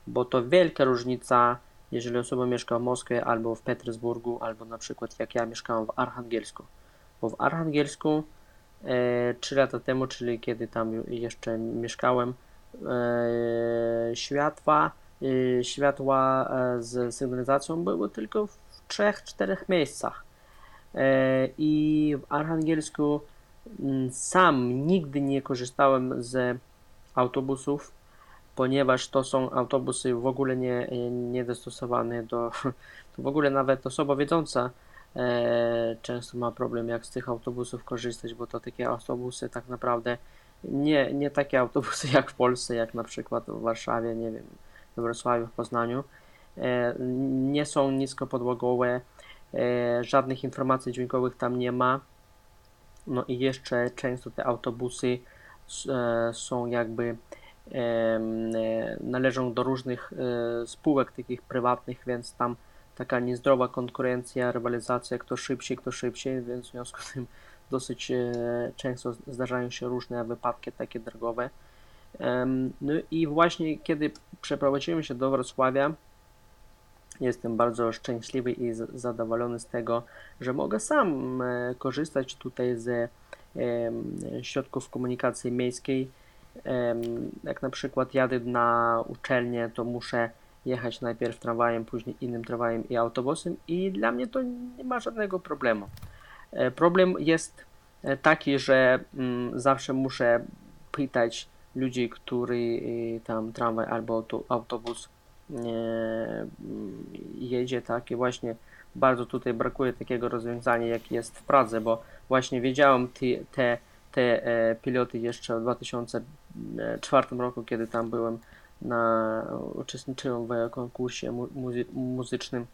bo to wielka różnica, jeżeli osoba mieszka w Moskwie albo w Petersburgu, albo na przykład jak ja mieszkałem w Archangelsku. Bo w Archangelsku e, 3 lata temu, czyli kiedy tam jeszcze mieszkałem, e, światła y, światła e, z sygnalizacją były tylko w trzech, czterech miejscach. E, I w Archangelsku mm, sam nigdy nie korzystałem z autobusów, ponieważ to są autobusy w ogóle nie, nie dostosowane do. [laughs] W ogóle nawet osoba wiedząca e, często ma problem, jak z tych autobusów korzystać, bo to takie autobusy tak naprawdę nie, nie takie autobusy jak w Polsce, jak na przykład w Warszawie, nie wiem, we Wrocławiu, w Poznaniu. E, nie są niskopodłogowe, e, żadnych informacji dźwiękowych tam nie ma. No i jeszcze często te autobusy e, są jakby należą do różnych e, spółek takich prywatnych, więc tam taka niezdrowa konkurencja, rywalizacja, kto szybciej, kto szybciej, więc w związku z tym dosyć e, często zdarzają się różne wypadki takie drogowe. No i właśnie kiedy przeprowadziłem się do Wrocławia, jestem bardzo szczęśliwy i zadowolony z tego, że mogę sam e, korzystać tutaj z em, środków komunikacji miejskiej. Jak na przykład jadę na uczelnię, to muszę jechać najpierw tramwajem, później innym tramwajem i autobusem i dla mnie to nie ma żadnego problemu. E, Problem jest e, taki, że mm, zawsze muszę pytać ludzi, który y, tam tramwaj albo autobus mm, jedzie, tak, i właśnie bardzo tutaj brakuje takiego rozwiązania, jak jest w Pradze, bo właśnie wiedziałem te, te, te piloty jeszcze w 2004 roku, kiedy tam byłem na, uczestniczyłem w konkursie mu, muzy, muzycznym.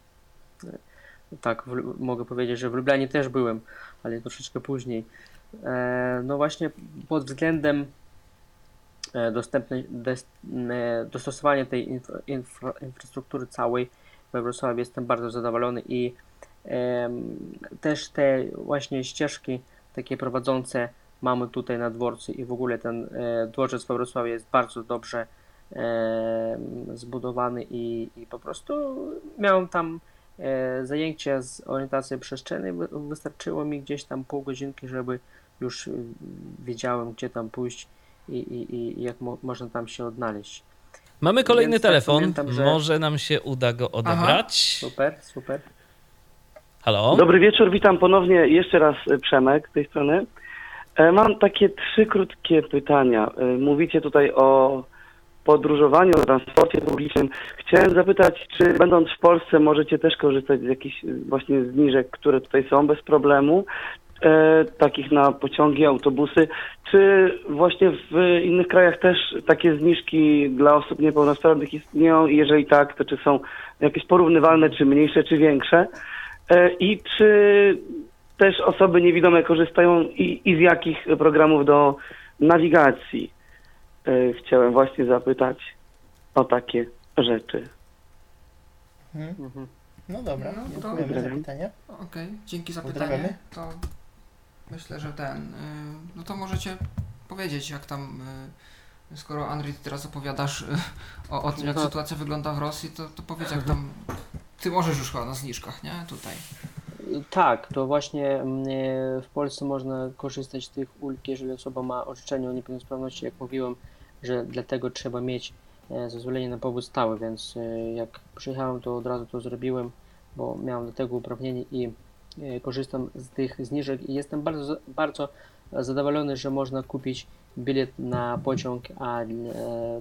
E, Tak, w, mogę powiedzieć, że w Lublianie też byłem, ale troszeczkę później. E, no właśnie pod względem e, dostępnej, des, e, dostosowania tej infra, infra, infrastruktury całej we Wrocławiu jestem bardzo zadowolony i em, też te właśnie ścieżki takie prowadzące mamy tutaj na dworcu i w ogóle ten e, dworzec we Wrocławiu jest bardzo dobrze e, zbudowany i, i po prostu miałem tam e, zajęcia z orientacji przestrzennej. Wy- Wystarczyło mi gdzieś tam pół godzinki, żeby już wiedziałem, gdzie tam pójść i, i, i jak mo można tam się odnaleźć. Mamy kolejny Więc tak telefon. pamiętam, że- Może nam się uda go odebrać. Super, super. Halo? Dobry wieczór, witam ponownie jeszcze raz Przemek z tej strony. E, Mam takie trzy krótkie pytania. E, Mówicie tutaj o podróżowaniu, o transporcie publicznym. Chciałem zapytać, czy będąc w Polsce możecie też korzystać z jakichś e, właśnie zniżek, które tutaj są bez problemu, e, takich na pociągi, autobusy, czy właśnie w innych krajach też takie zniżki dla osób niepełnosprawnych istnieją i jeżeli tak, to czy są jakieś porównywalne, czy mniejsze, czy większe? E, I czy też osoby niewidome korzystają i, i z jakich programów do nawigacji? E, Chciałem właśnie zapytać o takie rzeczy. Mhm. Mhm. No dobra, No, to- dziękujemy za pytanie. Okej, dzięki za pytanie. To myślę, że ten. y, No to możecie powiedzieć, jak tam. y, Skoro Andrzej, ty teraz opowiadasz y, o, o tym, jak No. sytuacja wygląda w Rosji, to, to powiedz, jak tam. Ty możesz już chyba na zniżkach, nie? Tutaj. Tak, to właśnie mm, e, w Polsce można korzystać z tych ulg, jeżeli osoba ma orzeczenie o niepełnosprawności, jak mówiłem, że dlatego trzeba mieć e, zezwolenie na pobyt stały, więc e, jak przyjechałem, to od razu to zrobiłem, bo miałem do tego uprawnienie i korzystam z tych zniżek i jestem bardzo, bardzo zadowolony, że można kupić bilet na pociąg, a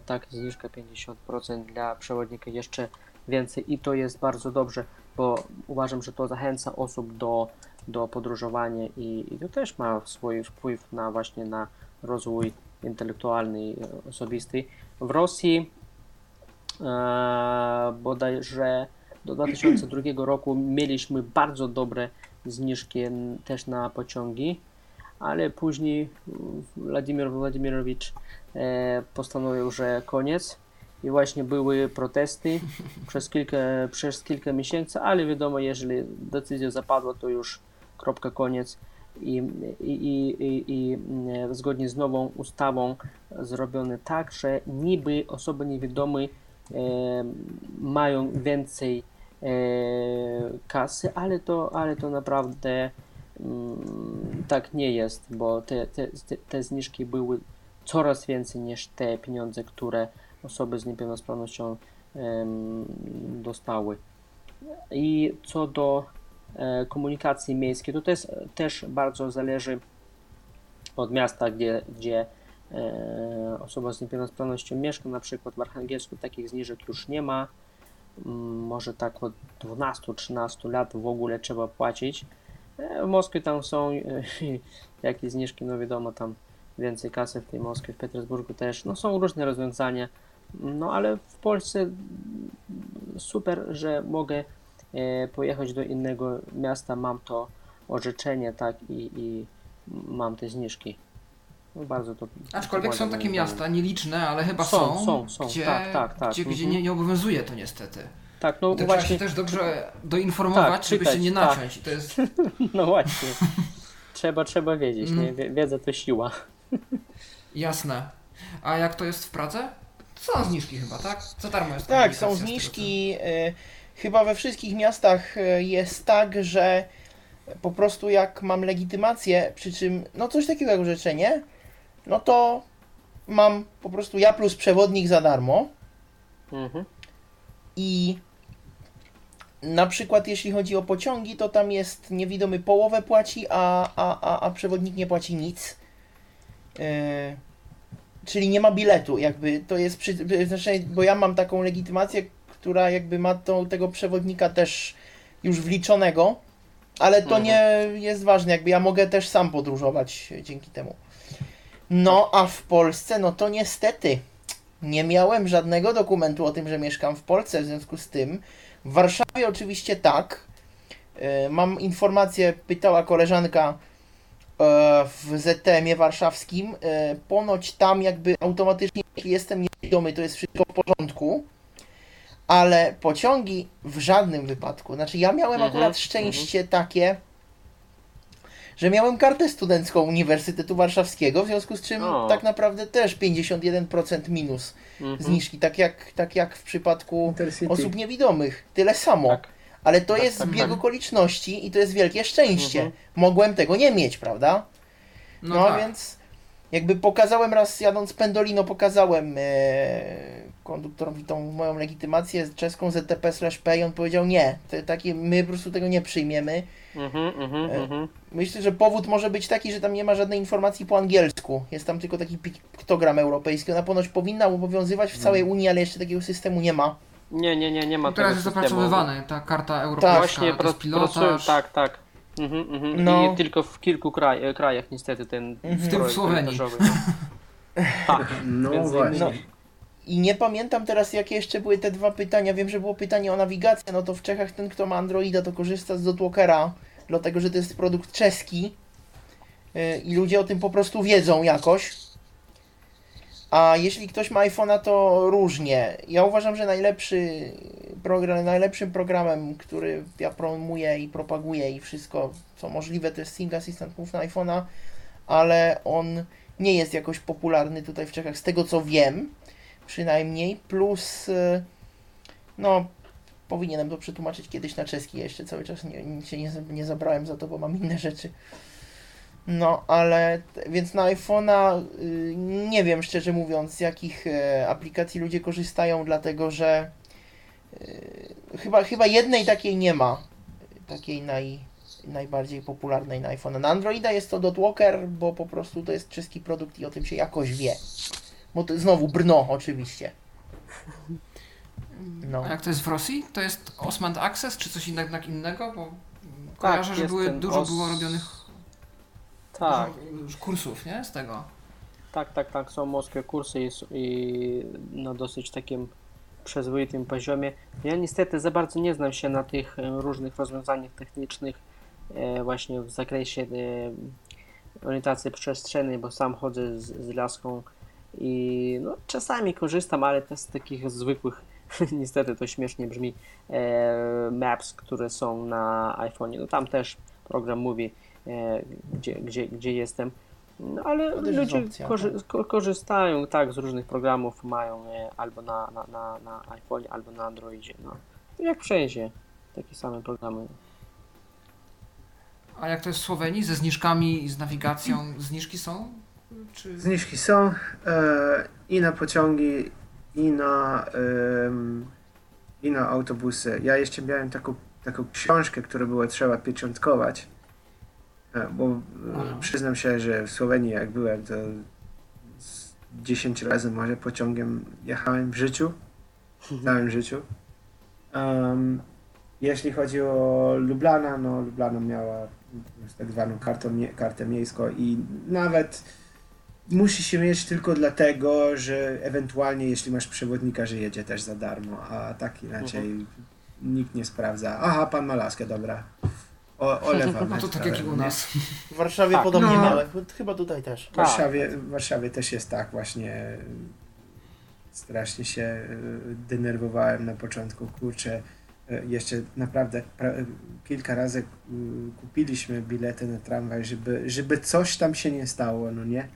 tak zniżka 50% dla przewodnika jeszcze więcej i to jest bardzo dobrze, bo uważam, że to zachęca osób do, do podróżowania i, i to też ma swój wpływ na właśnie na rozwój intelektualny i osobisty. W Rosji e, bodajże do 2002 roku mieliśmy bardzo dobre zniżki też na pociągi, ale później Władimir Władimirowicz e, postanowił, że koniec i właśnie były protesty przez kilka, przez kilka miesięcy, ale wiadomo, jeżeli decyzja zapadła, to już kropka, koniec. I, i, i, i, mm, zgodnie z nową ustawą zrobione tak, że niby osoby niewidome e, mają więcej e, kasy, ale to, ale to naprawdę mm, tak nie jest, bo te, te, te zniżki były coraz więcej niż te pieniądze, które osoby z niepełnosprawnością dostały. I co do e, komunikacji miejskiej, to też, też bardzo zależy od miasta, gdzie, gdzie e, osoba z niepełnosprawnością mieszka. Na przykład w Archangelsku takich zniżek już nie ma. Mm, Może tak od 12-13 lat w ogóle trzeba płacić. E, W Moskwie tam są [laughs] jakieś zniżki, no wiadomo, tam więcej kasy w tej Moskwie, w Petersburgu też. No są różne rozwiązania. No ale w Polsce super, że mogę e, pojechać do innego miasta, mam to orzeczenie, tak, i, i mam te zniżki. No, bardzo to. Aczkolwiek są takie miasta, nieliczne, ale chyba Są, są, są, są, gdzie, tak, tak, tak. gdzie, gdzie Mhm. nie, nie obowiązuje to niestety. Tak, no to właśnie. trzeba się też dobrze doinformować, Tak, żeby czytać, się nie tak. naciąć. I To jest [laughs] No właśnie. trzeba, trzeba wiedzieć, Mm. nie? Wie- Wiedza to siła. [laughs] jasne. A jak to jest w Pradze? Są zniżki chyba, tak? Co darmo jest Tak, są zniżki. y, Chyba we wszystkich miastach y, jest tak, że po prostu jak mam legitymację, przy czym no coś takiego jak orzeczenie, no to mam po prostu ja plus przewodnik za darmo Mhm. i na przykład jeśli chodzi o pociągi, to tam jest niewidomy połowę płaci, a, a, a, a przewodnik nie płaci nic. Yy, czyli nie ma biletu, jakby to jest przy, znaczy, bo ja mam taką legitymację, która jakby ma to, tego przewodnika też już wliczonego, ale to Mhm. nie jest ważne, jakby ja mogę też sam podróżować dzięki temu. No, a w Polsce, no to niestety nie miałem żadnego dokumentu o tym, że mieszkam w Polsce, w związku z tym w Warszawie oczywiście tak. E, Mam informację, pytała koleżanka w ZTM-ie warszawskim. e, Ponoć tam jakby automatycznie, jeśli jestem niewidomy, to jest wszystko w porządku. Ale pociągi w żadnym wypadku. Znaczy ja miałem Mhm, akurat szczęście takie, że miałem kartę studencką Uniwersytetu Warszawskiego, w związku z czym O. tak naprawdę też 51% minus Mhm. zniżki, tak jak, tak jak w przypadku Intercity. osób niewidomych. Tyle samo. Tak. Ale to Tak, jest tak, zbieg tak. okoliczności i to jest wielkie szczęście. Mhm. Mogłem tego nie mieć, prawda? No, No, tak. więc jakby pokazałem raz jadąc Pendolino, pokazałem e, konduktorowi tą moją legitymację czeską ZTP slash P i on powiedział nie, to takie, my po prostu tego nie przyjmiemy. Mhm, mhm, E, mhm. Myślę, że powód może być taki, że tam nie ma żadnej informacji po angielsku. Jest tam tylko taki piktogram europejski. Ona ponoć powinna obowiązywać w całej Unii, ale jeszcze takiego systemu nie ma. Nie, nie, nie, nie ma teraz tego jest systemu. opracowywany, ta karta europejska, Właśnie to jest pracują, pilotaż. tak, tak. Mhm, mhm. No. I tylko w kilku kraj, krajach niestety ten. W tym w Słowenii. no. [laughs] Tak, No właśnie. No. I nie pamiętam teraz, jakie jeszcze były te dwa pytania. Wiem, że było pytanie o nawigację. No to w Czechach ten, kto ma Androida, to korzysta z Dotwalkera, dlatego że to jest produkt czeski. Yy, I ludzie o tym po prostu wiedzą jakoś. A jeśli ktoś ma iPhone'a, to różnie. Ja uważam, że najlepszy program, najlepszym programem, który ja promuję i propaguję i wszystko, co możliwe, to jest Sing Assistant Move na iPhone'a, ale on nie jest jakoś popularny tutaj w Czechach, z tego co wiem, przynajmniej. Plus, y, no, powinienem to przetłumaczyć kiedyś na czeski. Ja jeszcze cały czas nie, się nie, nie zabrałem za to, bo mam inne rzeczy. No, ale więc na iPhone'a y, nie wiem szczerze mówiąc, z jakich e, aplikacji ludzie korzystają, dlatego że y, chyba, chyba jednej takiej nie ma. Takiej naj, najbardziej popularnej na iPhone. Na Androida jest to Dotwalker, bo po prostu to jest czeski produkt i o tym się jakoś wie. Bo to znowu Brno oczywiście. [laughs] No. A jak to jest w Rosji? To jest Osmand Access, czy coś innego, innego? Bo kojarzę, że były, dużo os- było robionych Tak, dużo kursów, nie? Z tego. tak, tak, tak, są mocne kursy i, i na dosyć takim przyzwoitym poziomie. Ja niestety za bardzo nie znam się na tych e, różnych rozwiązaniach technicznych e, właśnie w zakresie e, orientacji przestrzennej, bo sam chodzę z, z laską i no, czasami korzystam, ale to z takich zwykłych, [laughs] niestety to śmiesznie brzmi, maps, które są na iPhone'ie. No tam też program mówi, gdzie, gdzie, gdzie jestem. No, ale ludzie opcja, korzy- tak. ko- korzystają tak z różnych programów, mają e, albo na, na, na, na iPhone, albo na Androidzie. No. Jak wszędzie, takie same programy. A jak to jest w Słowenii? Ze zniżkami i z nawigacją? Zniżki są? Czy... Zniżki są e, i na pociągi, i na, em, i na autobusy. Ja jeszcze miałem taką, taką książkę, którą było trzeba pieczątkować, e, bo e, przyznam się, że w Słowenii jak byłem, to z 10 razy może pociągiem jechałem w życiu, w całym życiu. Em, jeśli chodzi o Lublana, no Lublana miała tak zwaną kartę, kartę miejską i nawet musi się mieć tylko dlatego, że ewentualnie jeśli masz przewodnika, że jedzie też za darmo, a tak inaczej nikt nie sprawdza. Aha, pan ma laskę, dobra. O, olewamy. [laughs] No to tak jak i u nas. W Warszawie Tak. podobnie No. małe, chyba tutaj też. W Warszawie, w Warszawie też jest tak właśnie. Strasznie się e, denerwowałem na początku. Kurczę, e, jeszcze naprawdę pra- kilka razy kupiliśmy bilety na tramwaj, żeby, żeby coś tam się nie stało, no nie?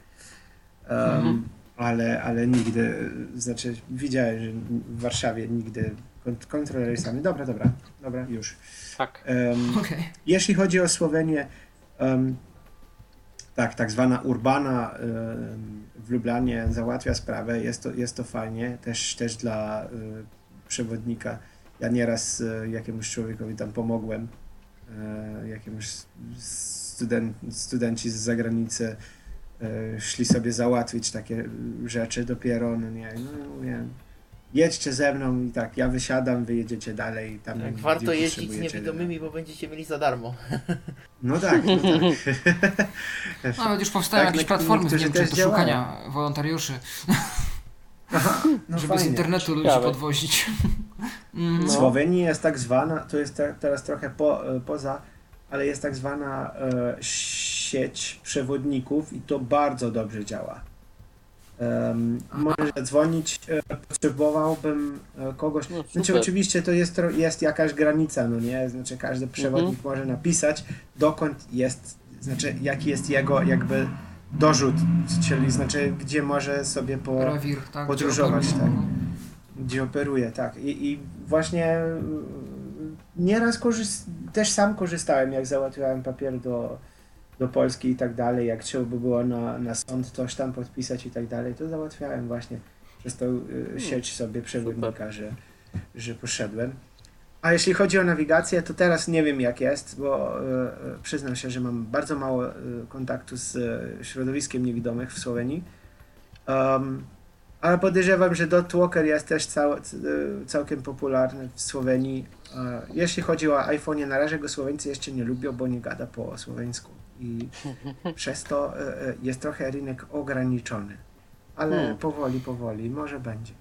Um, Mhm. ale, ale nigdy, znaczy widziałem, że w Warszawie nigdy kont- kontrolery sami. Dobra, dobra, dobra, już. Tak. Em, [laughs] Okej. jeśli chodzi o Słowenię, em, tak, tak zwana urbana em, w Lublanie załatwia sprawę, jest to, jest to fajnie, też, też dla e, przewodnika. Ja nieraz e, jakiemuś człowiekowi tam pomogłem, e, jakiemuś studen, studenci z zagranicy e, szli sobie załatwić takie rzeczy dopiero, no nie, no ja mówię, jedźcie ze mną i tak, ja wysiadam, wy jedziecie dalej. Tam Tak, warto jeździć z niewidomymi, bo będziecie mieli za darmo. [laughs] No tak, no tak. [laughs] Nawet już powstają Tak, jakieś nie- platformy w Niemczech do działają. szukania wolontariuszy, Aha, no [laughs] żeby z fajnie. internetu ludzi Ciekawe. podwozić. Mm. W Słowenii jest tak zwana, to jest te, teraz trochę po, e, poza, ale jest tak zwana e, sieć przewodników i to bardzo dobrze działa. Możesz zadzwonić, e, potrzebowałbym e, kogoś. No, Znaczy oczywiście to jest, jest jakaś granica, no nie? Znaczy każdy przewodnik może napisać dokąd jest, znaczy jaki jest jego jakby dorzut, czyli znaczy gdzie może sobie po, Rewir, tak? podróżować, gdzie tak. operuje. gdzie operuje, tak. I, i właśnie y, nieraz korzyst- też sam korzystałem, jak załatwiałem papier do, do Polski i tak dalej, jak trzeba by było na, na sąd coś tam podpisać i tak dalej, to załatwiałem właśnie przez tą y, sieć sobie przewodnika, że, że poszedłem. A jeśli chodzi o nawigację, to teraz nie wiem jak jest, bo y, y, przyznam się, że mam bardzo mało y, kontaktu z środowiskiem niewidomych w Słowenii. Um, ale podejrzewam, że Dot Walker jest też cał, całkiem popularny w Słowenii. E, Jeśli chodzi o iPhone, na razie go Słoweńcy jeszcze nie lubią, bo nie gada po słoweńsku. I przez to e, e, jest trochę rynek ograniczony. Ale Hmm. powoli, powoli, może będzie.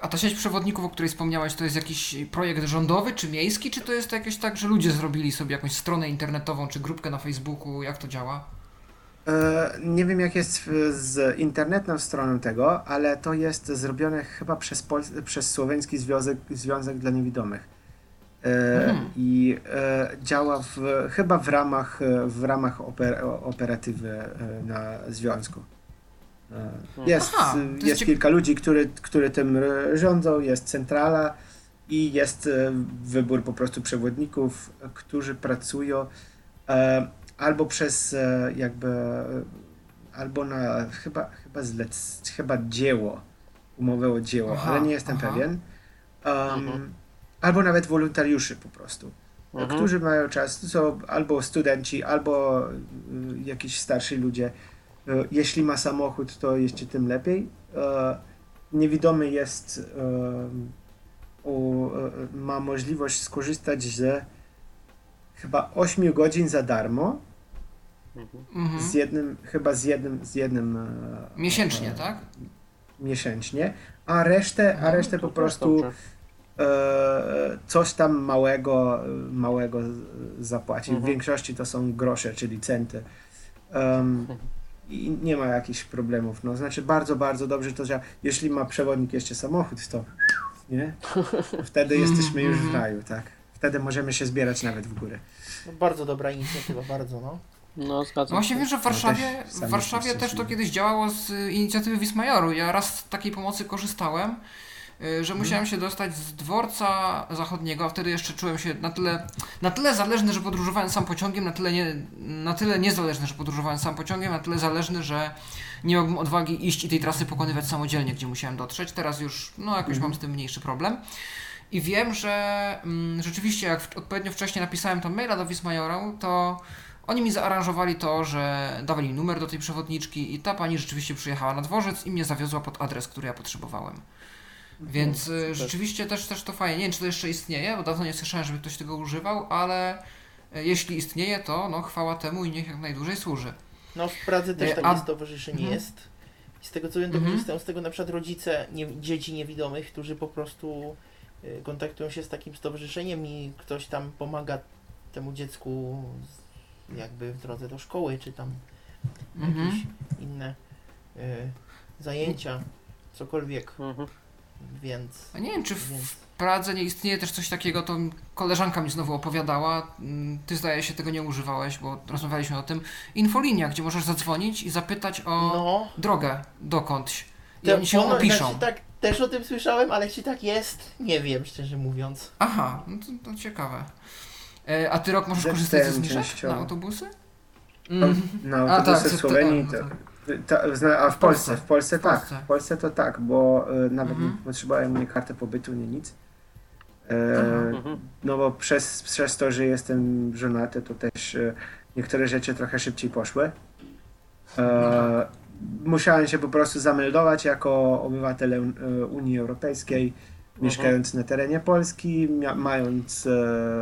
A ta sieć przewodników, o której wspomniałeś, to jest jakiś projekt rządowy czy miejski, czy to jest jakieś tak, że ludzie zrobili sobie jakąś stronę internetową czy grupkę na Facebooku? Jak to działa? E, Nie wiem, jak jest z internetną stroną tego, ale to jest zrobione chyba przez, Pol- przez Słoweński Związek, Związek dla Niewidomych. E, Mhm. I e, działa w, chyba w ramach, e, w ramach oper, operatywy e, na związku. E, Jest, Aha, jest kilka ludzi, który, który tym e, rządzą, jest centrala i jest e, wybór po prostu przewodników, którzy pracują e, albo przez e, jakby albo na chyba, chyba, zlec, chyba dzieło, umowę o dzieło, Aha, ale nie jestem aha. pewien. Um, Albo nawet wolontariuszy po prostu, Mhm. którzy mają czas. To są albo studenci, albo y, jakiś starsi ludzie. Y, Jeśli ma samochód, to jeszcze tym lepiej. E, Niewidomy jest, ma możliwość skorzystać z chyba 8 godzin za darmo. Mhm. Z jednym, chyba z jednym, z jednym Miesięcznie, e, tak? miesięcznie, a resztę, a resztę po prostu dobrze. E, coś tam małego, małego zapłaci. W Mhm. większości to są grosze, czyli centy. Em, I nie ma jakichś problemów. No, znaczy bardzo, bardzo dobrze to działa. Jeśli ma przewodnik jeszcze samochód, to nie? Wtedy jesteśmy już w raju, tak? Wtedy możemy się zbierać nawet w górę. No, bardzo dobra inicjatywa, bardzo, no. No, zgadzam Właśnie się. wiem, że w No Warszawie, też w Warszawie też to kiedyś działało z inicjatywy Wismajoru. Ja raz z takiej pomocy korzystałem, Mhm. Że musiałem się dostać z dworca zachodniego, a wtedy jeszcze czułem się na tyle, na tyle zależny, że podróżowałem sam pociągiem, na tyle, nie, na tyle niezależny, że podróżowałem sam pociągiem, na tyle zależny, że nie miałbym odwagi iść i tej trasy pokonywać samodzielnie, gdzie musiałem dotrzeć. Teraz już, no jakoś Mhm. mam z tym mniejszy problem. I wiem, że mm, rzeczywiście jak w- odpowiednio wcześnie napisałem tam maila do Wismajoru, to oni mi zaaranżowali to, że dawali mi numer do tej przewodniczki i ta pani rzeczywiście przyjechała na dworzec i mnie zawiozła pod adres, który ja potrzebowałem. Więc y, rzeczywiście też, też to fajnie. Nie wiem, czy to jeszcze istnieje, bo dawno nie słyszałem, żeby ktoś tego używał, ale y, jeśli istnieje, to no chwała temu i niech jak najdłużej służy. No w Pradze też E, takie a- stowarzyszenie Mhm. jest. I z tego co wiem, to Mhm. korzystają z tego na przykład rodzice nie, dzieci niewidomych, którzy po prostu y, kontaktują się z takim stowarzyszeniem i ktoś tam pomaga temu dziecku z- jakby w drodze do szkoły, czy tam Mhm. jakieś inne y, zajęcia, cokolwiek, Mhm. Więc... A nie wiem, czy w więc w Pradze nie istnieje też coś takiego, to koleżanka mi znowu opowiadała. Mm, Ty zdaje się tego nie używałeś, bo rozmawialiśmy o tym. Infolinia, gdzie możesz zadzwonić i zapytać o no, drogę dokądś. I to oni się ono- opiszą. Znaczy, tak, też o tym słyszałem, ale czy tak jest, nie wiem, szczerze mówiąc. Aha, no to, to ciekawe. E, a ty rok możesz Zeptem korzystać ze zniżek na autobusy? No, Mm. Na A, autobusy tak, w to- Słowenii to- zna- a w W Polsce, Polsce. w Polsce W tak, Polsce. w Polsce to tak, bo e, nawet Mhm. nie potrzebowałem nie karty pobytu, nie nic. E, Mhm. no bo przez, przez to, że jestem żonaty, to też e, niektóre rzeczy trochę szybciej poszły. E, musiałem się po prostu zameldować jako obywatel e, Unii Europejskiej, mieszkając na terenie Polski, mia- mając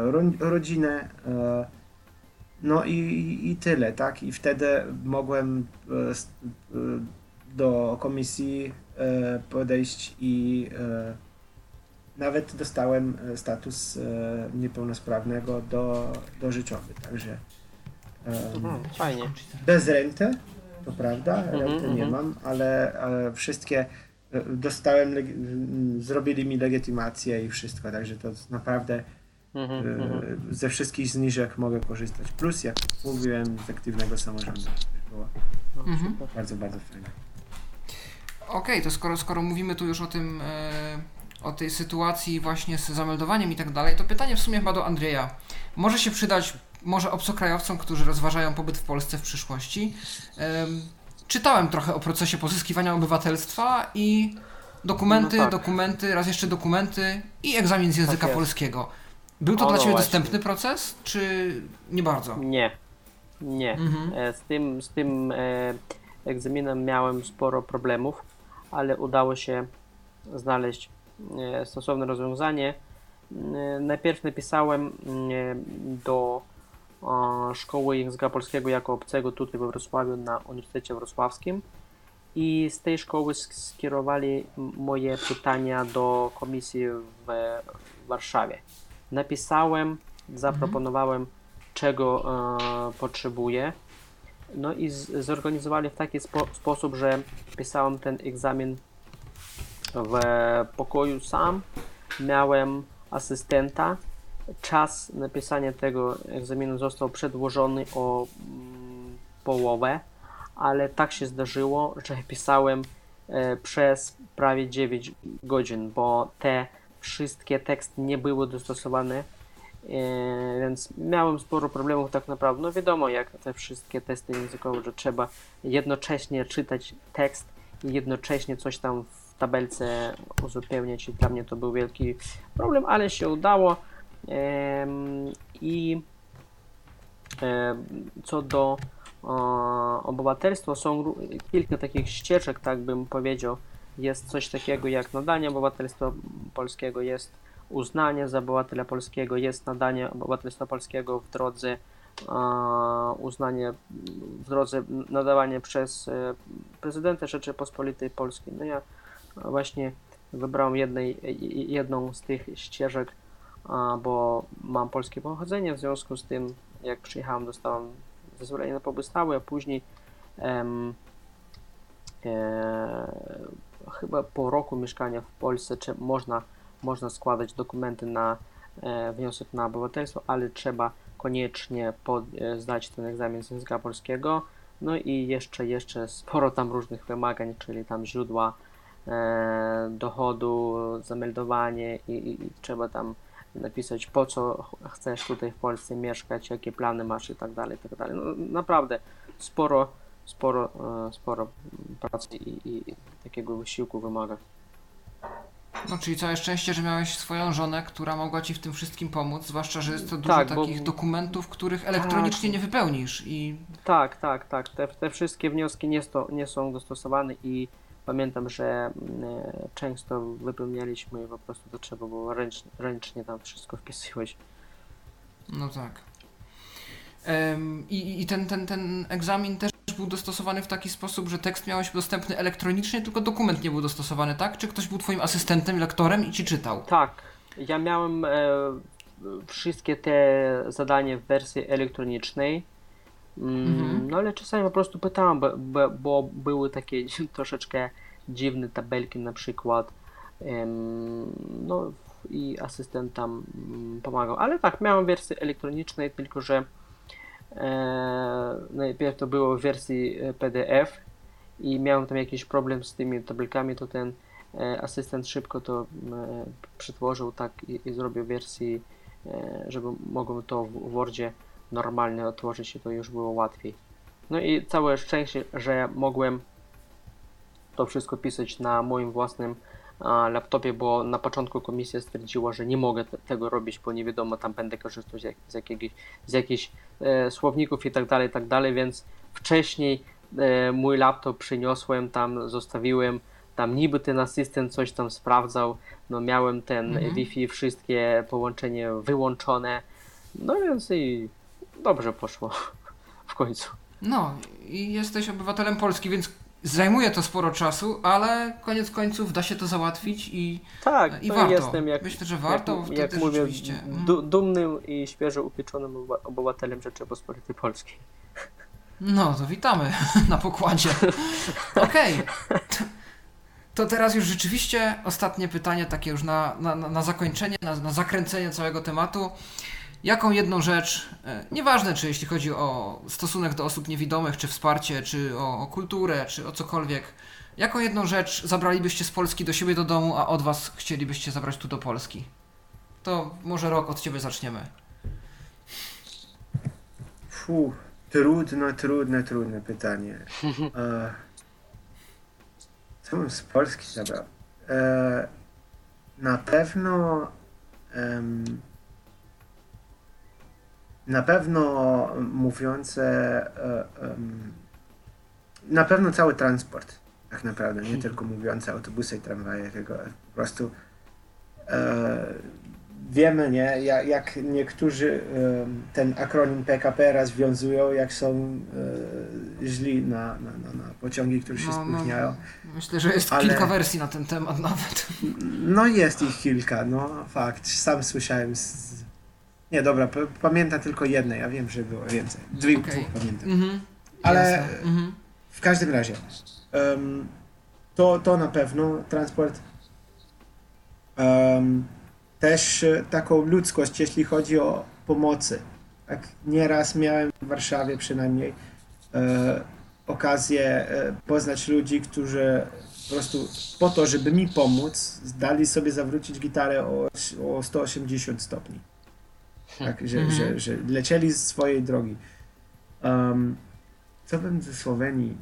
ro- rodzinę. No i, i, tyle, tak? I wtedy mogłem e, e, do komisji e, podejść i nawet dostałem status niepełnosprawnego do, do życiowy, także Mhm. Fajnie. bez renty, to prawda, Mhm, renty nie mhm. mam, ale, ale wszystkie dostałem, zrobili mi legitymację i wszystko, także to naprawdę Mhm. e, Mhm. ze wszystkich zniżek mogę korzystać. Plus, jak mówiłem, z aktywnego samorządu. Było Mhm. bardzo, bardzo fajne. Okej, to skoro, skoro mówimy tu już o tym, e, o tej sytuacji właśnie z zameldowaniem i tak dalej, to pytanie w sumie chyba do Andrzeja. Może się przydać może obcokrajowcom, którzy rozważają pobyt w Polsce w przyszłości. Em, czytałem trochę o procesie pozyskiwania obywatelstwa i dokumenty, No tak. dokumenty, raz jeszcze dokumenty i egzamin z języka jest. polskiego. Był to dla no Ciebie właśnie. dostępny proces, czy nie bardzo? Nie. Nie. Mhm. E, Z tym, z tym e, egzaminem miałem sporo problemów, ale udało się znaleźć e, stosowne rozwiązanie. Najpierw napisałem do Szkoły Języka Polskiego jako obcego tutaj we Wrocławiu na Uniwersytecie Wrocławskim i z tej szkoły sk- skierowali moje pytania do komisji w Warszawie. Napisałem, zaproponowałem czego e, potrzebuję. No i z, zorganizowali w taki spo, sposób, że pisałem ten egzamin w pokoju sam. Miałem asystenta. Czas napisania tego egzaminu został przedłożony o mm, połowę, ale tak się zdarzyło, że pisałem e, przez prawie 9 godzin, bo te wszystkie teksty nie były dostosowane, e, więc miałem sporo problemów tak naprawdę. No wiadomo, jak te wszystkie testy językowe, że trzeba jednocześnie czytać tekst i jednocześnie coś tam w tabelce uzupełniać i dla mnie to był wielki problem, ale się udało. I em, co do e, obywatelstwa, są kilka takich ścieżek, tak bym powiedział. Jest coś takiego jak nadanie obywatelstwa polskiego, jest uznanie za obywatela polskiego, jest nadanie obywatelstwa polskiego w drodze e, uznanie, w drodze nadawanie przez e, prezydenta Rzeczypospolitej Polskiej. No ja właśnie wybrałem jednej, jedną z tych ścieżek, bo mam polskie pochodzenie, w związku z tym jak przyjechałem dostałem zezwolenie na pobyt stały, a później em, e, chyba po roku mieszkania w Polsce czy można, można składać dokumenty na e, wniosek na obywatelstwo, ale trzeba koniecznie pod, e, zdać ten egzamin z języka polskiego. No i jeszcze, jeszcze sporo tam różnych wymagań, czyli tam źródła e, dochodu, zameldowanie i, i, i trzeba tam napisać po co ch- chcesz tutaj w Polsce mieszkać, jakie plany masz i tak dalej, i tak dalej. No, naprawdę sporo, sporo, e, sporo pracy i, i takiego wysiłku wymaga. No czyli całe szczęście, że miałeś swoją żonę, która mogła ci w tym wszystkim pomóc, zwłaszcza, że jest to dużo Tak, bo- takich dokumentów, których elektronicznie nie wypełnisz i Tak, tak, tak. Te, te wszystkie wnioski nie, sto, nie są dostosowane i pamiętam, że mm, e, często wypełnialiśmy po prostu to trzeba było ręcznie, ręcznie tam wszystko wpisywać. No tak. I i ten, ten, ten egzamin też był dostosowany w taki sposób, że tekst miałeś dostępny elektronicznie, tylko dokument nie był dostosowany, tak? Czy ktoś był twoim asystentem, lektorem i ci czytał? Tak, ja miałem e, wszystkie te zadania w wersji elektronicznej, mm, Mhm. no ale czasami po prostu pytałem, bo, bo, bo były takie [laughs] troszeczkę dziwne tabelki na przykład, em, no i asystent tam mm, pomagał, ale tak, miałem wersję elektronicznej, tylko że najpierw to było w wersji e, PDF i miałem tam jakiś problem z tymi tabelkami, to ten e, asystent szybko to e, przetworzył tak i, i zrobił wersji, e, żeby mogłem to w Wordzie normalnie otworzyć i to już było łatwiej. No i całe szczęście, że mogłem to wszystko pisać na moim własnym laptopie, bo na początku komisja stwierdziła, że nie mogę te, tego robić, bo nie wiadomo, tam będę korzystał z, jak, z, z jakichś e, słowników i tak dalej, i tak dalej, więc wcześniej e, mój laptop przyniosłem tam, zostawiłem, tam niby ten asystent coś tam sprawdzał, no miałem ten Mhm. Wi-Fi, wszystkie połączenie wyłączone, no więc i dobrze poszło [laughs] w końcu. No i jesteś obywatelem Polski, więc zajmuje to sporo czasu, ale koniec końców da się to załatwić i, Tak, i no warto. jestem jak, Myślę, że warto, jak, jak mówię, rzeczywiście. du, dumnym i świeżo upieczonym obywa- obywatelem Rzeczypospolitej Polskiej. No, to witamy [laughs] na pokładzie. [laughs] Okej. To- To teraz już rzeczywiście ostatnie pytanie, takie już na, na, na na zakończenie, na, na zakręcenie całego tematu. Jaką jedną rzecz, e, nieważne czy jeśli chodzi o stosunek do osób niewidomych, czy wsparcie, czy o, o kulturę, czy o cokolwiek, jaką jedną rzecz zabralibyście z Polski do siebie do domu, a od Was chcielibyście zabrać tu do Polski? To może rok od Ciebie zaczniemy. Fu, trudne, trudne, trudne pytanie. [laughs] E, co bym z Polski zabrał? E, na pewno em, na pewno mówiące e, na pewno cały transport tak naprawdę, nie tylko mówiące autobusy i tramwaje, tylko po prostu e, wiemy, nie, jak, jak niektórzy ten akronim PKP rozwiązują, jak są e, źli na, na, na, na pociągi, które się No, no, spóźniają. Myślę, że jest Ale- kilka wersji na ten temat nawet. No jest ich kilka, no fakt. Sam słyszałem z... Nie, dobra, pamiętam tylko jednej, ja wiem, że było więcej. Dwie, Okej. dwóch pamiętam. Mhm. Ale Jasne. Mhm. w każdym razie, em, to, to na pewno transport. Em, też e, taką ludzkość, jeśli chodzi o pomocy. Tak, nieraz miałem w Warszawie przynajmniej e, okazję e, poznać ludzi, którzy po prostu po to, żeby mi pomóc, zdali sobie zawrócić gitarę o, o 180 stopni. Tak, że, Mhm. że, że lecieli z swojej drogi. Um, co bym ze Słowenii?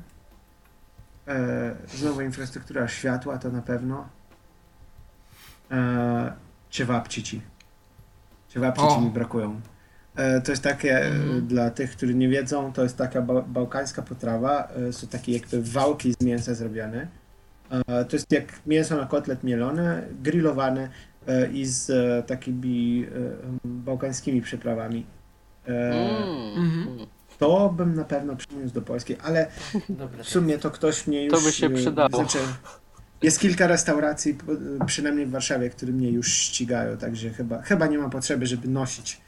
E, znowu infrastruktura światła to na pewno. E, Ciewapcici. Ciewapcici mi brakują. E, to jest takie, e, Mhm. dla tych, którzy nie wiedzą, to jest taka ba bałkańska potrawa. E, są takie jakby wałki z mięsa zrobione. E, to jest jak mięso na kotlet mielone, grillowane i z e, takimi e, bałkańskimi przyprawami. E, Mhm. to bym na pewno przyniósł do Polski, ale Dobra, w sumie to ktoś mnie już... To by się e, przydało. Znaczy, jest kilka restauracji, przynajmniej w Warszawie, które mnie już ścigają, także chyba, chyba nie ma potrzeby, żeby nosić.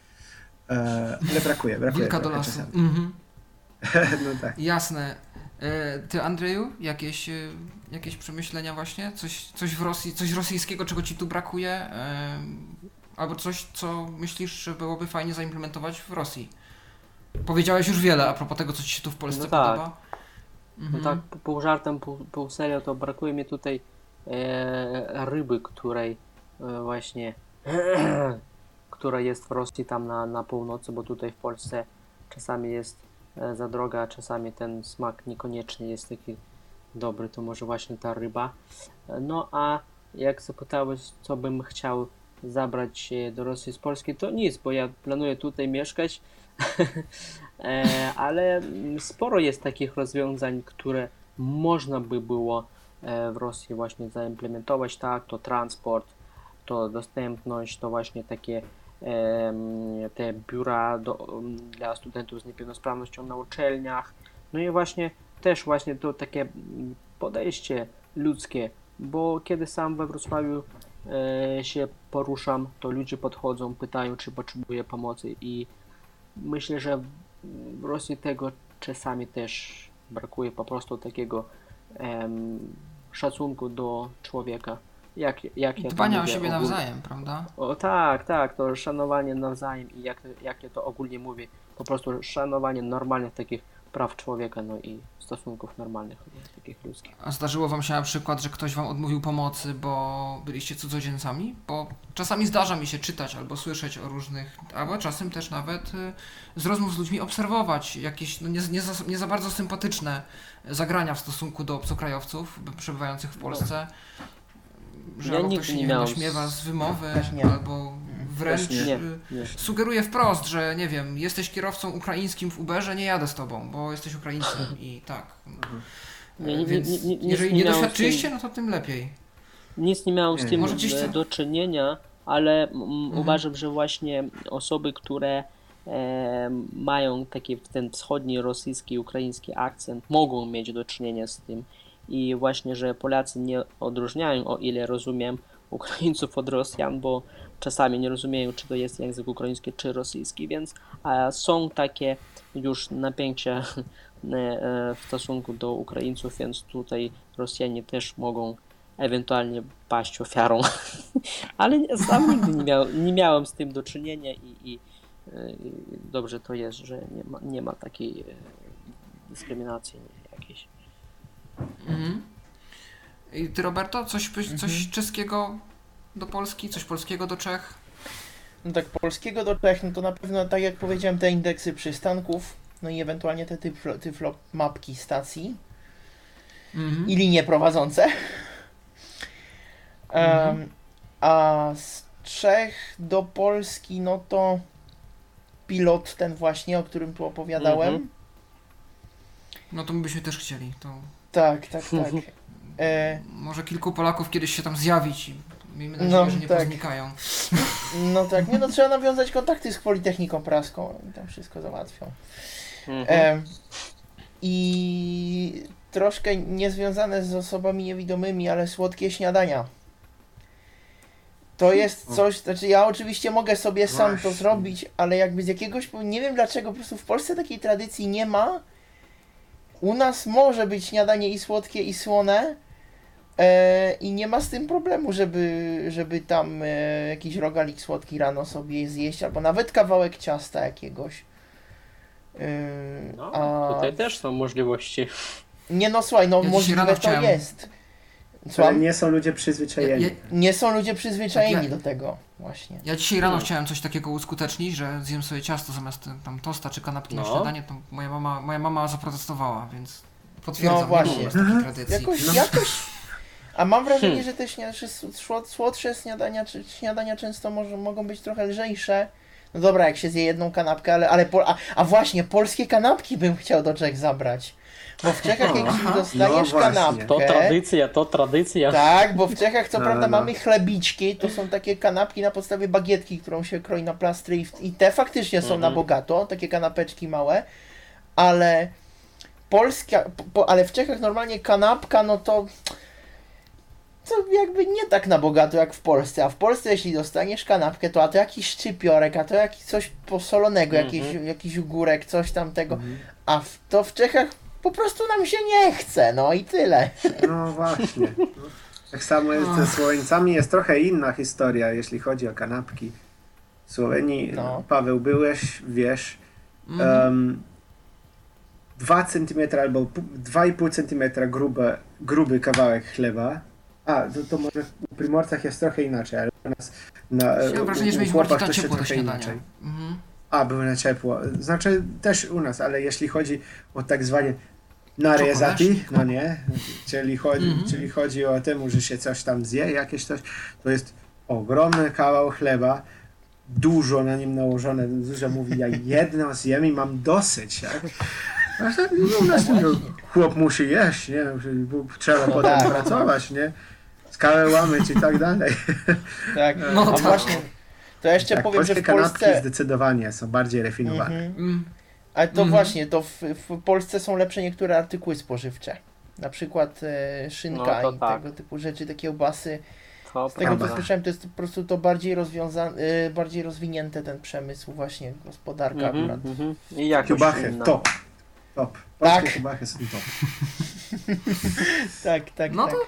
E, ale brakuje, brakuje Wilka do lasu. czasami. Mhm. [laughs] no tak. Jasne. E, Ty, Andrzeju, jakieś, e, jakieś przemyślenia właśnie? Coś, coś w Rosji, coś rosyjskiego, czego ci tu brakuje? E, Albo coś, co myślisz, że byłoby fajnie zaimplementować w Rosji? Powiedziałeś już wiele a propos tego, co ci się tu w Polsce No tak. podoba. No Mhm. tak, p- pół żartem, pół, pół serio, to brakuje mi tutaj e, ryby, której e, właśnie, [clears throat] która jest w Rosji tam na, na północy, bo tutaj w Polsce czasami jest za droga, a czasami ten smak niekoniecznie jest taki dobry, to może właśnie ta ryba. E, No a jak zapytałeś, co bym chciał zabrać e, do Rosji z Polski, to nic, bo ja planuję tutaj mieszkać, [laughs] E, ale mm, sporo jest takich rozwiązań, które można by było e, w Rosji właśnie zaimplementować, tak, to transport, to dostępność, to właśnie takie te biura do, dla studentów z niepełnosprawnością na uczelniach, no i właśnie też właśnie to takie podejście ludzkie, bo kiedy sam we Wrocławiu e, się poruszam, to ludzie podchodzą, pytają, czy potrzebuję pomocy i myślę, że w Rosji tego czasami też brakuje po prostu takiego em, szacunku do człowieka. Jak, jak ja Dbania o siebie ogólnie. nawzajem, prawda? O tak, tak, to szanowanie nawzajem i jak, jak ja to ogólnie mówię, po prostu szanowanie normalnych takich praw człowieka, no i stosunków normalnych, takich ludzkich. A zdarzyło wam się na przykład, że ktoś wam odmówił pomocy, bo byliście cudzoziemcami? Bo czasami zdarza mi się czytać albo słyszeć o różnych, albo czasem też nawet y, z rozmów z ludźmi obserwować jakieś no nie, nie, za, nie za bardzo sympatyczne zagrania w stosunku do obcokrajowców by- przebywających w Polsce. Że Ja albo ktoś się nie wiem, naśmiewa z wymowy, albo wręcz nie. y, Nie. sugeruje wprost, że nie wiem, jesteś kierowcą ukraińskim w Uberze, nie jadę z tobą, bo jesteś Ukraińcem i tak. Nie, nie, Więc nie, nie, nie, jeżeli nie doświadczyliście, no to tym lepiej. Nic nie miałem z tym Może gdzieś e, do czynienia, ale Mhm. uważam, że właśnie osoby, które e, mają taki ten wschodni rosyjski, ukraiński akcent, mogą mieć do czynienia z tym. I właśnie, że Polacy nie odróżniają, o ile rozumiem, [laughs] Ukraińców od Rosjan, bo czasami nie rozumieją, czy to jest język ukraiński, czy rosyjski, więc są takie już napięcia [laughs] e, e, w stosunku do Ukraińców, więc tutaj Rosjanie też mogą ewentualnie paść ofiarą. [laughs] Ale sam nigdy nie, miał, nie miałem z tym do czynienia i, i, e, i dobrze to jest, że nie ma, nie ma takiej dyskryminacji jakiejś. Mhm. I ty, Roberto, coś, coś Mhm. czeskiego do Polski, coś polskiego do Czech? No tak, polskiego do Czech, no to na pewno, tak jak powiedziałem, te indeksy przystanków, no i ewentualnie te tyflo, tyflo mapki stacji Mhm. i linie prowadzące. Em, a z Czech do Polski, no to pilot ten właśnie, o którym tu opowiadałem. Mhm. No to my byśmy też chcieli. To Tak, tak, tak. [laughs] E, może kilku Polaków kiedyś się tam zjawić i miejmy nadzieję, No, że nie tak. poznikają. no tak, nie no, trzeba nawiązać kontakty z Politechniką Praską i tam wszystko załatwią. Mhm. Em, I troszkę niezwiązane z osobami niewidomymi, ale słodkie śniadania. To jest coś, znaczy ja oczywiście mogę sobie sam to zrobić, ale jakby z jakiegoś, nie wiem dlaczego, po prostu w Polsce takiej tradycji nie ma. U nas może być śniadanie i słodkie i słone e, i nie ma z tym problemu, żeby, żeby tam e, jakiś rogalik słodki rano sobie zjeść, albo nawet kawałek ciasta jakiegoś. Yy, No, a tutaj też są możliwości. Nie no, słuchaj, no Ja możliwe rano to chciałem- Ale Słucham? nie są ludzie przyzwyczajeni. Ja- Nie są ludzie przyzwyczajeni Ja- do tego, właśnie. Ja dzisiaj rano Hmm. chciałem coś takiego uskutecznić, że zjem sobie ciasto zamiast e, tam tosta czy kanapki na No. śniadanie, to moja mama, moja mama zaprotestowała, więc potwierdzam, No właśnie. nie było takiej tradycji. Jakoś, jakoś... A mam wrażenie, Hmm. że te śnia... że słod- słodsze śniadania, czy śniadania często może, mogą być trochę lżejsze. No dobra, jak się zje jedną kanapkę, ale, ale po... a, a właśnie, polskie kanapki bym chciał do Czech zabrać. Bo w Czechach jak No dostajesz właśnie. kanapkę... To tradycja, to tradycja. Tak, bo w Czechach co No, prawda no. mamy chlebiczki, to są takie kanapki na podstawie bagietki, którą się kroi na plastry i, i te faktycznie są na Mhm. bogato, takie kanapeczki małe, ale polska, po, ale w Czechach normalnie kanapka, no to to jakby nie tak na bogato jak w Polsce, a w Polsce jeśli dostaniesz kanapkę, to a to jakiś szczypiorek, a to jakiś coś posolonego, Mhm. jakiś, jakiś ogórek, coś tamtego, a w, to w Czechach po prostu nam się nie chce, no i tyle. No właśnie. Tak samo jest ze Słoweńcami, jest trochę inna historia, jeśli chodzi o kanapki. W Słowenii, No. Paweł, byłeś, wiesz, Mhm. um, 2 cm albo pu- 2,5 cm grube, gruby kawałek chleba. A, to, to może u Primorcach jest trochę inaczej, ale u nas na, mam wrażenie, że mieliśmy to się ciepło do trochę śniadania. inaczej. Mhm. A, były na ciepło. Znaczy też u nas, ale jeśli chodzi o tak zwane narezati, Czokoleszki. no nie, czyli chodzi, Mhm. czyli chodzi o tym, że się coś tam zje, jakieś coś, to jest ogromny kawał chleba, dużo na nim nałożone, że mówi, ja jedno zjem i mam dosyć, tak? No, u nas no, chłop musi jeść, nie? Trzeba potem tak. pracować, nie? Skałę łamać i tak dalej. Tak, No a tak. właśnie, to jeszcze Tak, powiem, że w kanapki Polsce... zdecydowanie są bardziej refinowane. Mhm. Mm. Ale to Mhm. właśnie, to w, w Polsce są lepsze niektóre artykuły spożywcze. Na przykład e, szynka No i tak. tego typu rzeczy, takie kiełbasy. To Z tego co prawda. słyszałem, to jest po prostu to bardziej rozwiązane, e, bardziej rozwinięte ten przemysł, właśnie gospodarka Mhm, akurat. mhm. I jakoś Kiełbachy, inna. top. Top. Polskie Tak. kiełbachy są top. [laughs] Tak, tak, No tak. to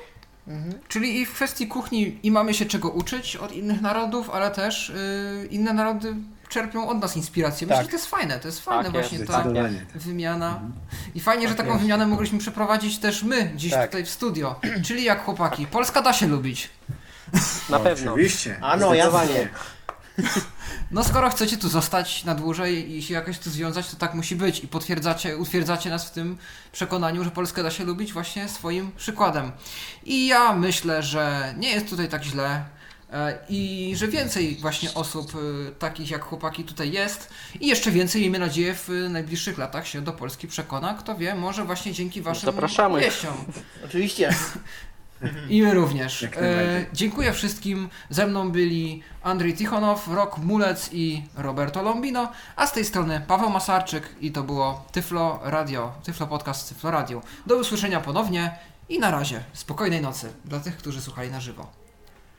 Mhm. Czyli i w kwestii kuchni i mamy się czego uczyć od innych narodów, ale też y, inne narody czerpią od nas inspirację. Myślę, Tak. że to jest fajne, to jest fajne Tak właśnie jest, ta Zdecydowanie. wymiana. I fajnie, że Tak taką jest. wymianę mogliśmy przeprowadzić też my dziś Tak. tutaj w studio. Czyli jak chłopaki, Polska da się lubić. Na No, pewno. Oczywiście. A no, Zdecydowanie. jasnie. No skoro chcecie tu zostać na dłużej i się jakoś tu związać, to tak musi być. I potwierdzacie, utwierdzacie nas w tym przekonaniu, że Polskę da się lubić właśnie swoim przykładem. I ja myślę, że nie jest tutaj tak źle. E, I że więcej właśnie osób e, takich jak chłopaki tutaj jest i jeszcze więcej, miejmy nadzieję, w najbliższych latach się do Polski przekona. Kto wie, może właśnie dzięki Waszym Zapraszamy. opowieściom. [laughs] Oczywiście. I my również. E, dziękuję wszystkim. Ze mną byli Andrzej Tichonow, Rok Mulec i Roberto Lombino, a z tej strony Paweł Masarczyk i to było Tyflo Radio, Tyflo Podcast Tyflo Radio. Do usłyszenia ponownie i na razie. Spokojnej nocy dla tych, którzy słuchali na żywo.